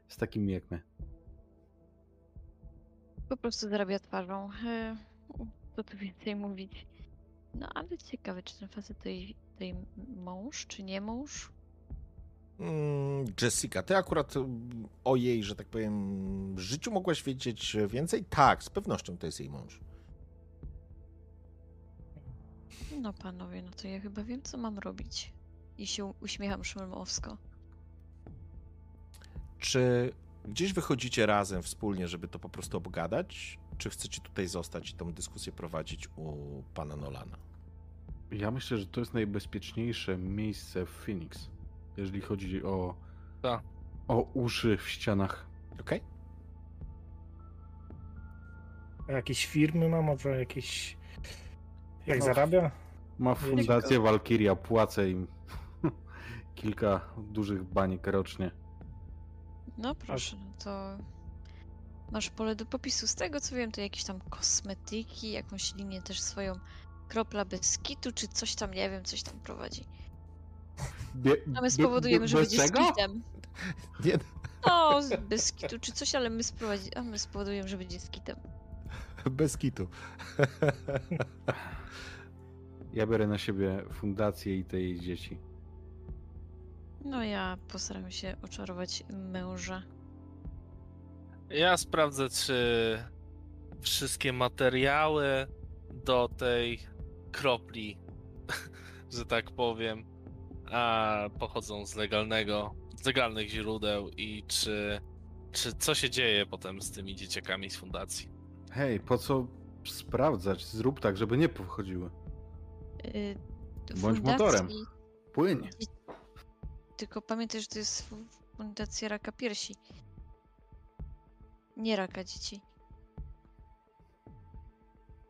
z takimi jak my. Po prostu zarabia twarzą. E, Co tu więcej mówić? No ale ciekawe, czy ten facet to jej, to jej mąż, czy nie mąż? Mm, Jessica, ty akurat mm, o jej, że tak powiem, życiu mogłaś wiedzieć więcej? Tak, z pewnością to jest jej mąż. No panowie, no to ja chyba wiem, co mam robić. I się uśmiecham szmelmowsko. Czy gdzieś wychodzicie razem wspólnie, żeby to po prostu obgadać? Czy chcecie tutaj zostać i tą dyskusję prowadzić u pana Nolana? Ja myślę, że to jest najbezpieczniejsze miejsce w Phoenix, jeżeli chodzi o, Tak. o uszy w ścianach. Okej? A jakieś firmy ma, może jakieś... Jak No. zarabia? Ma fundację Valkyria, płacę im kilka dużych baniek rocznie. No proszę, no to masz pole do popisu. Z tego co wiem, to jakieś tam kosmetyki, jakąś linię też swoją kropla bez kitu, czy coś tam, nie wiem, coś tam prowadzi. Bie, A my spowodujemy, że będzie z czego? kitem. Nie, No, z- bez kitu czy coś, ale my, sprowadzi... A my spowodujemy, że będzie z kitem. bez kitu. Ja biorę na siebie fundację i te jej dzieci. No ja postaram się oczarować męża. Ja sprawdzę, czy wszystkie materiały do tej kropli, że tak powiem, a pochodzą z legalnego, z legalnych źródeł i czy, czy co się dzieje potem z tymi dzieciakami z fundacji. Hej, po co sprawdzać? Zrób tak, żeby nie pochodziły. Y, Bądź motorem. Płyń. Tylko pamiętaj, że to jest fu- fundacja raka piersi. Nie raka dzieci.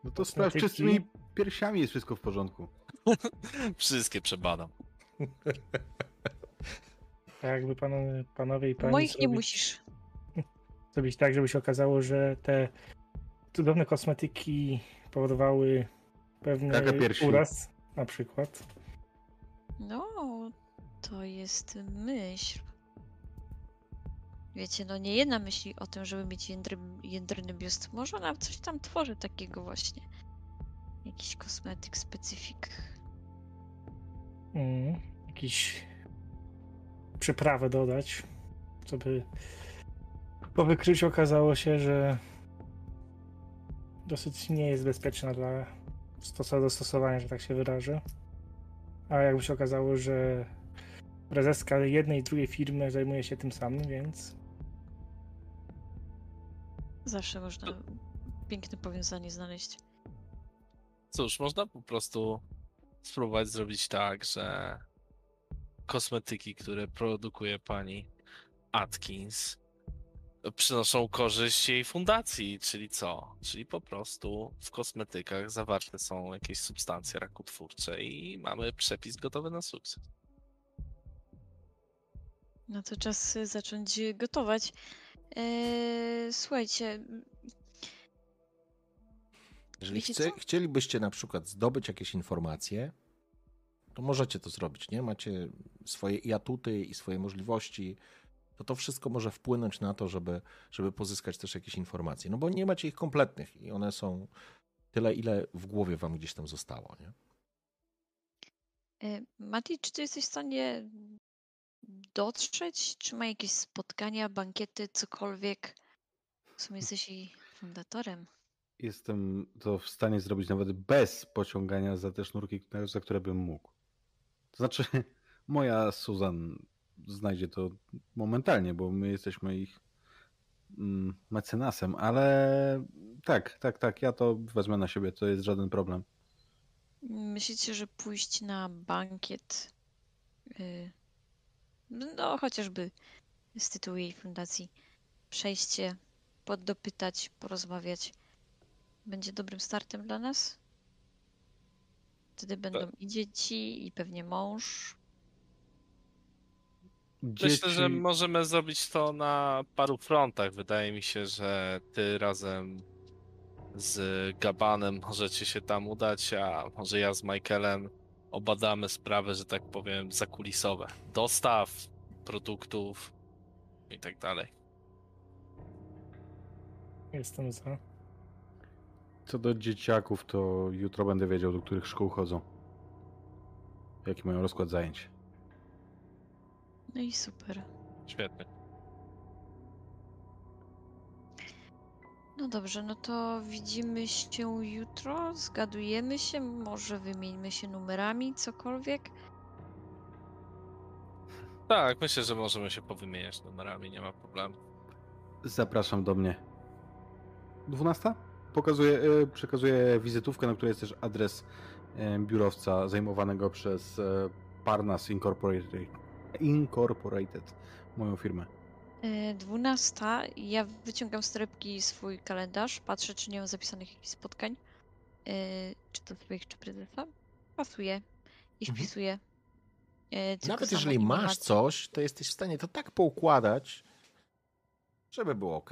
No to sprawdź, czy z tymi piersiami jest wszystko w porządku. Wszystkie przebadam. A jakby panowie, panowie i pani Moich nie zrobić- musisz. zrobić tak, żeby się okazało, że te cudowne kosmetyki powodowały pewny uraz, na przykład. No, to jest myśl. Wiecie, no nie jedna myśli o tym, żeby mieć jędry, jędrny biust. Może ona coś tam tworzy takiego właśnie. Jakiś kosmetyk, specyfik. Mm, jakiś przyprawę dodać, żeby po wykryciu okazało się, że dosyć nie jest bezpieczna dla stosa do stosowania, że tak się wyrażę. A jakby się okazało, że prezeska jednej i drugiej firmy zajmuje się tym samym, więc Zawsze można piękne powiązanie znaleźć. Cóż, można po prostu spróbować zrobić tak, że kosmetyki, które produkuje pani Atkins, przynoszą korzyść jej fundacji, czyli co? Czyli po prostu w kosmetykach zawarte są jakieś substancje rakotwórcze i mamy przepis gotowy na sukces. No to czas y, zacząć gotować. Eee, słuchajcie, Jeżeli chce, chcielibyście na przykład zdobyć jakieś informacje, to możecie to zrobić, nie? Macie swoje i atuty i swoje możliwości, to to wszystko może wpłynąć na to, żeby, żeby pozyskać też jakieś informacje. No bo nie macie ich kompletnych i one są tyle, ile w głowie wam gdzieś tam zostało, nie? e, Mati, czy ty jesteś w stanie dotrzeć? Czy ma jakieś spotkania, bankiety, cokolwiek? W sumie jesteś jej fundatorem. Jestem to w stanie zrobić nawet bez pociągania za te sznurki, za które bym mógł. To znaczy, moja Susan znajdzie to momentalnie, bo my jesteśmy ich mm, mecenasem, ale tak, tak, tak, ja to wezmę na siebie, to jest żaden problem. Myślicie, że pójść na bankiet, y, no chociażby z tytułu jej fundacji, przejście, poddopytać, porozmawiać, będzie dobrym startem dla nas? Wtedy będą i dzieci, i pewnie mąż. Myślę, że Dzieci- możemy zrobić to na paru frontach. Wydaje mi się, że ty razem z Gabanem możecie się tam udać, a może ja z Michaelem obadamy sprawy, że tak powiem, zakulisowe. Dostaw, produktów i tak dalej. jestem za. Co do dzieciaków, to jutro będę wiedział, do których szkół chodzą. Jaki mają rozkład zajęć. No i super. Świetnie. No dobrze, no to widzimy się jutro, zgadujemy się, może wymieńmy się numerami, cokolwiek. Tak, myślę, że możemy się powymieniać numerami, nie ma problemu. Zapraszam do mnie. 12? Pokazuję, e, przekazuję wizytówkę, na której jest też adres e, biurowca zajmowanego przez e, Parnas Incorporated, Incorporated moją firmę. E, 12. Ja wyciągam z torebki swój kalendarz, patrzę, czy nie mam zapisanych jakichś spotkań. E, Czy to swoich, czy prezesa? Pasuje i Mhm. wpisuję. E, Nawet jeżeli masz coś, to jesteś w stanie to tak poukładać, żeby było ok.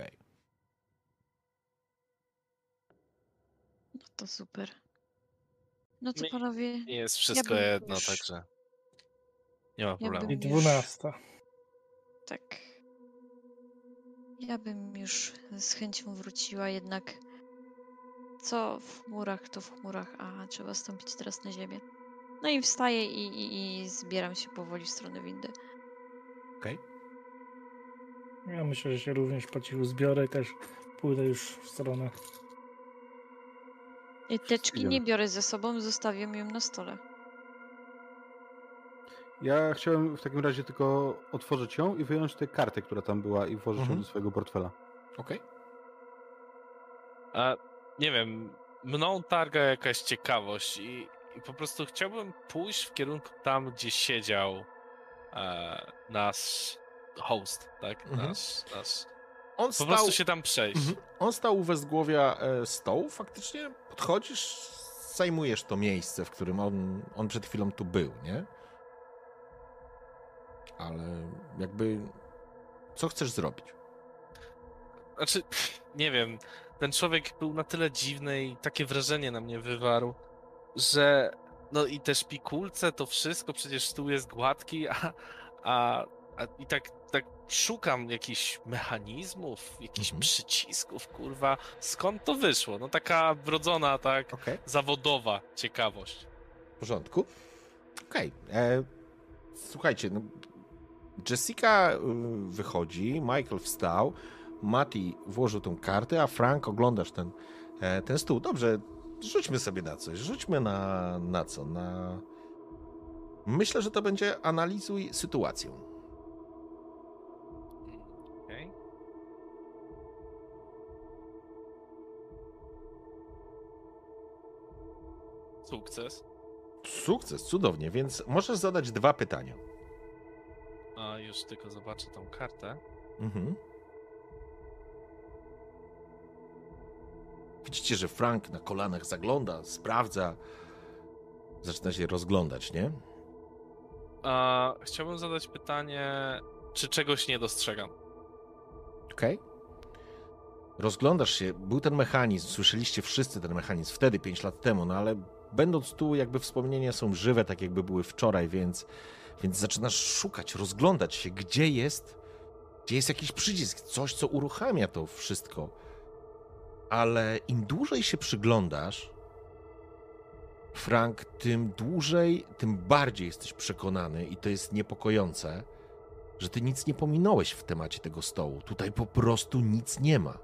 No to super. No to panowie, Nie jest wszystko bym jedno, już- także nie ma problemu. I dwunasta. tak. Ja bym już z chęcią wróciła, jednak co w chmurach, to w chmurach, a trzeba stąpić teraz na ziemię. No i wstaję i, i, i zbieram się powoli w stronę windy. Okej? Ja myślę, że się również po cichu zbiorę i też pójdę już w stronę. I teczki nie biorę ze sobą, zostawiam ją na stole. Ja chciałem w takim razie tylko otworzyć ją i wyjąć tę kartę, która tam była i włożyć Mhm. ją do swojego portfela. Okej. A, nie wiem, mną targa jakaś ciekawość i, i po prostu chciałbym pójść w kierunku tam, gdzie siedział e, nasz host, tak? Mhm. Nasz, nasz... On Po stał... prostu się tam przejść. Mhm. On stał u westgłowia e, stołu, faktycznie podchodzisz, zajmujesz to miejsce, w którym on, on przed chwilą tu był, nie? Ale jakby... Co chcesz zrobić? Znaczy, nie wiem, ten człowiek był na tyle dziwny i takie wrażenie na mnie wywarł, że no i te szpikulce, to wszystko, przecież stół jest gładki, a, a, a i tak, tak szukam jakichś mechanizmów, jakichś Mhm. przycisków, kurwa, skąd to wyszło? No taka wrodzona, tak, Okej. zawodowa ciekawość. W porządku. Okej. e, Słuchajcie, no, Jessica y, wychodzi, Michael wstał, Mati włożył tą kartę, a Frank oglądasz ten, e, ten stół. Dobrze, rzućmy sobie na coś. Rzućmy na, na co? Na... Myślę, że to będzie analizuj sytuację. Sukces. Sukces, cudownie, więc możesz zadać dwa pytania. A już tylko zobaczę tą kartę. Mhm. Widzicie, że Frank na kolanach zagląda, sprawdza, zaczyna się rozglądać, nie? A, chciałbym zadać pytanie, czy czegoś nie dostrzegam? Okej. Rozglądasz się, był ten mechanizm, słyszeliście wszyscy ten mechanizm wtedy, 5 lat temu, no ale będąc tu, jakby wspomnienia są żywe, tak jakby były wczoraj, więc, więc zaczynasz szukać, rozglądać się, gdzie jest, gdzie jest jakiś przycisk, coś, co uruchamia to wszystko. Ale im dłużej się przyglądasz, Frank, tym dłużej, tym bardziej jesteś przekonany, i to jest niepokojące, że ty nic nie pominąłeś w temacie tego stołu. Tutaj po prostu nic nie ma.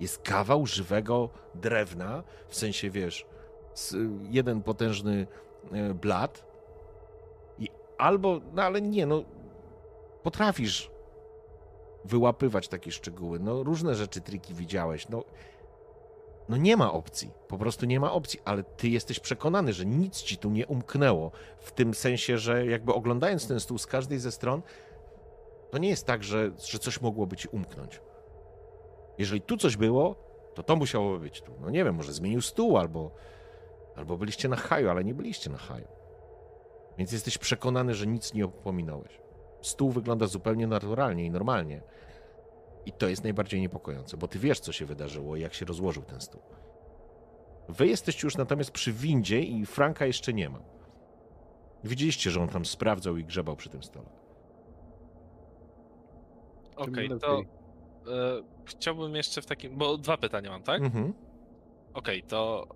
Jest kawał żywego drewna, w sensie wiesz, jeden potężny e, blat. Albo, no ale nie, no potrafisz wyłapywać takie szczegóły. No różne rzeczy, triki widziałeś. No, no nie ma opcji. Po prostu nie ma opcji, ale ty jesteś przekonany, że nic ci tu nie umknęło. W tym sensie, że jakby oglądając ten stół z każdej ze stron, to nie jest tak, że, że coś mogłoby ci umknąć. Jeżeli tu coś było, to to musiało być tu. No nie wiem, może zmienił stół albo, albo byliście na haju, ale nie byliście na haju. Więc jesteś przekonany, że nic nie pominąłeś. Stół wygląda zupełnie naturalnie i normalnie. I to jest najbardziej niepokojące, bo ty wiesz, co się wydarzyło i jak się rozłożył ten stół. Wy jesteście już natomiast przy windzie i Franka jeszcze nie ma. Widzieliście, że on tam sprawdzał i grzebał przy tym stole. Okej, lepiej. to e, chciałbym jeszcze w takim, bo dwa pytania mam, tak? Mhm. Okej, to,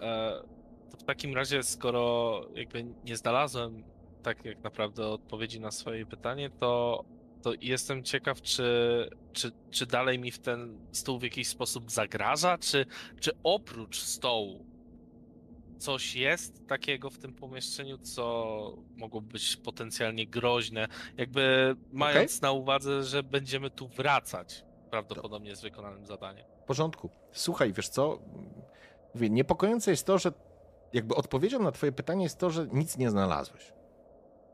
e, to w takim razie, skoro jakby nie znalazłem tak jak naprawdę odpowiedzi na swoje pytanie, to, to jestem ciekaw, czy, czy, czy dalej mi w ten stół w jakiś sposób zagraża, czy, czy oprócz stołu coś jest takiego w tym pomieszczeniu, co mogłoby być potencjalnie groźne, jakby mając na uwadze, że będziemy tu wracać prawdopodobnie z wykonanym zadaniem. W porządku. Słuchaj, wiesz co? Mówię, niepokojące jest to, że jakby odpowiedzią na twoje pytanie jest to, że nic nie znalazłeś.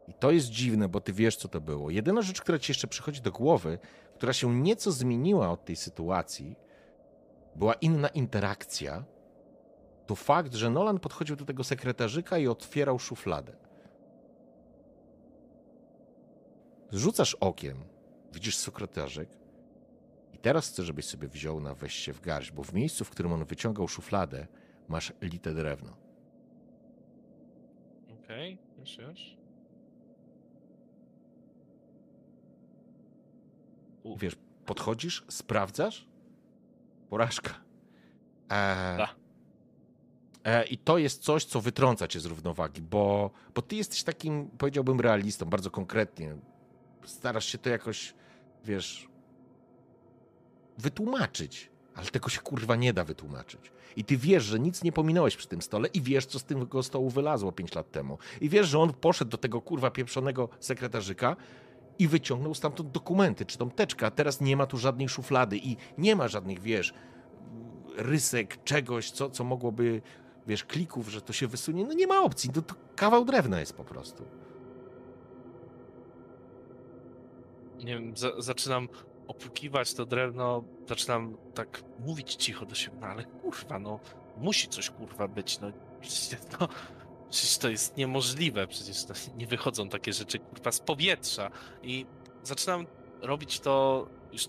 I to jest dziwne, bo ty wiesz, co to było. Jedyna rzecz, która ci jeszcze przychodzi do głowy, która się nieco zmieniła od tej sytuacji, była inna interakcja, to fakt, że Nolan podchodził do tego sekretarzyka i otwierał szufladę. Rzucasz okiem, widzisz sekretarzyk i teraz chcę, żebyś sobie wziął na weź się w garść, bo w miejscu, w którym on wyciągał szufladę, masz lite drewno. U, Wiesz, podchodzisz, sprawdzasz, porażka. E, Da. e, I to jest coś, co wytrąca cię z równowagi, bo, bo ty jesteś takim, powiedziałbym, realistą, bardzo konkretnie. Starasz się to jakoś, wiesz, wytłumaczyć, ale tego się kurwa nie da wytłumaczyć. I ty wiesz, że nic nie pominąłeś przy tym stole i wiesz, co z tego stołu wylazło 5 lat temu. I wiesz, że on poszedł do tego kurwa pieprzonego sekretarzyka i wyciągnął stamtąd dokumenty, czy tą teczkę, a teraz nie ma tu żadnej szuflady i nie ma żadnych, wiesz, rysek, czegoś, co, co mogłoby, wiesz, klików, że to się wysunie. No nie ma opcji, to, to kawał drewna jest po prostu. Nie wiem, za, zaczynam opłukiwać to drewno, zaczynam tak mówić cicho do siebie, no ale kurwa, no musi coś kurwa być, no przecież to, przecież to jest niemożliwe, przecież to nie wychodzą takie rzeczy kurwa z powietrza i zaczynam robić to, już,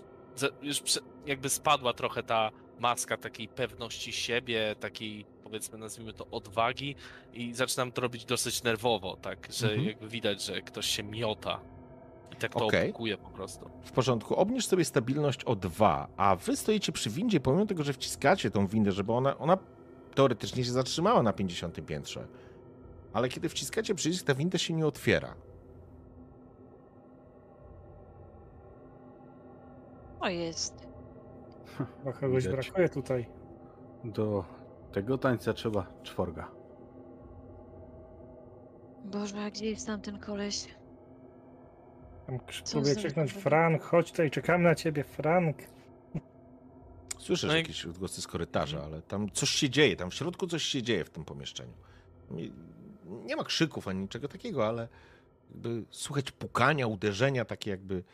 już jakby spadła trochę ta maska takiej pewności siebie, takiej powiedzmy nazwijmy to odwagi i zaczynam to robić dosyć nerwowo, tak, że Mhm. jakby widać, że ktoś się miota tak to opłukuje po prostu. W porządku, obniż sobie stabilność o 2, a wy stoicie przy windzie, pomimo tego, że wciskacie tą windę, żeby ona, ona teoretycznie się zatrzymała na 50 piętrze. Ale kiedy wciskacie przycisk, ta winda się nie otwiera. O jest. Bo kogoś Widać. brakuje tutaj. Do tego tańca trzeba czworga. Boże, a gdzie jest tamten koleś? Tam próbuję krzyknąć. Frank, chodź tutaj, czekamy na ciebie, Frank. Słyszysz No i- jakieś odgłosy z korytarza, ale tam coś się dzieje, tam w środku coś się dzieje w tym pomieszczeniu. Nie, nie ma krzyków ani niczego takiego, ale jakby słuchać pukania, uderzenia, takie jakby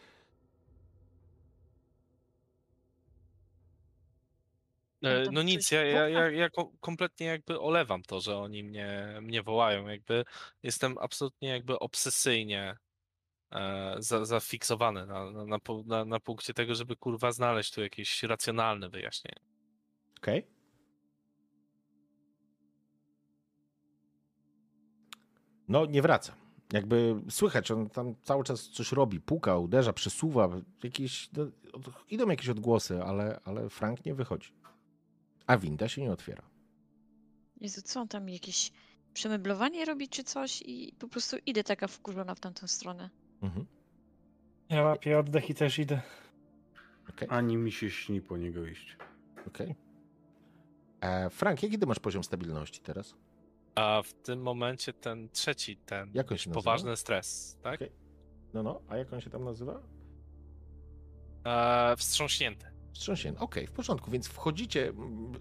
E, No coś nic, ja, ja, ja, ja ko- kompletnie jakby olewam to, że oni mnie, mnie wołają. Jakby jestem absolutnie jakby obsesyjnie za, zafiksowany na, na, na, na, na punkcie tego, żeby kurwa znaleźć tu jakieś racjonalne wyjaśnienie. Okej. No, nie wraca. Jakby słychać, on tam cały czas coś robi, puka, uderza, przesuwa, jakieś, no, idą jakieś odgłosy, ale, ale Frank nie wychodzi. A winda się nie otwiera. Jezu, co on tam jakieś przemeblowanie robi czy coś i po prostu idę taka wkurzona w tamtą stronę. Mhm. Ja łapię oddech i też idę. Okej, Ani mi się śni po niego iść. okej. E, Frank, jaki ty masz poziom stabilności teraz? A w tym momencie ten trzeci, ten Jak on się nazywa? poważny stres, tak? Okej. No, no, a jak on się tam nazywa? E, wstrząśnięty. Wstrząśnięty. Okej, w porządku, więc wchodzicie,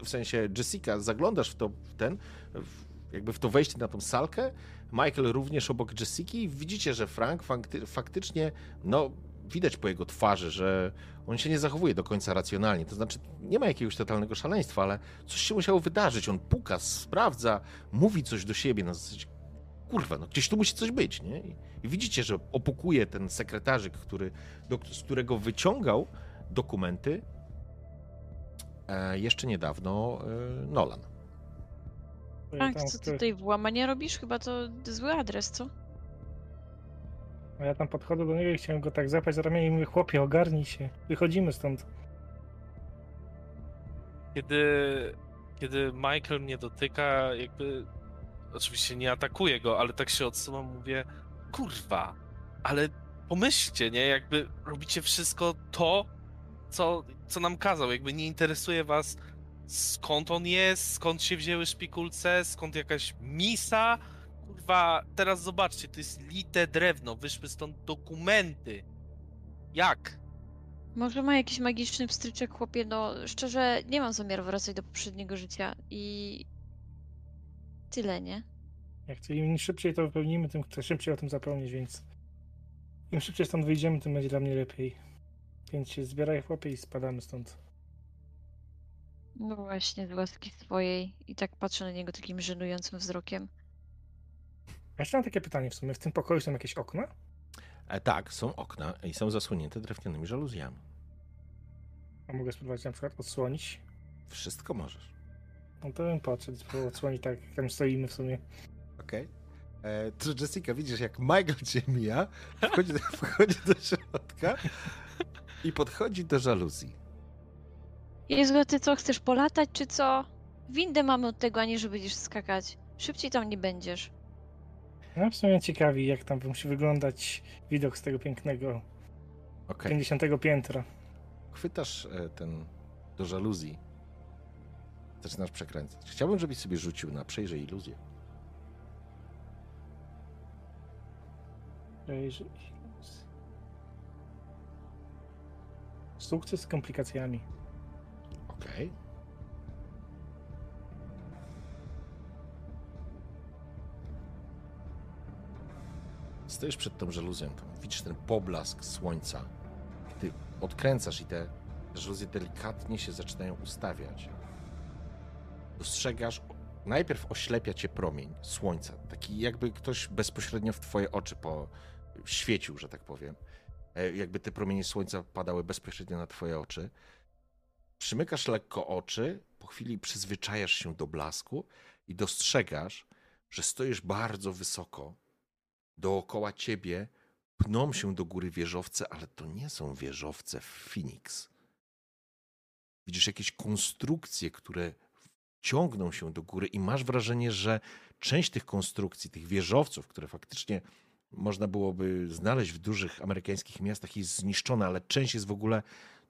w sensie Jessica, zaglądasz w to, w ten, w, jakby w to wejście na tą salkę, Michael również obok Jessiki widzicie, że Frank fakty, faktycznie, no, widać po jego twarzy, że on się nie zachowuje do końca racjonalnie, to znaczy nie ma jakiegoś totalnego szaleństwa, ale coś się musiało wydarzyć, on puka, sprawdza, mówi coś do siebie na zasadzie, kurwa, no gdzieś tu musi coś być, nie? I widzicie, że opukuje ten sekretarzyk, który, do, z którego wyciągał dokumenty e, jeszcze niedawno e, Nolan. Ja Frank, co ty tutaj włamania robisz? Chyba to zły adres, co? A ja tam podchodzę do niego i chciałem go tak zapać za ramię i mówię, chłopie, ogarnij się. Wychodzimy stąd. Kiedy, kiedy Michael mnie dotyka, jakby oczywiście nie atakuję go, ale tak się odsuwam, mówię, kurwa, ale pomyślcie, nie, jakby robicie wszystko to, co, co nam kazał, jakby nie interesuje was skąd on jest, skąd się wzięły szpikulce, skąd jakaś misa, kurwa, teraz zobaczcie, to jest lite drewno, wyszły stąd dokumenty. Jak? Może ma jakiś magiczny pstryczek, chłopie, no szczerze nie mam zamiaru wracać do poprzedniego życia i tyle, nie? Jak chcę im szybciej to wypełnimy, tym chcę szybciej o tym zapomnieć, więc im szybciej stąd wyjdziemy, tym będzie dla mnie lepiej. Więc się zbieraj chłopie i spadamy stąd. No właśnie, z łaski swojej i tak patrzę na niego takim żenującym wzrokiem. A jeszcze mam takie pytanie w sumie. W tym pokoju są jakieś okna? E, tak, są okna i są zasłonięte drewnianymi żaluzjami. A mogę spróbować na przykład odsłonić? Wszystko możesz. No to bym podszedł, spróbował odsłonić tak, jak tam stoimy w sumie. Okej. Okay. To Jessica, widzisz jak Michael cię mija, wchodzi, wchodzi do środka i podchodzi do żaluzji. Jezu, a ty co, chcesz polatać czy co? Windę mamy od tego, a nie że będziesz skakać. Szybciej tam nie będziesz. No w sumie ciekawi, jak tam musi wyglądać widok z tego pięknego Okej. 50 piętra. chwytasz e, ten do żaluzji, zaczynasz przekręcać. Chciałbym, żebyś sobie rzucił na przejrzyj iluzję. Przejrzyj. Sukces z komplikacjami. Okej. Stoisz przed tą żaluzją, tam widzisz ten poblask słońca. Ty odkręcasz i te żaluzje delikatnie się zaczynają ustawiać. Dostrzegasz, najpierw oślepia cię promień słońca, taki jakby ktoś bezpośrednio w twoje oczy po świecił, że tak powiem. E, Jakby te promienie słońca padały bezpośrednio na twoje oczy. Przymykasz lekko oczy, po chwili przyzwyczajasz się do blasku i dostrzegasz, że stoisz bardzo wysoko. Dookoła ciebie pną się do góry wieżowce, ale to nie są wieżowce w Phoenix. Widzisz jakieś konstrukcje, które ciągną się do góry i masz wrażenie, że część tych konstrukcji, tych wieżowców, które faktycznie można byłoby znaleźć w dużych amerykańskich miastach, jest zniszczona, ale część jest w ogóle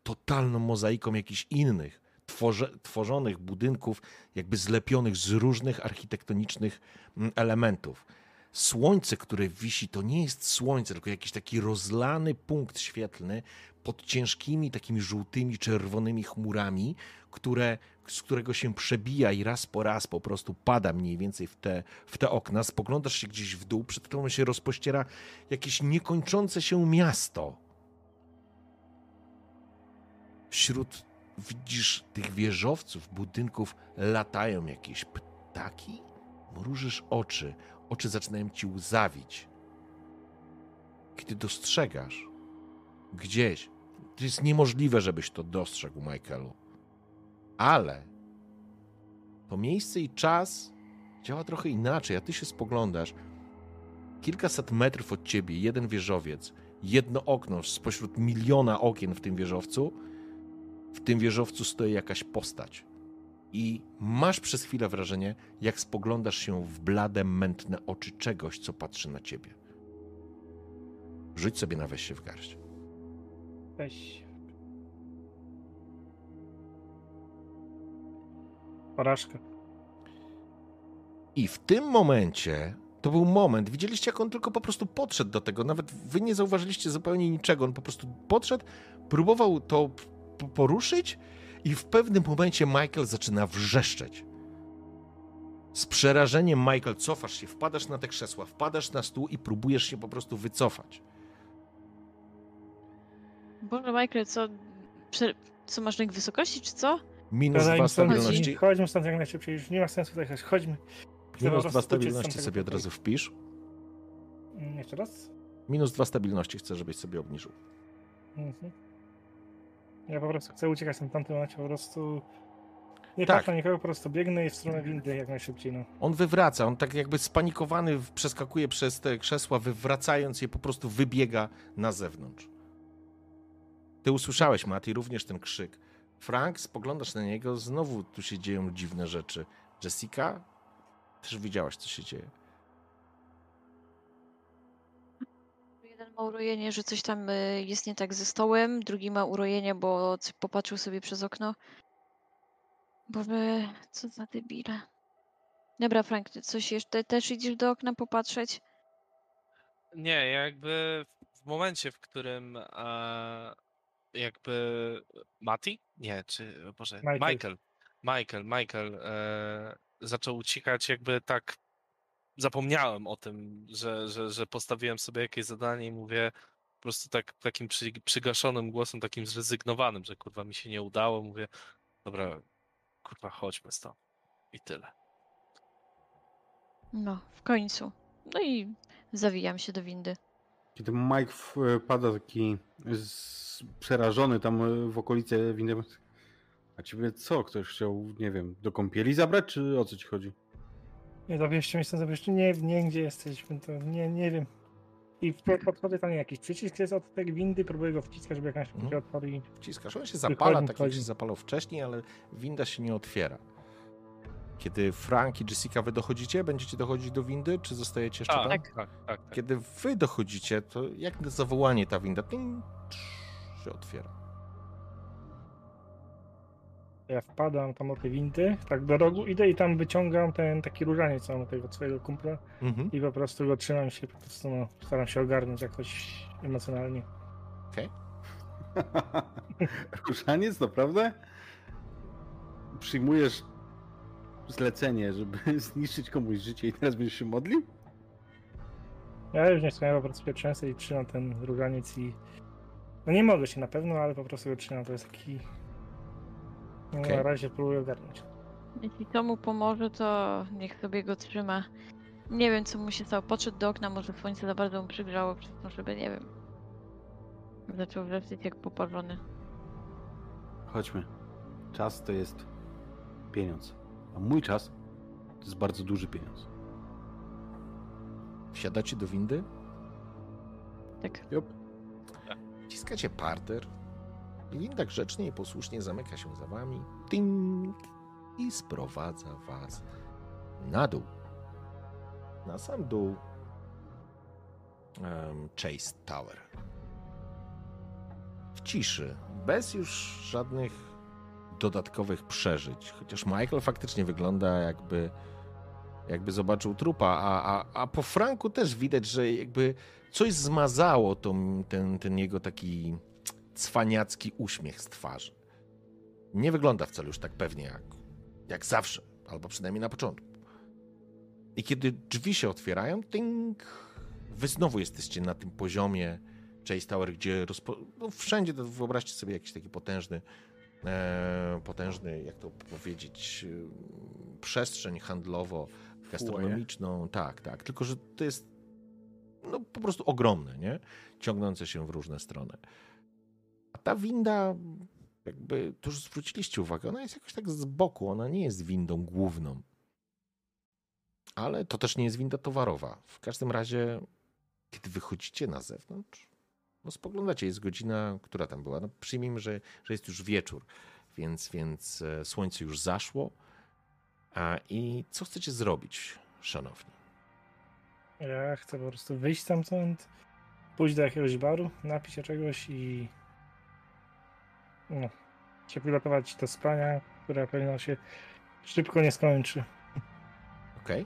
totalną mozaiką jakichś innych, tworze, tworzonych budynków, jakby zlepionych z różnych architektonicznych mm, elementów. Słońce, które wisi, to nie jest słońce, tylko jakiś taki rozlany punkt świetlny pod ciężkimi, takimi żółtymi, czerwonymi chmurami, które, z którego się przebija i raz po raz po prostu pada mniej więcej w te, w te okna. Spoglądasz się gdzieś w dół, przed tobą się rozpościera jakieś niekończące się miasto. Wśród widzisz tych wieżowców, budynków, latają jakieś ptaki. Mrużysz oczy, oczy zaczynają ci łzawić. Kiedy dostrzegasz gdzieś, to jest niemożliwe, żebyś to dostrzegł, Michaelu, ale to miejsce i czas działa trochę inaczej, a ty się spoglądasz. Kilkaset metrów od ciebie, jeden wieżowiec, jedno okno spośród miliona okien w tym wieżowcu. W tym wieżowcu stoi jakaś postać. I masz przez chwilę wrażenie, jak spoglądasz się w blade, mętne oczy czegoś, co patrzy na ciebie. Rzuć sobie na weź się w garść. Weź. Porażka. I w tym momencie, to był moment, widzieliście, jak on tylko po prostu podszedł do tego. Nawet wy nie zauważyliście zupełnie niczego. On po prostu podszedł, próbował to poruszyć, i w pewnym momencie Michael zaczyna wrzeszczeć. Z przerażeniem, Michael, cofasz się, wpadasz na te krzesła, wpadasz na stół i próbujesz się po prostu wycofać. Boże, Michael, co... Prze... Co, masz lęk wysokości, czy co? Minus dwa stabilności. Chodźmy stąd jak najszybciej, już nie ma sensu tutaj jechać. Chodźmy. Chcę Minus dwa stabilności sobie od razu wpisz. Mm, Jeszcze raz? Minus dwa stabilności chcę, żebyś sobie obniżył. Mhm. Ja po prostu chcę uciekać w tamtym momencie, po prostu... Nie Tak. tak. na nikogo, po prostu biegnę w stronę windy jak najszybciej, no. On wywraca, on tak jakby spanikowany przeskakuje przez te krzesła, wywracając je po prostu wybiega na zewnątrz. Ty usłyszałeś, Mati, również ten krzyk. Frank, spoglądasz na niego, znowu tu się dzieją dziwne rzeczy. Jessica, też widziałaś, co się dzieje. Ma urojenie, że coś tam y, jest nie tak ze stołem, drugi ma urojenie, bo popatrzył sobie przez okno. Boże, co za debile. Dobra, Frank, ty coś jeszcze też idziesz do okna popatrzeć? Nie, jakby w momencie, w którym e, jakby Mati? Nie, czy Boże, Michael. Michael. Michael, Michael, e, zaczął uciekać, jakby tak zapomniałem o tym, że, że, że postawiłem sobie jakieś zadanie i mówię po prostu tak takim przy, przygaszonym głosem, takim zrezygnowanym, że kurwa mi się nie udało. Mówię, dobra, kurwa, chodźmy stąd. I tyle. No, w końcu. No i zawijam się do windy. Kiedy Mike wpada taki z, przerażony tam e, w okolice windy. A ciebie co? Ktoś chciał, nie wiem, do kąpieli zabrać, czy o co ci chodzi? Nie, zabierzcie mnie zabierzcie. Nie, nie, gdzie jesteśmy, to nie, nie wiem. I w- podchodzę tam jakiś przycisk jest od tej windy, próbuję go wciskać, żeby jak najszybciej odpadł i... Wciskasz, on się zapala, tak jak się zapalał wcześniej, ale winda się nie otwiera. Kiedy Frank i Jessica wy dochodzicie, będziecie dochodzić do windy, czy zostajecie jeszcze tam? Tak, tak, tak. tak. Kiedy wy dochodzicie, to jak na zawołanie ta winda ting, się otwiera. Ja wpadam tam o te windy, tak do rogu, idę i tam wyciągam ten taki różaniec co mam tego swojego kumpla Mhm. i po prostu go trzymam się, po prostu no, staram się ogarnąć jakoś emocjonalnie. Różaniec, naprawdę? Przyjmujesz zlecenie, żeby zniszczyć komuś życie i teraz będziesz się modlił? Ja już nie wspomniałem po prostu pierwszeństwo i trzymam ten różaniec i... No nie mogę się na pewno, ale po prostu go trzymam, to jest taki... Okej. Na razie próbuję ogarnąć. Jeśli to mu pomoże, to niech sobie go trzyma. Nie wiem, co mu się stało. Podszedł do okna, może słońce za bardzo mu przygrzało, przez to, żeby, nie wiem... Zaczął wrzeszczeć jak poparzony. Chodźmy. Czas to jest pieniądz. A mój czas to jest bardzo duży pieniądz. Wsiadacie do windy, Tak. Jup. ciskacie parter. I Winda grzecznie i posłusznie zamyka się za wami. Ting! I sprowadza was na dół. Na sam dół em, Chase Tower. W ciszy, bez już żadnych dodatkowych przeżyć. Chociaż Michael faktycznie wygląda jakby jakby zobaczył trupa, a, a, a po Franku też widać, że jakby coś zmazało tą, ten, ten jego taki cwaniacki uśmiech z twarzy. Nie wygląda wcale już tak pewnie jak, jak zawsze, albo przynajmniej na początku. I kiedy drzwi się otwierają, ting, wy znowu jesteście na tym poziomie Chase Tower, gdzie rozpo... no wszędzie to wyobraźcie sobie jakiś taki potężny, e, potężny, jak to powiedzieć, e, przestrzeń handlowo gastronomiczną, tak, tak. Tylko, że to jest no, po prostu ogromne, nie? Ciągnące się w różne strony. Ta winda, jakby, to już zwróciliście uwagę, ona jest jakoś tak z boku, ona nie jest windą główną. Ale to też nie jest winda towarowa. W każdym razie, kiedy wychodzicie na zewnątrz, no spoglądacie, jest godzina, która tam była. No przyjmijmy, że, że jest już wieczór, więc, więc e, słońce już zaszło. A, I co chcecie zrobić, szanowni? Ja chcę po prostu wyjść stamtąd, pójść do jakiegoś baru, napić się czegoś i no, się przygotować do spania, które pewno się szybko nie skończy. Okej?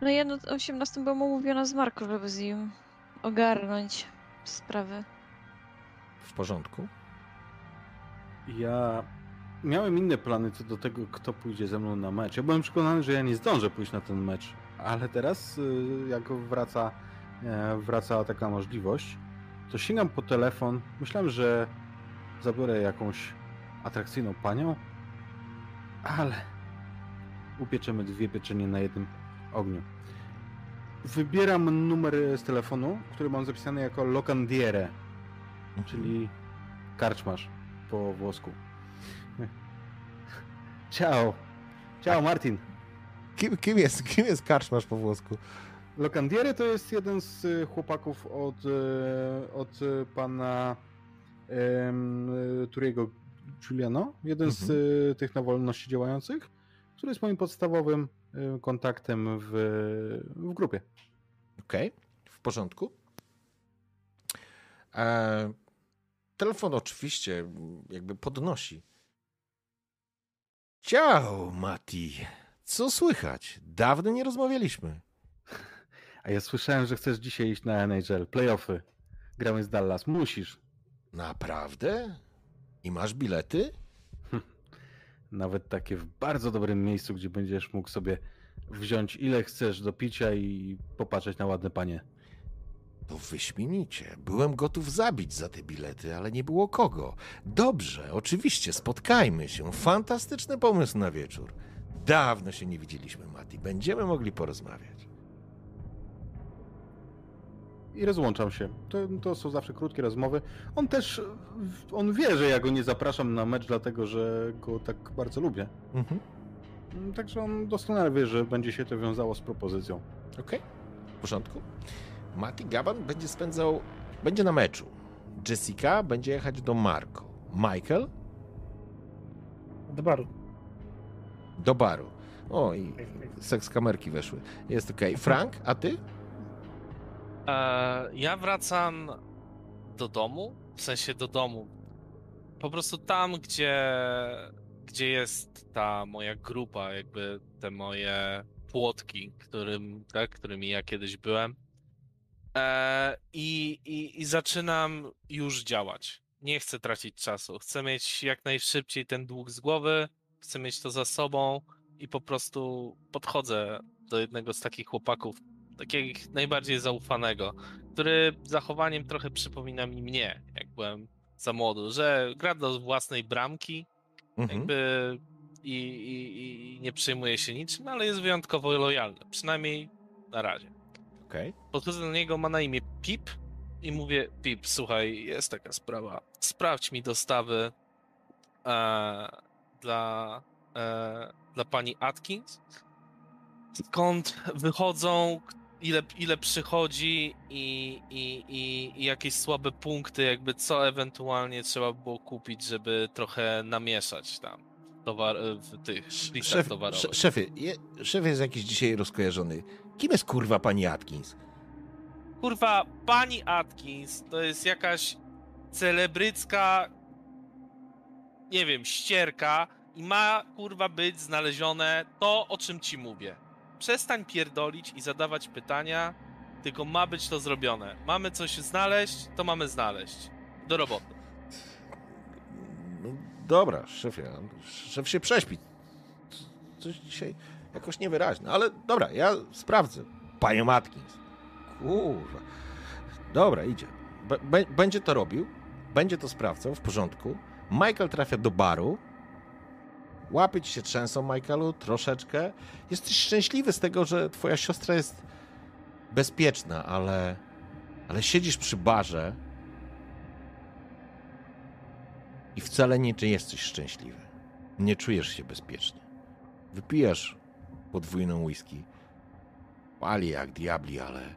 No ja na 18 byłam umówiona z Marko, żeby z nim ogarnąć sprawy. W porządku? Ja miałem inne plany co do tego, kto pójdzie ze mną na mecz. Ja byłem przekonany, że ja nie zdążę pójść na ten mecz, ale teraz, y, jak wraca, e, wraca taka możliwość, to sięgam po telefon. Myślałem, że zabiorę jakąś atrakcyjną panią, ale upieczemy dwie pieczenie na jednym ogniu. Wybieram numer z telefonu, który mam zapisany jako locandiere, czyli karczmasz po włosku. Ciao. Ciao, Martin. Kim, kim, jest, kim jest karczmasz po włosku? Locandiere to jest jeden z y, chłopaków od, y, od pana Turiego Giuliano. Jeden z y, tych na wolności działających, który jest moim podstawowym y, kontaktem w, w grupie. Okej, w porządku. E, telefon oczywiście jakby podnosi. Ciao, Mati. Co słychać? Dawno nie rozmawialiśmy. A ja słyszałem, że chcesz dzisiaj iść na NHL, playoffy. Gramy z Dallas. Musisz. Naprawdę? I masz bilety? Nawet takie w bardzo dobrym miejscu, gdzie będziesz mógł sobie wziąć ile chcesz do picia i popatrzeć na ładne panie. To wyśmienicie. Byłem gotów zabić za te bilety, ale nie było kogo. Dobrze, oczywiście, spotkajmy się. Fantastyczny pomysł na wieczór. Dawno się nie widzieliśmy, Mati. Będziemy mogli porozmawiać. I rozłączam się. To, to są zawsze krótkie rozmowy. On też, on wie, że ja go nie zapraszam na mecz, dlatego że go tak bardzo lubię. Mhm. Także on doskonale wie, że będzie się to wiązało z propozycją. Okej, w porządku. Mati Gaban będzie spędzał, będzie na meczu. Jessica będzie jechać do Marco. Michael Do baru. do baru. O, i seks kamerki weszły. Jest okej. Frank, a ty? E, ja wracam do domu, w sensie do domu. Po prostu tam, gdzie gdzie jest ta moja grupa, jakby te moje płotki, którym, tak, którymi ja kiedyś byłem. E, i, i, I zaczynam już działać. Nie chcę tracić czasu. Chcę mieć jak najszybciej ten dług z głowy, chcę mieć to za sobą i po prostu podchodzę do jednego z takich chłopaków, takiego najbardziej zaufanego, który zachowaniem trochę przypomina mi mnie, jak byłem za młodu, że gra do własnej bramki, Mhm. jakby i, i, i nie przejmuje się niczym, ale jest wyjątkowo lojalny, przynajmniej na razie. Okej. Podchodzę do niego, ma na imię Pip i mówię, Pip, słuchaj, jest taka sprawa, sprawdź mi dostawy e, dla, e, dla pani Atkins, skąd wychodzą, ile, ile przychodzi i, i, i, i jakieś słabe punkty, jakby co ewentualnie trzeba było kupić, żeby trochę namieszać tam towar, w tych Szef, towarowych. sze- szefie, je, szef jest jakiś dzisiaj rozkojarzony. Kim jest kurwa pani Atkins? Kurwa, pani Atkins to jest jakaś celebrycka, nie wiem, ścierka i ma kurwa być znalezione to, o czym ci mówię. Przestań pierdolić i zadawać pytania, tylko ma być to zrobione. Mamy coś znaleźć, to mamy znaleźć. Do roboty. No, dobra, szefie, szef się prześpi. Coś dzisiaj jakoś niewyraźne, ale dobra, ja sprawdzę. Panią Atkins. Kurwa. Dobra, idzie. B- będzie to robił, będzie to sprawdzał, w porządku. Michael trafia do baru. Łapy ci się trzęsą, Michaelu, troszeczkę. Jesteś szczęśliwy z tego, że twoja siostra jest bezpieczna, ale... Ale siedzisz przy barze i wcale nie jesteś szczęśliwy. Nie czujesz się bezpiecznie. Wypijasz podwójną whisky. Pali jak diabli, ale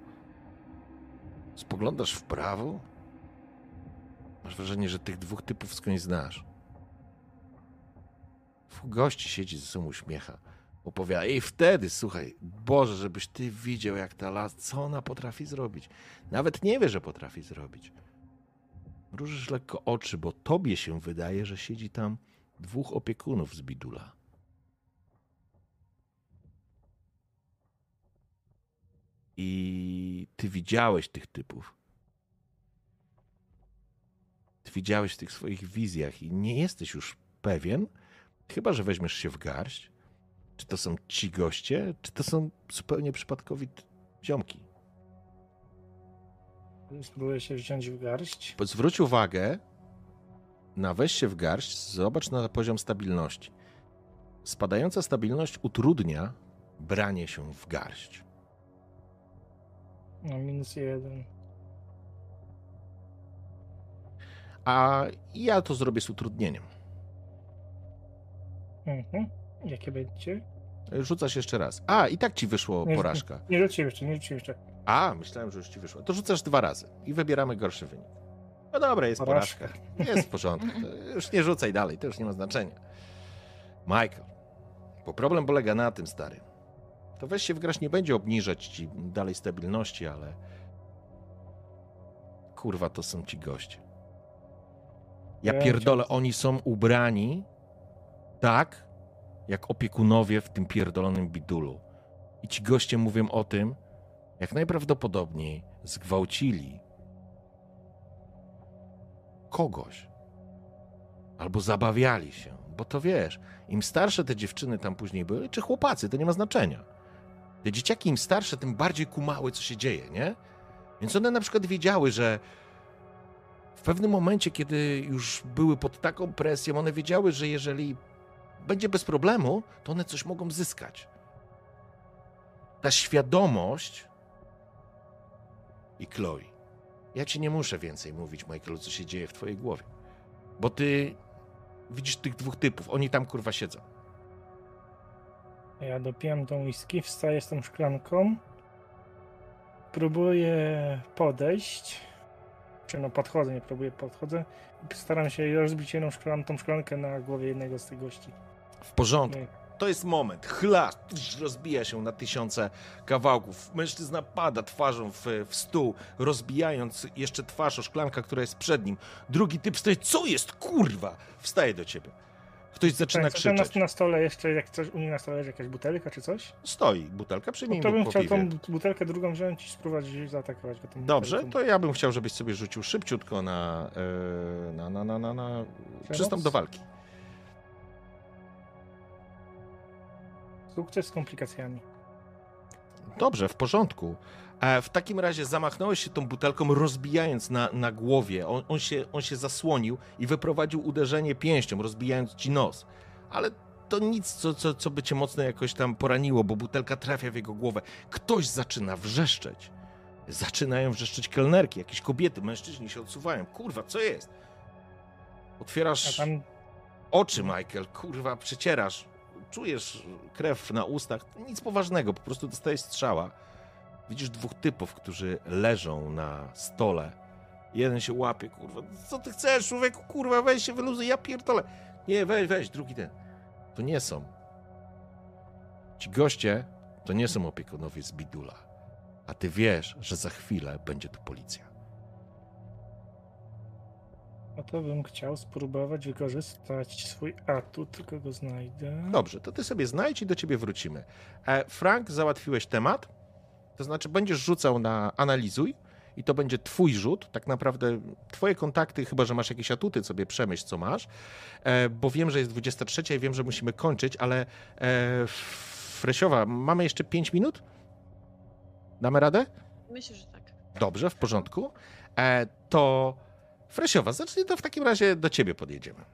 spoglądasz w prawo. Masz wrażenie, że tych dwóch typów skądś znasz. Gości siedzi ze sobą uśmiecha. Opowiada. I wtedy, słuchaj, Boże, żebyś ty widział, jak ta las, co ona potrafi zrobić. Nawet nie wie, że potrafi zrobić. Mrużysz lekko oczy, bo tobie się wydaje, że siedzi tam dwóch opiekunów z bidula. I ty widziałeś tych typów. Ty widziałeś w tych swoich wizjach i nie jesteś już pewien, chyba że weźmiesz się w garść, czy to są ci goście, czy to są zupełnie przypadkowi ziomki. Spróbuję się wziąć w garść. Zwróć uwagę na weź się w garść, zobacz na poziom stabilności. Spadająca stabilność utrudnia branie się w garść. No, minus jeden. A ja to zrobię z utrudnieniem. Mhm. Jakie będzie? Rzucasz jeszcze raz. A, i tak ci wyszło Nie, porażka. Nie rzuciłem jeszcze, nie rzuciłem jeszcze. A, myślałem, że już ci wyszło. To rzucasz dwa razy i wybieramy gorszy wynik. No dobra, jest Porażka. porażka. Jest w porządku. To już nie rzucaj dalej, to już nie ma znaczenia. Michael, bo problem polega na tym, stary. To weź się w grać nie będzie obniżać ci dalej stabilności, ale kurwa, to są ci goście. Ja pierdolę, oni są ubrani tak, jak opiekunowie w tym pierdolonym bidulu. I ci goście mówią o tym, jak najprawdopodobniej zgwałcili kogoś. Albo zabawiali się. Bo to wiesz, im starsze te dziewczyny tam później były, czy chłopacy, to nie ma znaczenia. Te dzieciaki im starsze, tym bardziej kumały, co się dzieje, nie? Więc one na przykład wiedziały, że w pewnym momencie, kiedy już były pod taką presją, one wiedziały, że jeżeli będzie bez problemu, to one coś mogą zyskać. Ta świadomość i Chloe. Ja ci nie muszę więcej mówić, Michaelu, co się dzieje w twojej głowie. Bo ty widzisz tych dwóch typów, oni tam kurwa siedzą. Ja dopijam tą whisky, wstaję z tą szklanką. Próbuję podejść. Czy no podchodzę, nie próbuję, podchodzę. Staram się rozbić jedną szklan, tą szklankę na głowie jednego z tych gości. W porządku. To jest moment. Chlas, tuż, rozbija się na tysiące kawałków. Mężczyzna pada twarzą w, w stół, rozbijając jeszcze twarz o szklanka, która jest przed nim. Drugi typ stoi, co jest, kurwa? Wstaje do ciebie. Ktoś zaczyna Tak, co, na, krzyczeć. na stole jeszcze, jak coś, u mnie na stole leży jakaś butelka czy coś? Stoi butelka, No przyjmij to bym po chciał piwie. tą bu- butelkę drugą wziąć i spróbować zaatakować go tą Dobrze, butelką. to ja bym chciał, żebyś sobie rzucił szybciutko na, e, na, na, na, na, na przystąp do walki. Sukces z komplikacjami. Dobrze, w porządku. E, w takim razie zamachnąłeś się tą butelką, rozbijając na, na głowie. On, on, się, on się zasłonił i wyprowadził uderzenie pięścią, rozbijając ci nos. Ale to nic, co, co, co by cię mocno jakoś tam poraniło, bo butelka trafia w jego głowę. Ktoś zaczyna wrzeszczeć. Zaczynają wrzeszczeć kelnerki, jakieś kobiety, mężczyźni się odsuwają. Kurwa, co jest? Otwierasz tam oczy, Michael, kurwa, przecierasz, czujesz krew na ustach, nic poważnego, po prostu dostajesz strzała. Widzisz dwóch typów, którzy leżą na stole. Jeden się łapie, kurwa, co ty chcesz, człowieku, kurwa, weź się wyluzuj, ja pierdolę. Nie, weź, weź, drugi ten. To nie są. Ci goście to nie są opiekunowie z Bidula. A ty wiesz, że za chwilę będzie tu policja. No to bym chciał spróbować wykorzystać swój atut, tylko go znajdę. Dobrze, to ty sobie znajdź i do ciebie wrócimy. E, Frank, załatwiłeś temat, to znaczy będziesz rzucał na analizuj i to będzie twój rzut, tak naprawdę twoje kontakty, chyba że masz jakieś atuty, sobie przemyśl, co masz, e, bo wiem, że jest 23 i wiem, że musimy kończyć, ale e, Fresiowa, mamy jeszcze 5 minut? Damy radę? Myślę, że tak. Dobrze, w porządku. E, to Fresiowa, zacznij to w takim razie do ciebie podjedziemy.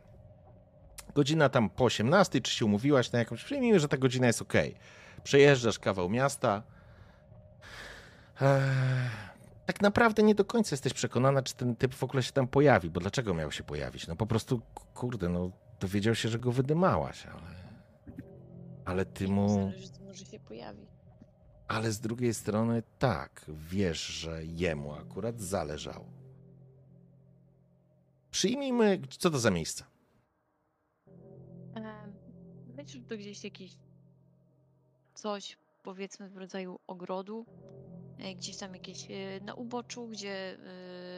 Godzina tam po 18, czy się umówiłaś na jakąś... Przyjmijmy, że ta godzina jest ok. Przejeżdżasz kawał miasta. Eee, tak naprawdę nie do końca jesteś przekonana, czy ten typ w ogóle się tam pojawi, bo dlaczego miał się pojawić? No po prostu, kurde, no dowiedział się, że go wydymałaś, ale... Ale ty mu... Może się pojawi. Ale z drugiej strony tak, wiesz, że jemu akurat zależało. Przyjmijmy, co to za miejsce? Em, Myślę, że to gdzieś jakieś coś, powiedzmy, w rodzaju ogrodu. e, Gdzieś tam jakieś e, na uboczu, gdzie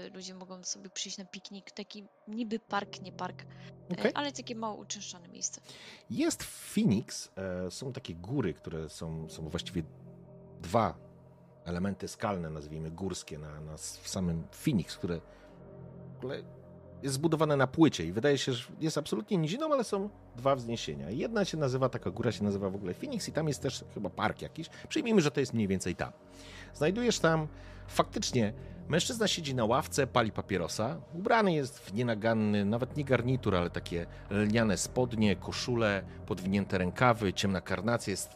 e, ludzie mogą sobie przyjść na piknik. Taki niby park, nie park, e, Okej. ale takie mało uczęszczane miejsce. Jest Phoenix, e, są takie góry, które są, są właściwie dwa elementy skalne, nazwijmy górskie, na, na, w samym Phoenix, które w ogóle jest zbudowane na płycie i wydaje się, że jest absolutnie niziną, ale są dwa wzniesienia. Jedna się nazywa, taka góra się nazywa w ogóle Phoenix i tam jest też chyba park jakiś. Przyjmijmy, że to jest mniej więcej tam. Znajdujesz tam faktycznie mężczyzna siedzi na ławce, pali papierosa, ubrany jest w nienaganny, nawet nie garnitur, ale takie lniane spodnie, koszule, podwinięte rękawy, ciemna karnacja, jest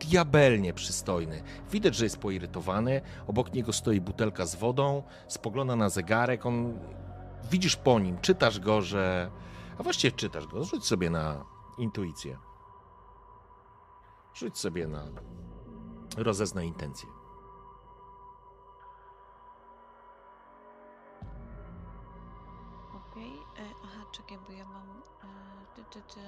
diabelnie przystojny. Widać, że jest poirytowany, obok niego stoi butelka z wodą, spogląda na zegarek, on... Widzisz po nim, czytasz go, że... A właściwie czytasz go, rzuć sobie na intuicję. Rzuć sobie na rozeznaj intencję. Okej. e, Aha, czekaj, bo ja mam. e, Ty, ty, ty.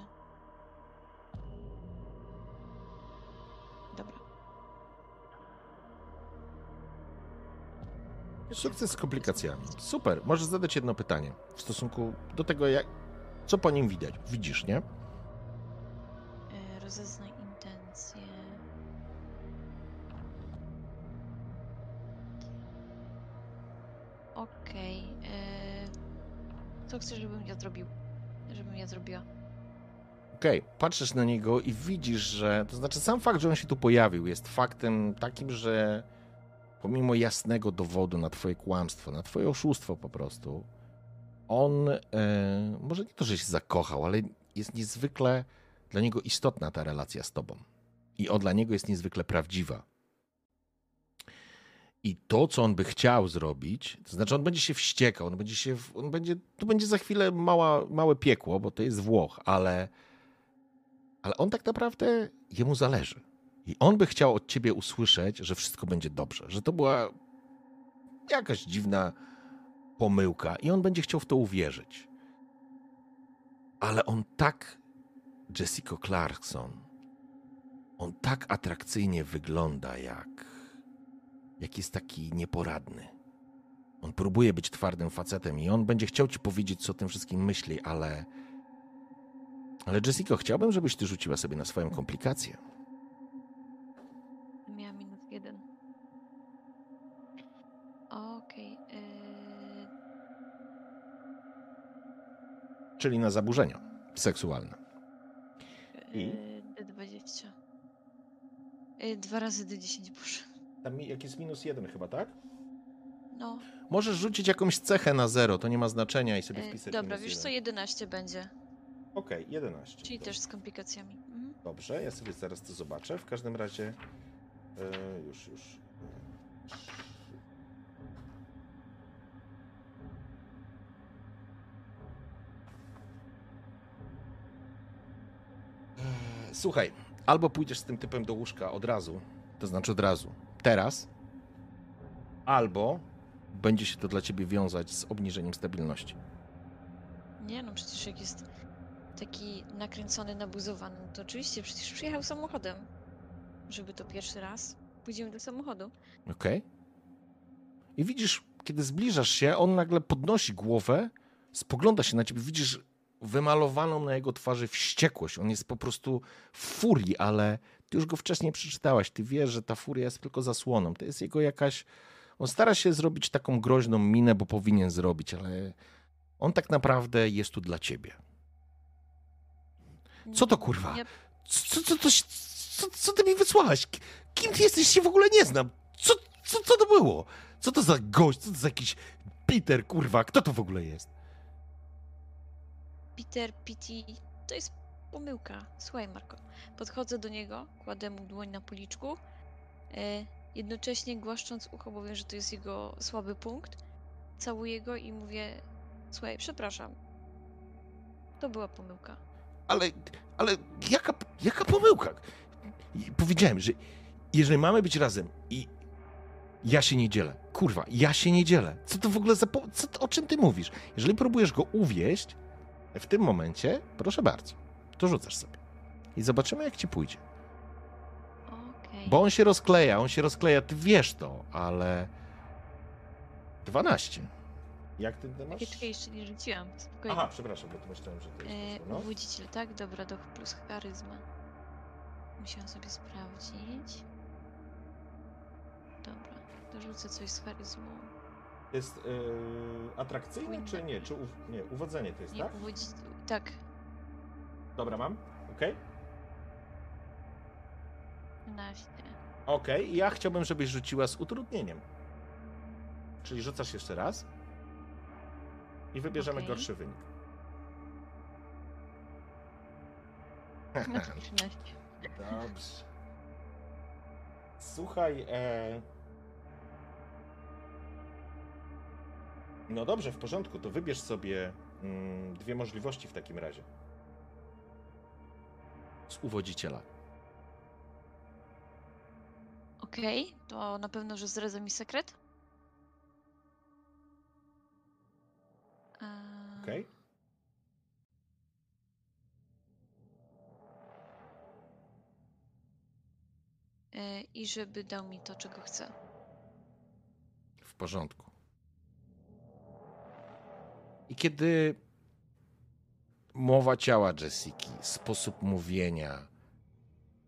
Sukces z komplikacjami. Super. Możesz zadać jedno pytanie w stosunku do tego, jak, co po nim widać. Widzisz, nie? E, Rozeznaj intencje. Okej. e, Co chcesz, żebym ja zrobił? Żebym ja zrobiła? Okej, patrzysz na niego i widzisz, że. To znaczy, sam fakt, że on się tu pojawił, jest faktem takim, że pomimo jasnego dowodu na Twoje kłamstwo, na Twoje oszustwo po prostu, on e, może nie to, że się zakochał, ale jest niezwykle dla niego istotna ta relacja z Tobą. I on dla niego jest niezwykle prawdziwa. I to, co on by chciał zrobić, to znaczy on będzie się wściekał, on będzie się, on będzie, to będzie za chwilę mała, małe piekło, bo to jest Włoch, ale, ale on tak naprawdę, jemu zależy. I on by chciał od ciebie usłyszeć, że wszystko będzie dobrze, że to była jakaś dziwna pomyłka i on będzie chciał w to uwierzyć. Ale on tak, Jessica Clarkson, on tak atrakcyjnie wygląda, jak, jak jest taki nieporadny. On próbuje być twardym facetem i on będzie chciał ci powiedzieć, co o tym wszystkim myśli, ale Ale Jessico, chciałbym, żebyś ty rzuciła sobie na swoją komplikację. Czyli na zaburzenia seksualne. I? yy, D20. Yy, Dwa razy D10, boże. Tam jak jest minus jeden chyba, tak? No, Możesz rzucić jakąś cechę na zero, to nie ma znaczenia i sobie yy, wpisać dobra, minus wiesz co, jeden. 11 będzie. Okej, 11. Czyli Dobrze. też z komplikacjami. Mhm. Dobrze, ja sobie zaraz to zobaczę. W każdym razie e, już, już. Słuchaj, albo pójdziesz z tym typem do łóżka od razu, to znaczy od razu, teraz, albo będzie się to dla ciebie wiązać z obniżeniem stabilności. Nie no, przecież jak jest taki nakręcony, nabuzowany, to oczywiście przecież przyjechał samochodem. Żeby to pierwszy raz. Pójdziemy do samochodu. Okej? I widzisz, kiedy zbliżasz się, on nagle podnosi głowę, spogląda się na ciebie, widzisz wymalowaną na jego twarzy wściekłość. On jest po prostu w furii, ale ty już go wcześniej przeczytałaś. Ty wiesz, że ta furia jest tylko zasłoną. To jest jego jakaś... On stara się zrobić taką groźną minę, bo powinien zrobić, ale on tak naprawdę jest tu dla ciebie. Co to, kurwa? Co, co, co, co, co ty mi wysłałaś? Kim ty jesteś? Się w ogóle nie znam. Co, co, co to było? Co to za gość? Co to za jakiś Peter, kurwa? Kto to w ogóle jest? Peter, Pity, to jest pomyłka. Słuchaj, Marko. Podchodzę do niego, kładę mu dłoń na policzku, e, jednocześnie głaszcząc ucho, bo wiem, że to jest jego słaby punkt. Całuję go i mówię: Słuchaj, przepraszam. To była pomyłka. Ale, ale jaka, jaka pomyłka? Powiedziałem, że jeżeli mamy być razem i ja się nie dzielę, kurwa, ja się nie dzielę. Co to w ogóle za... Po... Co, to- o czym ty mówisz? Jeżeli próbujesz go uwieść, w tym momencie, proszę bardzo, to rzucasz sobie. I zobaczymy, jak ci pójdzie. Okej. Bo on się rozkleja, on się rozkleja, ty wiesz to, ale... 12. Jak ty masz? Czekaj, jeszcze nie rzuciłam. Spokojnie. Aha, przepraszam, bo to myślałem, że to jest... No. Uwodziciel, tak? Dobra, duch plus charyzma. Musiałam sobie sprawdzić. Dobra, dorzucę coś z charyzmą. Jest yy, atrakcyjne, czy nie? Czy u... nie, uwodzenie to jest, Nie, tak? uwodzić... Tak, Dobra, mam. Okej. 12. Okej, ja chciałbym, żebyś rzuciła z utrudnieniem. Czyli rzucasz jeszcze raz i wybierzemy Okej. gorszy wynik. No to 13. Dobrze. Słuchaj, e... No dobrze, w porządku, to wybierz sobie mm, dwie możliwości w takim razie. Z uwodziciela. Okej, to na pewno, że zdradza mi sekret. Eee, Okej? e, I żeby dał mi to, czego chcę. W porządku. I kiedy mowa ciała Jessiki, sposób mówienia,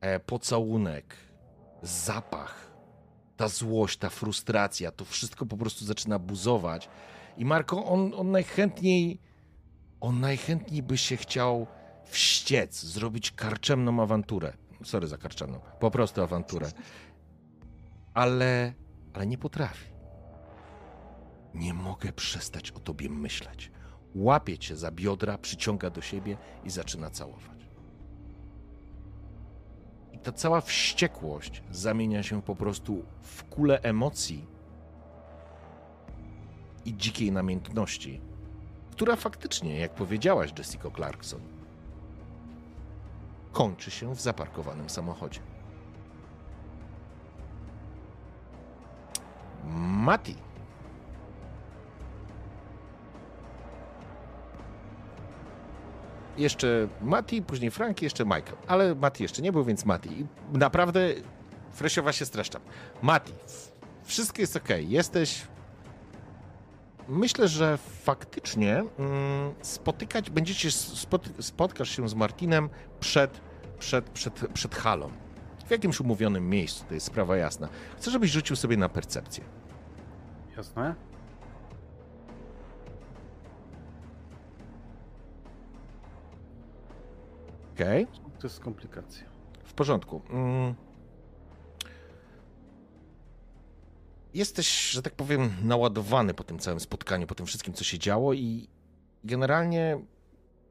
e, pocałunek, zapach, ta złość, ta frustracja, to wszystko po prostu zaczyna buzować. I Marko, on, on najchętniej, on najchętniej by się chciał wściec, zrobić karczemną awanturę. Sorry za karczemną, po prostu awanturę. Ale, ale nie potrafi. Nie mogę przestać o tobie myśleć. Łapie cię za biodra, przyciąga do siebie i zaczyna całować. I ta cała wściekłość zamienia się po prostu w kulę emocji i dzikiej namiętności, która faktycznie, jak powiedziałaś, Jessica Clarkson, kończy się w zaparkowanym samochodzie. Mati. Jeszcze Mati, później Frank, jeszcze Michael. Ale Mati jeszcze nie był, więc Mati. Naprawdę Fresiowa się streszczam. Mati, wszystko jest ok. Jesteś myślę, że faktycznie mm, spotykać, będziecie spot, spotkasz się z Martinem przed, przed, przed, przed halą. W jakimś umówionym miejscu, to jest sprawa jasna. Chcę, żebyś rzucił sobie na percepcję. Jasne? Okej, To jest komplikacja. w porządku. Mm. Jesteś, że tak powiem, naładowany po tym całym spotkaniu, po tym wszystkim, co się działo i generalnie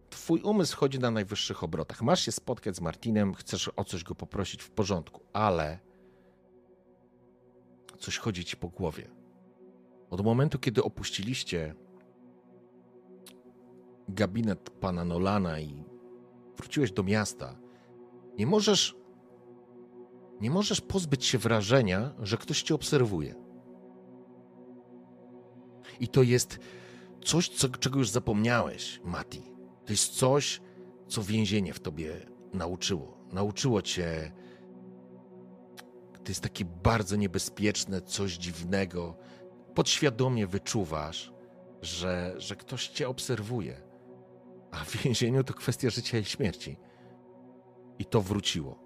twój umysł chodzi na najwyższych obrotach. Masz się spotkać z Martinem, chcesz o coś go poprosić w porządku, ale coś chodzi ci po głowie. Od momentu, kiedy opuściliście gabinet pana Nolana i wróciłeś do miasta, nie możesz nie możesz pozbyć się wrażenia, że ktoś cię obserwuje. I to jest coś, co, czego już zapomniałeś, Mati. To jest coś, co więzienie w tobie nauczyło. Nauczyło cię. To jest takie bardzo niebezpieczne, coś dziwnego. Podświadomie wyczuwasz, że, że ktoś cię obserwuje. A w więzieniu to kwestia życia i śmierci. I to wróciło.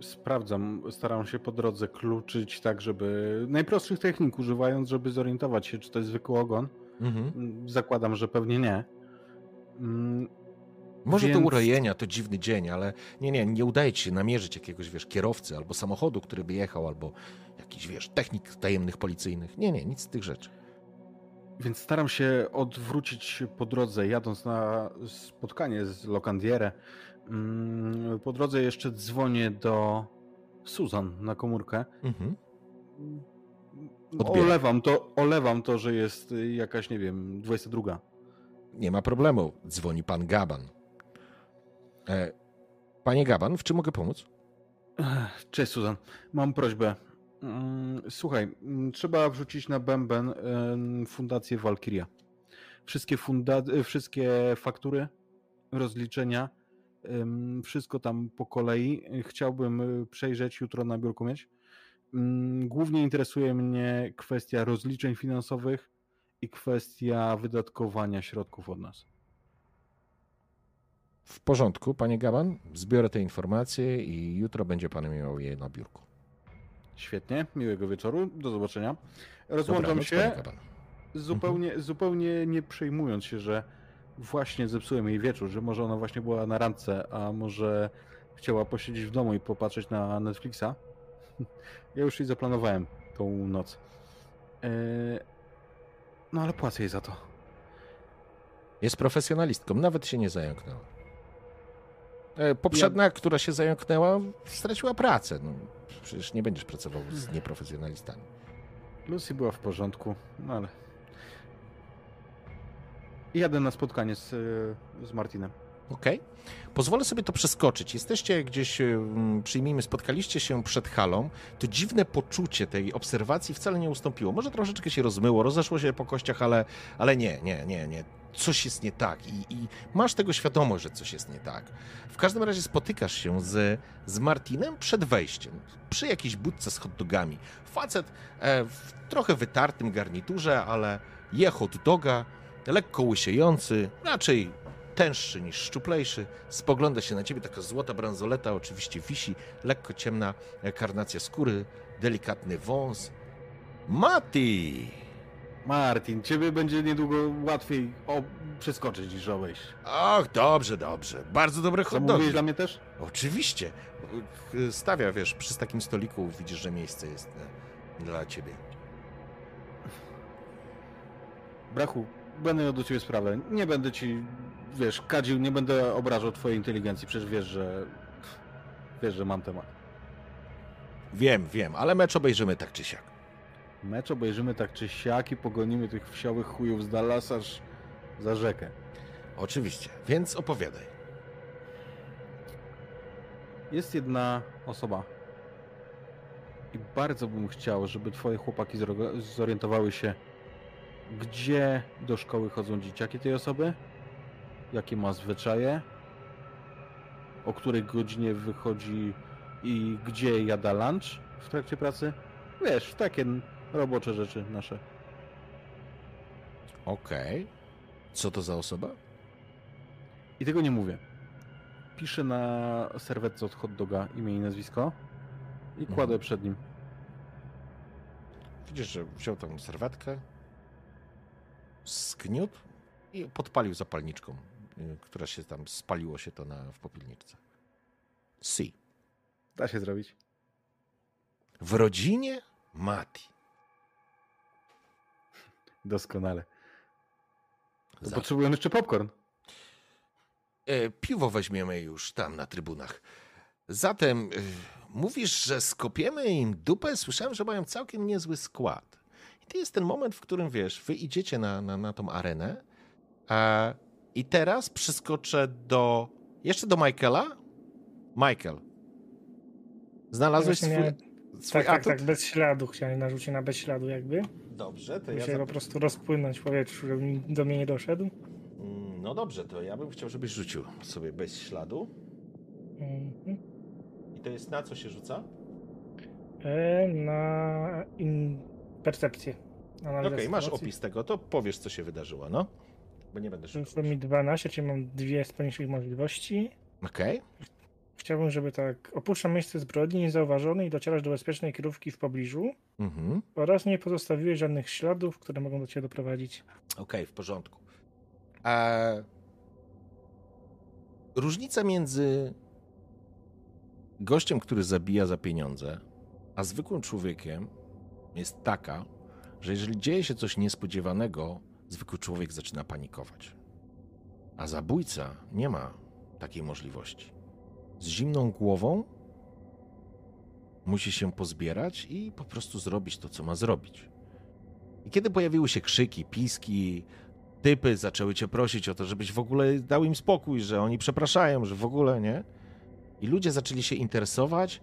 Sprawdzam, staram się po drodze kluczyć tak, żeby najprostszych technik używając, żeby zorientować się, czy to jest zwykły ogon. Mhm. Zakładam, że pewnie nie. Mm, Może to Więc- urojenia, to dziwny dzień, ale nie, nie, nie udaje ci się namierzyć jakiegoś, wiesz, kierowcy albo samochodu, który by jechał, albo jakiś, wiesz, technik tajemnych policyjnych. Nie, nie, nic z tych rzeczy. Więc staram się odwrócić po drodze, jadąc na spotkanie z Locandiere. Mm, Po drodze jeszcze dzwonię do Susan na komórkę. Mhm. Olewam to, olewam to, że jest jakaś, nie wiem, 22. Nie ma problemu. Dzwoni pan Gaban. E, panie Gaban, w czym mogę pomóc? Cześć Susan, mam prośbę. Mm, Słuchaj, mm, trzeba wrzucić na bęben fundację Valkyria. Wszystkie, funda- y, wszystkie faktury, rozliczenia, wszystko tam po kolei. Chciałbym y, przejrzeć, jutro na biurku mieć. Mm, Głównie interesuje mnie kwestia rozliczeń finansowych i kwestia wydatkowania środków od nas. W porządku, panie Gaban. Zbiorę te informacje i jutro będzie pan miał je na biurku. Świetnie, miłego wieczoru, do zobaczenia. Rozłączam się. Gaban. Zupełnie, zupełnie nie przejmując się, że właśnie zepsułem jej wieczór, że może ona właśnie była na randce, a może chciała posiedzieć w domu i popatrzeć na Netflixa. Ja już jej zaplanowałem tą noc. Eee, No ale płacę jej za to. Jest profesjonalistką, nawet się nie zająknęła. E, Poprzednia, która się zająknęła, straciła pracę. No, przecież nie będziesz pracował z nieprofesjonalistami. Lucy była w porządku, no ale... Jadę na spotkanie z, e, z Martinem. Okej. Pozwolę sobie to przeskoczyć. Jesteście gdzieś, mm, przyjmijmy, spotkaliście się przed halą. To dziwne poczucie tej obserwacji wcale nie ustąpiło. Może troszeczkę się rozmyło, rozeszło się po kościach, ale, ale nie, nie, nie, nie. Coś jest nie tak i, i masz tego świadomość, że coś jest nie tak. W każdym razie spotykasz się z, z Martinem przed wejściem, przy jakiejś budce z hot dogami. Facet e, w trochę wytartym garniturze, ale je hot doga, lekko łysiejący, raczej tęższy niż szczuplejszy, spogląda się na ciebie, taka złota bransoleta oczywiście wisi, lekko ciemna karnacja skóry, delikatny wąs. Mati! Martin, ciebie będzie niedługo łatwiej o, przeskoczyć niż obejść. Ach, dobrze, dobrze. Bardzo dobre hot dogi. Dla mnie też? Oczywiście. Stawia, wiesz, przy takim stoliku widzisz, że miejsce jest e, dla ciebie. Brachu, będę miał do ciebie sprawę. Nie będę ci, wiesz, kadził, nie będę obrażał twojej inteligencji. Przecież wiesz, że... Wiesz, że mam temat. Wiem, wiem, ale mecz obejrzymy tak czy siak. Mecz obejrzymy tak czy siak i pogonimy tych wsiołych chujów z Dallas aż za rzekę. Oczywiście, więc opowiadaj. Jest jedna osoba. I bardzo bym chciał, żeby twoje chłopaki zorientowały się, gdzie do szkoły chodzą dzieciaki tej osoby, jakie ma zwyczaje, o której godzinie wychodzi i gdzie jada lunch w trakcie pracy. Wiesz, takie robocze rzeczy nasze. Okej. Co to za osoba? I tego nie mówię. Piszę na serwetce od hot doga imię i nazwisko i kładę Mhm. przed nim. Widzisz, że wziął tą serwetkę, skniótł i podpalił zapalniczką, która się tam, spaliło się to na, w popielniczce. Si. Da się zrobić. W rodzinie Mati. Doskonale. Potrzebują jeszcze popcorn. E, piwo weźmiemy już tam na trybunach. Zatem e, mówisz, że skopiemy im dupę? Słyszałem, że mają całkiem niezły skład. I to jest ten moment, w którym wiesz, wy idziecie na, na, na tą arenę. E, I teraz przeskoczę do. Jeszcze do Michaela. Michael. Znalazłeś swój, miałem- swój Tak, tak, atut? tak, bez śladu. Chciałem narzucić na bez śladu jakby. Dobrze, to ja. Musiałem za- po prostu rozpłynąć w powietrzu, żeby do mnie nie doszedł. Mm, No dobrze, to ja bym chciał, żebyś rzucił sobie bez śladu. Mhm. I to jest na co się rzuca? E, na in... percepcję. Okej, Analizę masz opis tego, to powiesz, co się wydarzyło, no? Bo nie będę szukał. Wyszło mi 12, czyli mam dwie z poniższych możliwości. Okej, Chciałbym, żeby tak opuszczam miejsce zbrodni niezauważony i docierasz do bezpiecznej kierówki w pobliżu mhm. oraz nie pozostawiłeś żadnych śladów, które mogą do ciebie doprowadzić. Okej, w porządku. E... Różnica między gościem, który zabija za pieniądze, a zwykłym człowiekiem jest taka, że jeżeli dzieje się coś niespodziewanego, zwykły człowiek zaczyna panikować. A zabójca nie ma takiej możliwości. Z zimną głową musi się pozbierać i po prostu zrobić to, co ma zrobić. I kiedy pojawiły się krzyki, piski, typy zaczęły cię prosić o to, żebyś w ogóle dał im spokój, że oni przepraszają, że w ogóle nie. I ludzie zaczęli się interesować,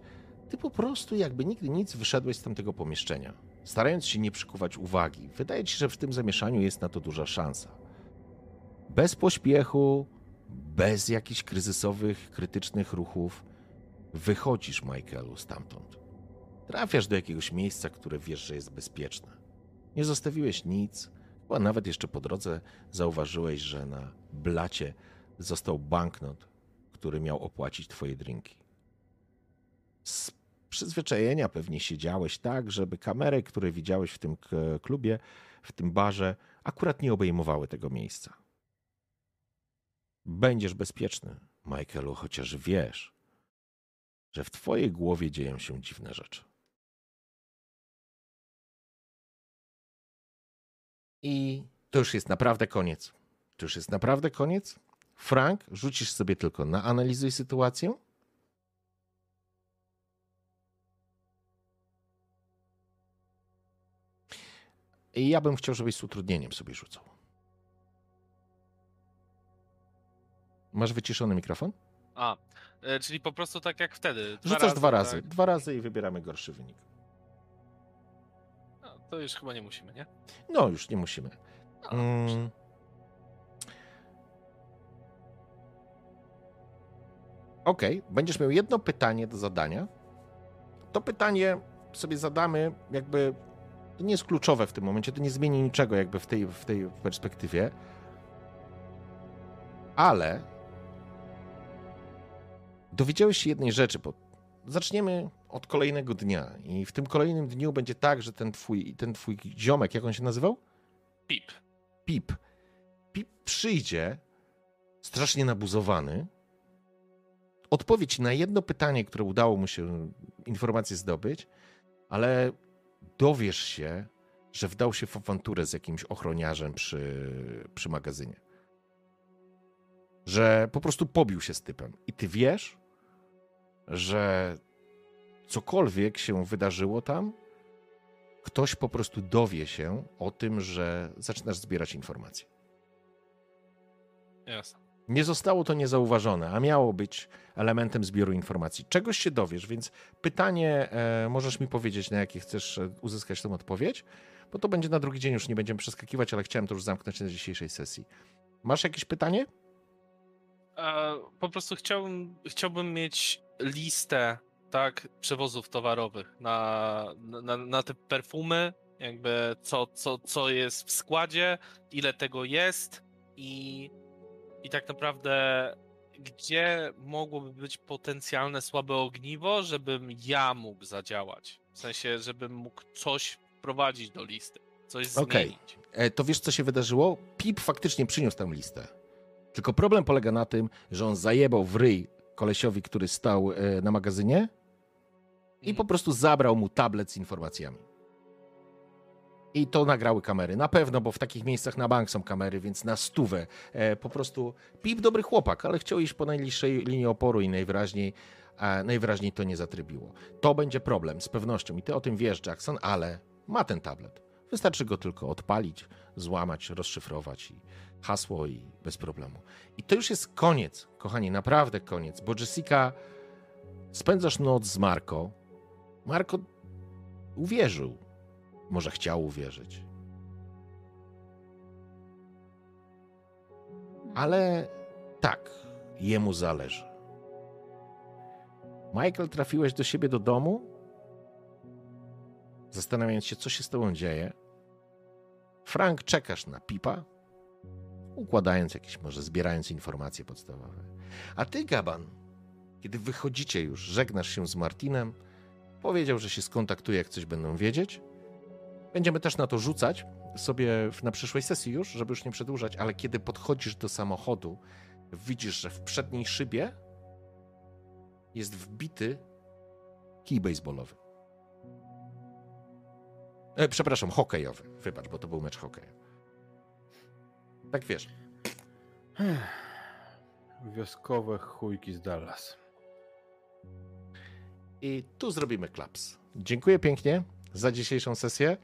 ty po prostu jakby nigdy nic wyszedłeś z tamtego pomieszczenia, starając się nie przykuwać uwagi. Wydaje ci się, że w tym zamieszaniu jest na to duża szansa. Bez pośpiechu, bez jakichś kryzysowych, krytycznych ruchów, wychodzisz, Michaelu, stamtąd. Trafiasz do jakiegoś miejsca, które wiesz, że jest bezpieczne. Nie zostawiłeś nic, chyba nawet jeszcze po drodze zauważyłeś, że na blacie został banknot, który miał opłacić twoje drinki. Przyzwyczajenia pewnie siedziałeś tak, żeby kamery, które widziałeś w tym klubie, w tym barze, akurat nie obejmowały tego miejsca. Będziesz bezpieczny, Michaelu, chociaż wiesz, że w twojej głowie dzieją się dziwne rzeczy. I to już jest naprawdę koniec. To już jest naprawdę koniec. Frank, rzucisz sobie tylko na analizuj sytuację. I ja bym chciał, żebyś z utrudnieniem sobie rzucał. Masz wyciszony mikrofon? A, e, czyli po prostu tak jak wtedy. Rzucasz dwa razy. tak? Dwa razy i wybieramy gorszy wynik. No, to już chyba nie musimy, nie? No, już nie musimy. No, Mm. Okej, będziesz miał jedno pytanie do zadania. To pytanie sobie zadamy, jakby to nie jest kluczowe w tym momencie, to nie zmieni niczego jakby w tej, w tej perspektywie. Ale dowiedziałeś się jednej rzeczy, bo zaczniemy od kolejnego dnia i w tym kolejnym dniu będzie tak, że ten twój, ten twój ziomek, jak on się nazywał? Pip. Pip. Pip przyjdzie strasznie nabuzowany, odpowie ci na jedno pytanie, które udało mu się informację zdobyć, ale dowiesz się, że wdał się w awanturę z jakimś ochroniarzem przy, przy magazynie. Że po prostu pobił się z typem. I ty wiesz, że cokolwiek się wydarzyło tam, ktoś po prostu dowie się o tym, że zaczynasz zbierać informacje. Jasne. Nie zostało to niezauważone, a miało być elementem zbioru informacji. Czegoś się dowiesz, więc pytanie e, możesz mi powiedzieć, na jakie chcesz e, uzyskać tę odpowiedź, bo to będzie na drugi dzień, już nie będziemy przeskakiwać, ale chciałem to już zamknąć na dzisiejszej sesji. Masz jakieś pytanie? E, po prostu chciałbym, chciałbym mieć listę tak, przewozów towarowych, na, na, na te perfumy, jakby co, co, co jest w składzie, ile tego jest i, i tak naprawdę gdzie mogłoby być potencjalne słabe ogniwo, żebym ja mógł zadziałać. W sensie, żebym mógł coś wprowadzić do listy, coś zmienić. E, to wiesz, co się wydarzyło? Pip faktycznie przyniósł tę listę. Tylko problem polega na tym, że on zajebał w ryj kolesiowi, który stał e, na magazynie i po prostu zabrał mu tablet z informacjami. I to nagrały kamery. Na pewno, bo w takich miejscach na bank są kamery, więc na stówę. E, po prostu Pip dobry chłopak, ale chciał iść po najbliższej linii oporu i najwyraźniej, e, najwyraźniej to nie zatrybiło. To będzie problem, z pewnością. I ty o tym wiesz, Jackson, ale ma ten tablet. Wystarczy go tylko odpalić, złamać, rozszyfrować i hasło i bez problemu. I to już jest koniec, kochani, naprawdę koniec, bo Jessica spędzasz noc z Marco. Marco uwierzył. Może chciał uwierzyć. Ale tak, jemu zależy. Michael, trafiłeś do siebie do domu, zastanawiając się, co się z tobą dzieje. Frank, czekasz na pipa, układając jakieś, może zbierając informacje podstawowe. A ty, Gaban, kiedy wychodzicie już, żegnasz się z Martinem, powiedział, że się skontaktuje, jak coś będą wiedzieć. Będziemy też na to rzucać sobie na przyszłej sesji już, żeby już nie przedłużać, ale kiedy podchodzisz do samochodu, widzisz, że w przedniej szybie jest wbity kij baseballowy. E, przepraszam, hokejowy. Wybacz, bo to był mecz hokeja. Tak wiesz. Wioskowe chujki z Dallas. I tu zrobimy klaps. Dziękuję pięknie za dzisiejszą sesję.